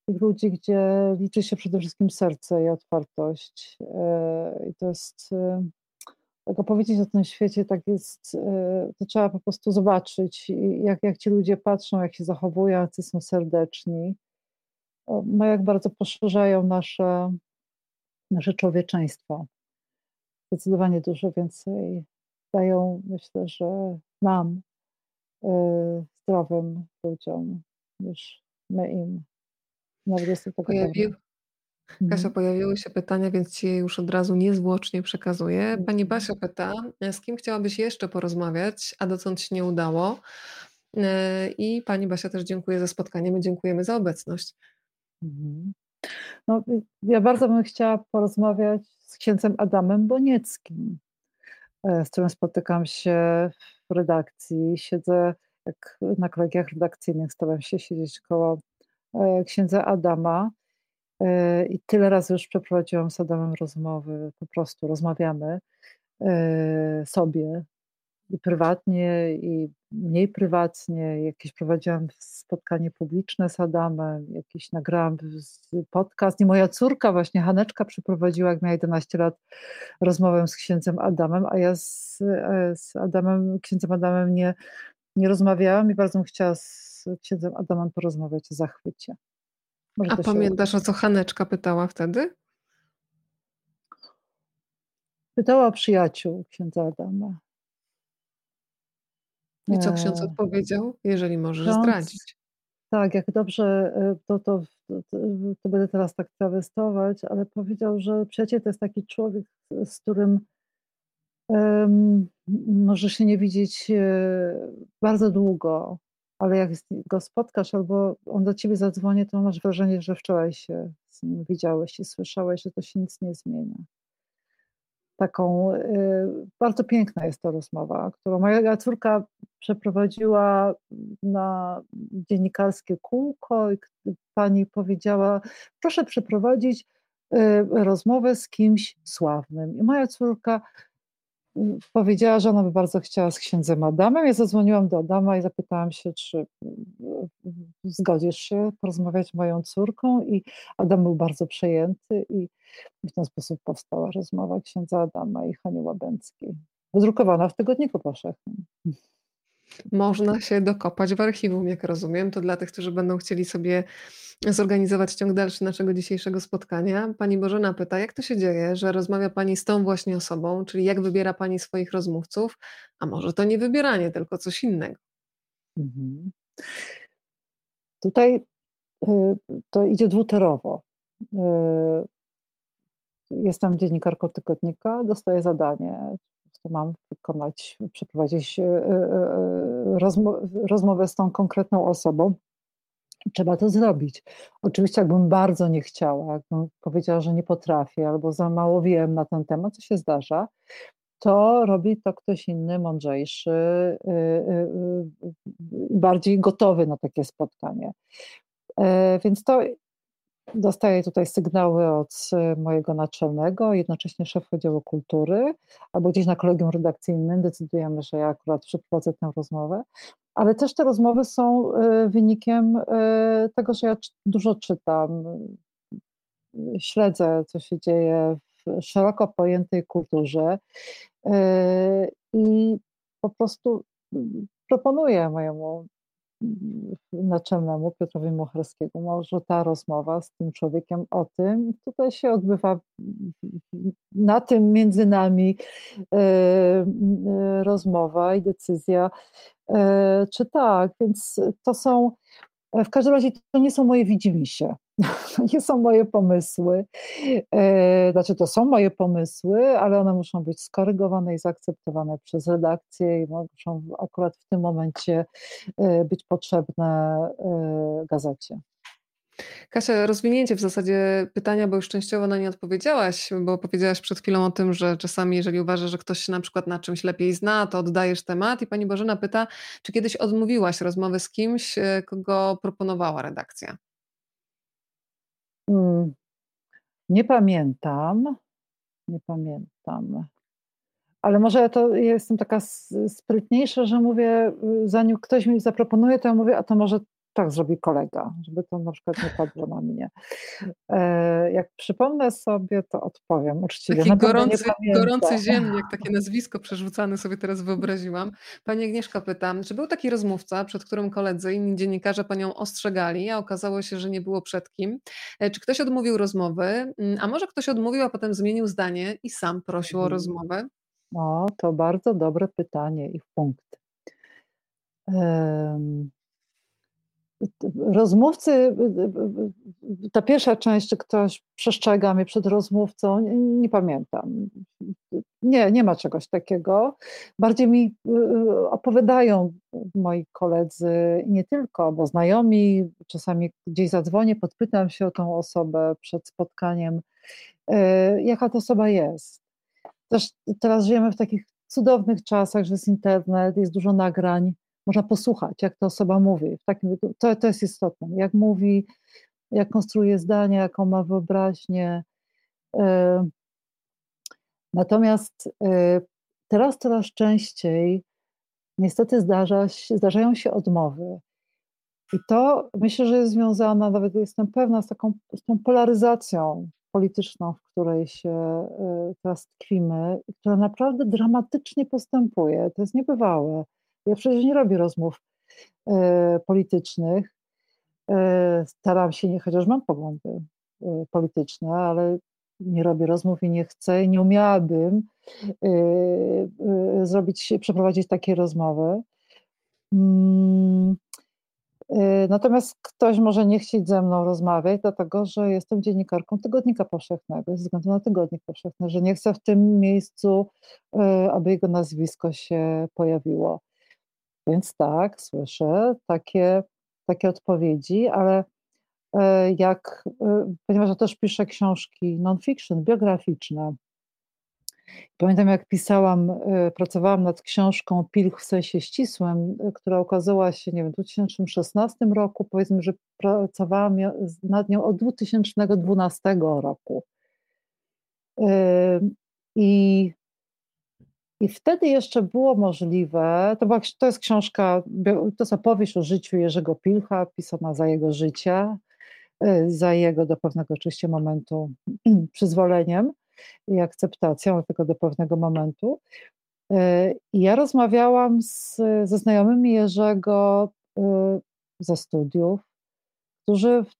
ludzi, gdzie liczy się przede wszystkim serce i otwartość. I to jest opowiedzieć o tym świecie, tak jest, e, to trzeba po prostu zobaczyć, jak, jak ci ludzie patrzą, jak się zachowują, jacy są serdeczni, no jak bardzo poszerzają nasze, nasze człowieczeństwo. Zdecydowanie dużo więcej dają, myślę, że nam, e, zdrowym ludziom, niż my im. Nawet jest to tak Pojawił, Kasia, Mhm. pojawiły się pytania, więc ci je już od razu niezwłocznie przekazuję. Pani Mhm. Basia pyta, e, z kim chciałabyś jeszcze porozmawiać, a dotąd się nie udało? E, I pani Basia też dziękuję za spotkanie. My dziękujemy za obecność. Mhm. No, y, ja bardzo bym chciała porozmawiać z księdzem Adamem Bonieckim, e, z którym spotykam się w redakcji. Siedzę, jak na kolegiach redakcyjnych staram się siedzieć koło księdza Adama. E, I tyle razy już przeprowadziłam z Adamem rozmowy, po prostu rozmawiamy e, sobie i prywatnie, i mniej prywatnie. Jakieś prowadziłam spotkanie publiczne z Adamem, jakiś nagrałam podcast i moja córka właśnie, Haneczka, przeprowadziła, jak miała 11 lat, rozmowę z księdzem Adamem, a ja z, e, z Adamem, księdzem Adamem nie, nie rozmawiałam i bardzo bym chciała z księdzem Adamem porozmawiać o zachwycie. Może A pamiętasz, o co Haneczka pytała wtedy? Pytała o przyjaciół księdza Adama. I co ksiądz E, odpowiedział? Jeżeli możesz Ksiądz, zdradzić. tak, jak dobrze, e, to, to, to, to będę teraz tak trawestować, ale powiedział, że przyjaciel to jest taki człowiek, z którym um, możesz się nie widzieć e, bardzo długo, ale jak go spotkasz albo on do ciebie zadzwoni, to masz wrażenie, że wczoraj się z nim widziałeś i słyszałeś, że to się nic nie zmienia taką, y, bardzo piękna jest to rozmowa, którą moja córka przeprowadziła na dziennikarskie kółko i pani powiedziała, proszę przeprowadzić y, rozmowę z kimś sławnym. I moja córka powiedziała, że ona by bardzo chciała z księdzem Adamem. Ja zadzwoniłam do Adama i zapytałam się, czy y, zgodzisz się porozmawiać z moją córką i Adam był bardzo przejęty i w ten sposób powstała rozmowa księdza Adama i Hani Łabęckiej, wydrukowana w Tygodniku Powszechnym. Można się dokopać w archiwum, jak rozumiem. To dla tych, którzy będą chcieli sobie zorganizować ciąg dalszy naszego dzisiejszego spotkania. Pani Bożena pyta, jak to się dzieje, że rozmawia Pani z tą właśnie osobą, czyli jak wybiera Pani swoich rozmówców, a może to nie wybieranie, tylko coś innego. Mhm. Tutaj y, to idzie dwutorowo. Y, jestem dziennikarką tygodnika, dostaję zadanie, mam wykonać, przeprowadzić y, rozmowę z tą konkretną osobą trzeba to zrobić. Oczywiście, jakbym bardzo nie chciała, jakbym powiedziała, że nie potrafię albo za mało wiem na ten temat, co się zdarza, to robi to ktoś inny, mądrzejszy, bardziej gotowy na takie spotkanie. E, więc to dostaję tutaj sygnały od mojego naczelnego, jednocześnie szefa działu kultury, albo gdzieś na kolegium redakcyjnym decydujemy, że ja akurat przeprowadzę tę rozmowę. Ale też te rozmowy są e, wynikiem e, tego, że ja dużo czytam, śledzę, co się dzieje w szeroko pojętej kulturze i po prostu proponuję mojemu naczelnemu Piotrowi Mucharskiemu, może ta rozmowa z tym człowiekiem o tym, tutaj się odbywa na tym między nami rozmowa i decyzja. E, czy tak, więc to są, w każdym razie to nie są moje widzimisię, (laughs) nie są moje pomysły, e, znaczy to są moje pomysły, ale one muszą być skorygowane i zaakceptowane przez redakcję i muszą akurat w tym momencie e, być potrzebne gazecie. Kasia, rozwinięcie w zasadzie pytania, bo już częściowo na nie odpowiedziałaś, bo powiedziałaś przed chwilą o tym, że czasami, jeżeli uważasz, że ktoś się na przykład na czymś lepiej zna, to oddajesz temat. I pani Bożena pyta, czy kiedyś odmówiłaś rozmowy z kimś, e, kogo proponowała redakcja? Hmm. Nie pamiętam. Nie pamiętam. Ale może to jestem taka sprytniejsza, że mówię, y, zanim ktoś mi zaproponuje, to ja mówię, a to może tak zrobi kolega, żeby to na przykład nie padło na mnie. E, jak przypomnę sobie, to odpowiem uczciwie. Taki gorący, gorący ziemniak, (laughs) takie nazwisko przerzucane sobie teraz wyobraziłam. Pani Agnieszka pyta, czy był taki rozmówca, przed którym koledzy, inni dziennikarze panią ostrzegali, a okazało się, że nie było przed kim? E, czy ktoś odmówił rozmowy, mm, a może ktoś odmówił, a potem zmienił zdanie i sam prosił o mhm. rozmowę? No, to bardzo dobre pytanie i w punkt. Um, rozmówcy, ta pierwsza część, czy ktoś przestrzega mnie przed rozmówcą, nie, nie, pamiętam. Nie, nie ma czegoś takiego. Bardziej mi opowiadają moi koledzy, nie tylko, bo znajomi, czasami gdzieś zadzwonię, podpytam się o tą osobę przed spotkaniem, jaka ta osoba jest. Też teraz żyjemy w takich cudownych czasach, że jest internet, jest dużo nagrań, można posłuchać, jak ta osoba mówi. W takim, to, to jest istotne. Jak mówi, jak konstruuje zdania, jaką ma wyobraźnię. E, natomiast e, teraz coraz częściej niestety zdarza się, zdarzają się odmowy. I to myślę, że jest związane, nawet jestem pewna, z taką z tą polaryzacją polityczną, w której się e, teraz tkwimy, która naprawdę dramatycznie postępuje. To jest niebywałe. Ja przecież nie robię rozmów e, politycznych. E, staram się, nie, chociaż mam poglądy e, polityczne, ale nie robię rozmów i nie chcę, nie umiałabym zrobić, przeprowadzić takiej rozmowy. Mm, natomiast ktoś może nie chcieć ze mną rozmawiać, dlatego że jestem dziennikarką Tygodnika Powszechnego, ze względu na Tygodnik Powszechny, że nie chcę w tym miejscu, aby jego nazwisko się pojawiło. Więc tak, słyszę takie, takie odpowiedzi, ale e, jak, e, ponieważ ja też piszę książki non-fiction, biograficzne. Pamiętam, jak pisałam, e, pracowałam nad książką Pilch w sensie ścisłym, która ukazała się, nie wiem, w 2016 roku. Powiedzmy, że pracowałam nad nią od 2012 roku. I i wtedy jeszcze było możliwe, to, była, to jest książka, to jest opowieść o życiu Jerzego Pilcha, pisana za jego życia, y, za jego do pewnego oczywiście momentu (clears throat) przyzwoleniem i akceptacją, tylko do pewnego momentu. Y, I ja rozmawiałam z, ze znajomymi Jerzego y, ze studiów, którzy w,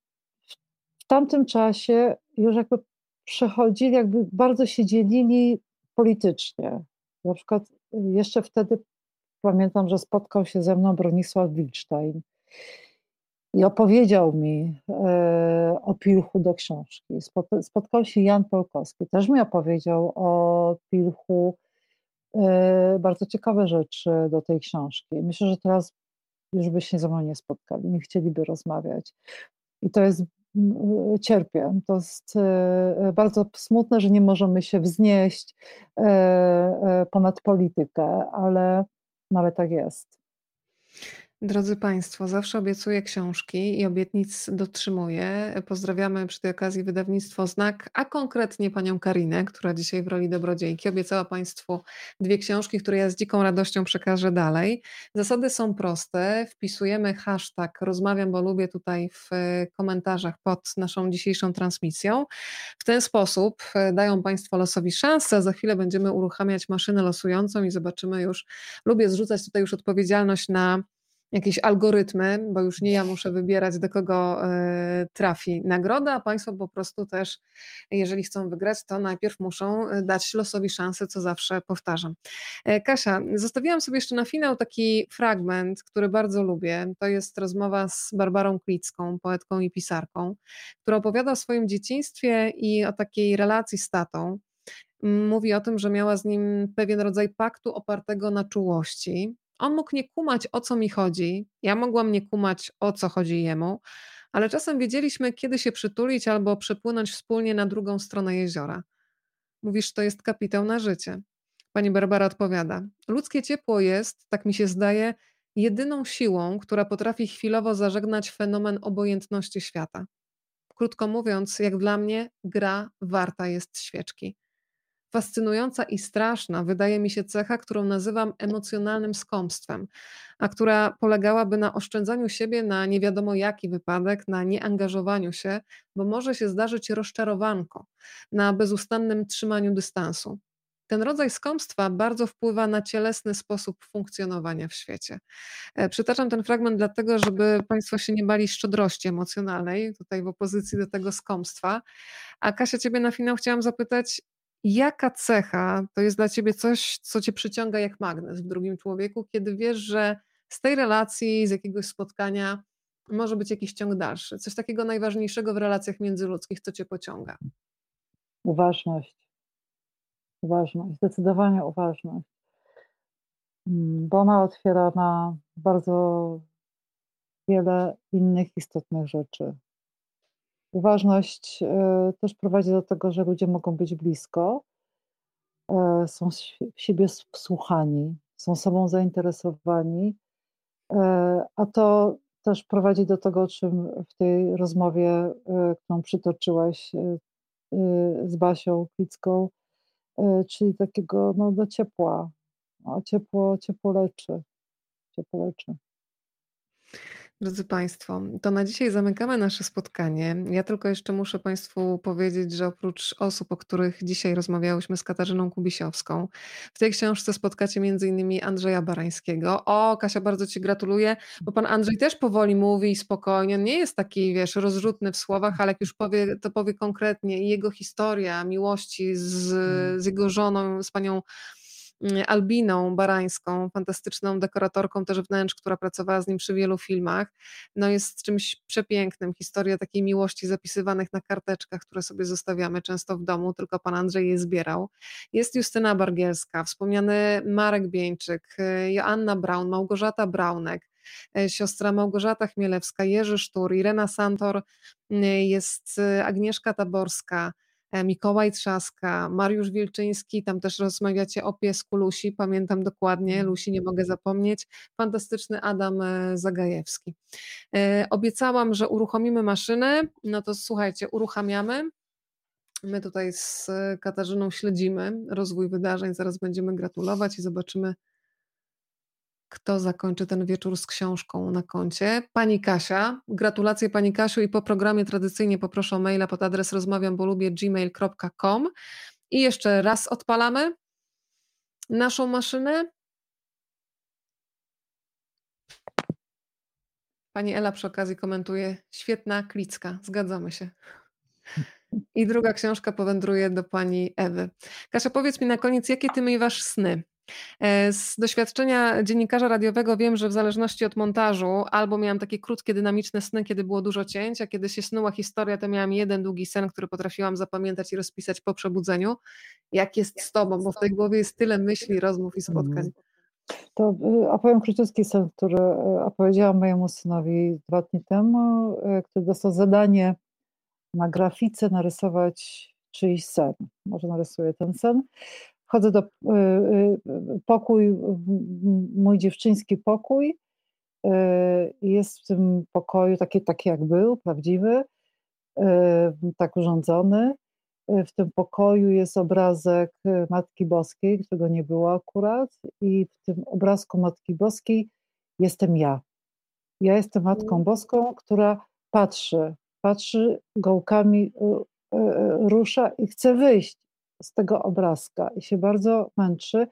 w tamtym czasie już jakby przechodzili, jakby bardzo się dzielili politycznie na przykład y, jeszcze wtedy pamiętam, że spotkał się ze mną Bronisław Wilstein i opowiedział mi e, o Pilchu do książki. Spotkał się Jan Polkowski, też mi opowiedział o Pilchu e, bardzo ciekawe rzeczy do tej książki. Myślę, że teraz już by się ze mną nie spotkali, nie chcieliby rozmawiać. I to jest cierpię. To jest e, bardzo smutne, że nie możemy się wznieść e, ponad politykę, ale, no ale tak jest. Drodzy Państwo, zawsze obiecuję książki i obietnic dotrzymuję. Pozdrawiamy przy tej okazji wydawnictwo Znak, a konkretnie panią Karinę, która dzisiaj w roli dobrodziejki obiecała Państwu dwie książki, które ja z dziką radością przekażę dalej. Zasady są proste. Wpisujemy hashtag rozmawiam, bo lubię tutaj w komentarzach pod naszą dzisiejszą transmisją. W ten sposób e, dają Państwo losowi szansę. Za chwilę będziemy uruchamiać maszynę losującą i zobaczymy już, lubię zrzucać tutaj już odpowiedzialność na jakieś algorytmy, bo już nie ja muszę wybierać, do kogo e, trafi nagroda, a Państwo po prostu też, jeżeli chcą wygrać, to najpierw muszą e, dać losowi szansę, co zawsze powtarzam. E, Kasia, zostawiłam sobie jeszcze na finał taki fragment, który bardzo lubię. To jest rozmowa z Barbarą Klicką, poetką i pisarką, która opowiada o swoim dzieciństwie i o takiej relacji z tatą mówi o tym, że miała z nim pewien rodzaj paktu opartego na czułości, on mógł nie kumać, o co mi chodzi, ja mogłam nie kumać, o co chodzi jemu, ale czasem wiedzieliśmy, kiedy się przytulić albo przepłynąć wspólnie na drugą stronę jeziora. Mówisz, to jest kapitał na życie. Pani Barbara odpowiada: Ludzkie ciepło jest, tak mi się zdaje, jedyną siłą, która potrafi chwilowo zażegnać fenomen obojętności świata. Krótko mówiąc, jak dla mnie, gra warta jest świeczki. Fascynująca i straszna wydaje mi się cecha, którą nazywam emocjonalnym skąpstwem, a która polegałaby na oszczędzaniu siebie na nie wiadomo jaki wypadek, na nieangażowaniu się, bo może się zdarzyć rozczarowanko, na bezustannym trzymaniu dystansu. Ten rodzaj skąpstwa bardzo wpływa na cielesny sposób funkcjonowania w świecie. E, przytaczam ten fragment dlatego, żeby Państwo się nie bali szczodrości emocjonalnej, tutaj w opozycji do tego skąpstwa. A Kasia, Ciebie na finał chciałam zapytać, Jaka cecha to jest dla ciebie coś, co cię przyciąga jak magnes w drugim człowieku, kiedy wiesz, że z tej relacji, z jakiegoś spotkania może być jakiś ciąg dalszy. Coś takiego najważniejszego w relacjach międzyludzkich, co cię pociąga. Uważność. Uważność, zdecydowanie uważność. Mm, bo ona otwiera na bardzo wiele innych istotnych rzeczy. Uważność e, też prowadzi do tego, że ludzie mogą być blisko, e, są w siebie wsłuchani, są sobą zainteresowani, e, a to też prowadzi do tego, o czym w tej rozmowie, którą przytoczyłaś z Basią Klicką, czyli takiego no, do ciepła. No, ciepło, ciepło leczy. Ciepło leczy. Drodzy Państwo, to na dzisiaj zamykamy nasze spotkanie. Ja tylko jeszcze muszę Państwu powiedzieć, że oprócz osób, o których dzisiaj rozmawiałyśmy z Katarzyną Kubisiowską, w tej książce spotkacie m.in. Andrzeja Barańskiego. O, Kasia, bardzo Ci gratuluję, bo Pan Andrzej też powoli mówi spokojnie. On nie jest taki, wiesz, rozrzutny w słowach, ale jak już powie, to powie konkretnie. I jego historia miłości z, z jego żoną, z Panią Mm, Albiną Barańską, fantastyczną dekoratorką też wnętrz, która pracowała z nim przy wielu filmach. No jest czymś przepięknym. Historia takiej miłości zapisywanych na karteczkach, które sobie zostawiamy często w domu, tylko pan Andrzej je zbierał. Jest Justyna Bargielska, wspomniany Marek Bieńczyk, y, Joanna Braun, Małgorzata Braunek, y, siostra Małgorzata Chmielewska, Jerzy Sztur, Irena Santor, y, jest Agnieszka Taborska, Mikołaj Trzaska, Mariusz Wilczyński, tam też rozmawiacie o piesku Lusi, pamiętam dokładnie, mhm. Lusi nie mogę zapomnieć, fantastyczny Adam e, Zagajewski. E, obiecałam, że uruchomimy maszynę, no to słuchajcie, uruchamiamy. My tutaj z Katarzyną śledzimy rozwój wydarzeń, zaraz będziemy gratulować i zobaczymy, kto zakończy ten wieczór z książką na koncie. Pani Kasia, gratulacje Pani Kasiu i po programie tradycyjnie poproszę o maila pod adres rozmawiam, bo lubię gmail.com i jeszcze raz odpalamy naszą maszynę. Pani Ela przy okazji komentuje, świetna klicka, zgadzamy się. I druga książka powędruje do pani Ewy. Kasia, powiedz mi na koniec, jakie ty miewasz sny? E, z doświadczenia dziennikarza radiowego wiem, że w zależności od montażu albo miałam takie krótkie, dynamiczne sny, kiedy było dużo cięć, a kiedy się snuła historia, to miałam jeden długi sen, który potrafiłam zapamiętać i rozpisać po przebudzeniu. Jak jest z tobą, bo w tej głowie jest tyle myśli, rozmów i spotkań. To y, opowiem króciutki sen, który y, opowiedziałam mojemu synowi dwa dni temu, y, który dostał zadanie na grafice narysować czyjś sen. Może narysuję ten sen. Wchodzę do y, y, pokój, mój dziewczyński pokój. Y, jest w tym pokoju taki, taki jak był, prawdziwy, tak urządzony. W tym pokoju jest obrazek Matki Boskiej, którego nie było akurat, i w tym obrazku Matki Boskiej jestem ja. Ja jestem Matką mm. Boską, która patrzy, patrzy gołkami, rusza i chce wyjść z tego obrazka i się bardzo męczy.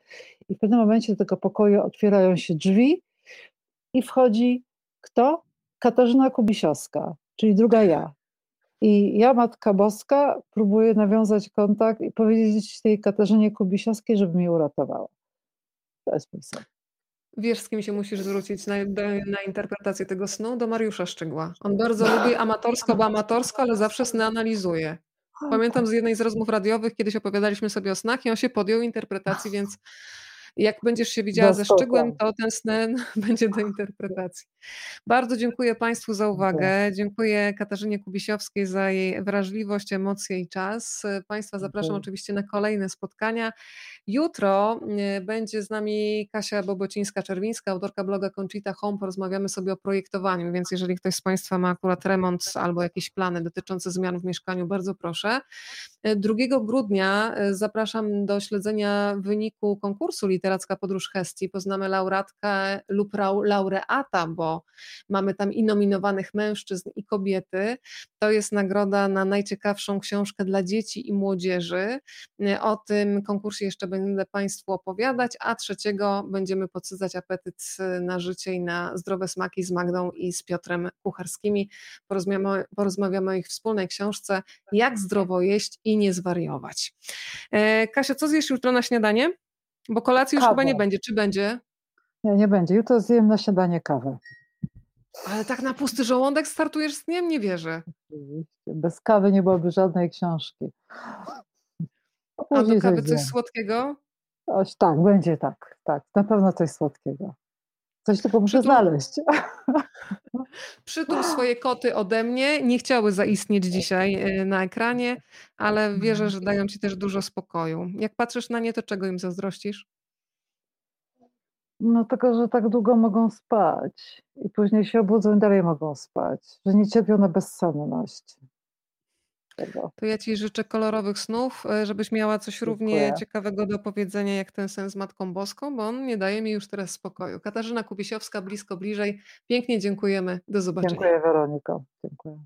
I w pewnym momencie do tego pokoju otwierają się drzwi i wchodzi kto? Katarzyna Kubisiowska, czyli druga ja. I ja, Matka Boska, próbuję nawiązać kontakt i powiedzieć tej Katarzynie Kubisiowskiej, żeby mnie uratowała. To jest mój sen. Wiesz, z kim się musisz zwrócić na, na interpretację tego snu? Do Mariusza Szczygła. On bardzo lubi amatorsko, bo amatorsko, ale zawsze sny analizuje. Pamiętam z jednej z rozmów radiowych, kiedyś opowiadaliśmy sobie o snach i on się podjął interpretacji, więc jak będziesz się widziała ze szczegółem, to ten sen (laughs) będzie do interpretacji. Bardzo dziękuję Państwu za uwagę. Dziękuję Katarzynie Kubisiowskiej za jej wrażliwość, emocje i czas. Państwa zapraszam oczywiście na kolejne spotkania. Jutro e, będzie z nami Kasia Bobocińska-Czerwińska, autorka bloga Conchita Home. Porozmawiamy sobie o projektowaniu, więc jeżeli ktoś z Państwa ma akurat remont albo jakieś plany dotyczące zmian w mieszkaniu, bardzo proszę. 2 e, grudnia e, zapraszam do śledzenia wyniku konkursu Literacka Podróż Hestii. Poznamy laureatkę lub laureata, bo mamy tam i nominowanych mężczyzn i kobiety. To jest nagroda na najciekawszą książkę dla dzieci i młodzieży. O tym konkursie jeszcze będę Państwu opowiadać, a trzeciego będziemy podsycać apetyt na życie i na zdrowe smaki z Magdą i z Piotrem Kucharskimi. Porozmawiamy, porozmawiamy o ich wspólnej książce Jak zdrowo jeść i nie zwariować. E, Kasia, co zjesz jutro na śniadanie? Bo kolacji już kawę. chyba nie będzie. Czy będzie? Nie, nie będzie. Jutro zjem na śniadanie kawę. Ale tak na pusty żołądek startujesz z dniem? Nie wierzę. Bez kawy nie byłoby żadnej książki. A do kawy coś słodkiego? Oś tak, będzie tak, tak. Na pewno coś słodkiego. Coś tylko muszę Przytul znaleźć. (laughs) przytul swoje koty ode mnie. Nie chciały zaistnieć dzisiaj, yy, na ekranie, ale wierzę, że dają ci też dużo spokoju. Jak patrzysz na nie, to czego im zazdrościsz? No tylko, że tak długo mogą spać i później się obudzą i dalej mogą spać, że nie cierpią na bezsenność. Tego. To ja ci życzę kolorowych snów, yy, żebyś miała coś równie Dziękuję. ciekawego do powiedzenia jak ten sen z Matką Boską, bo on nie daje mi już teraz spokoju. Katarzyna Kubisiowska, Blisko Bliżej. Pięknie dziękujemy. Do zobaczenia. Dziękuję Weroniko. Dziękuję.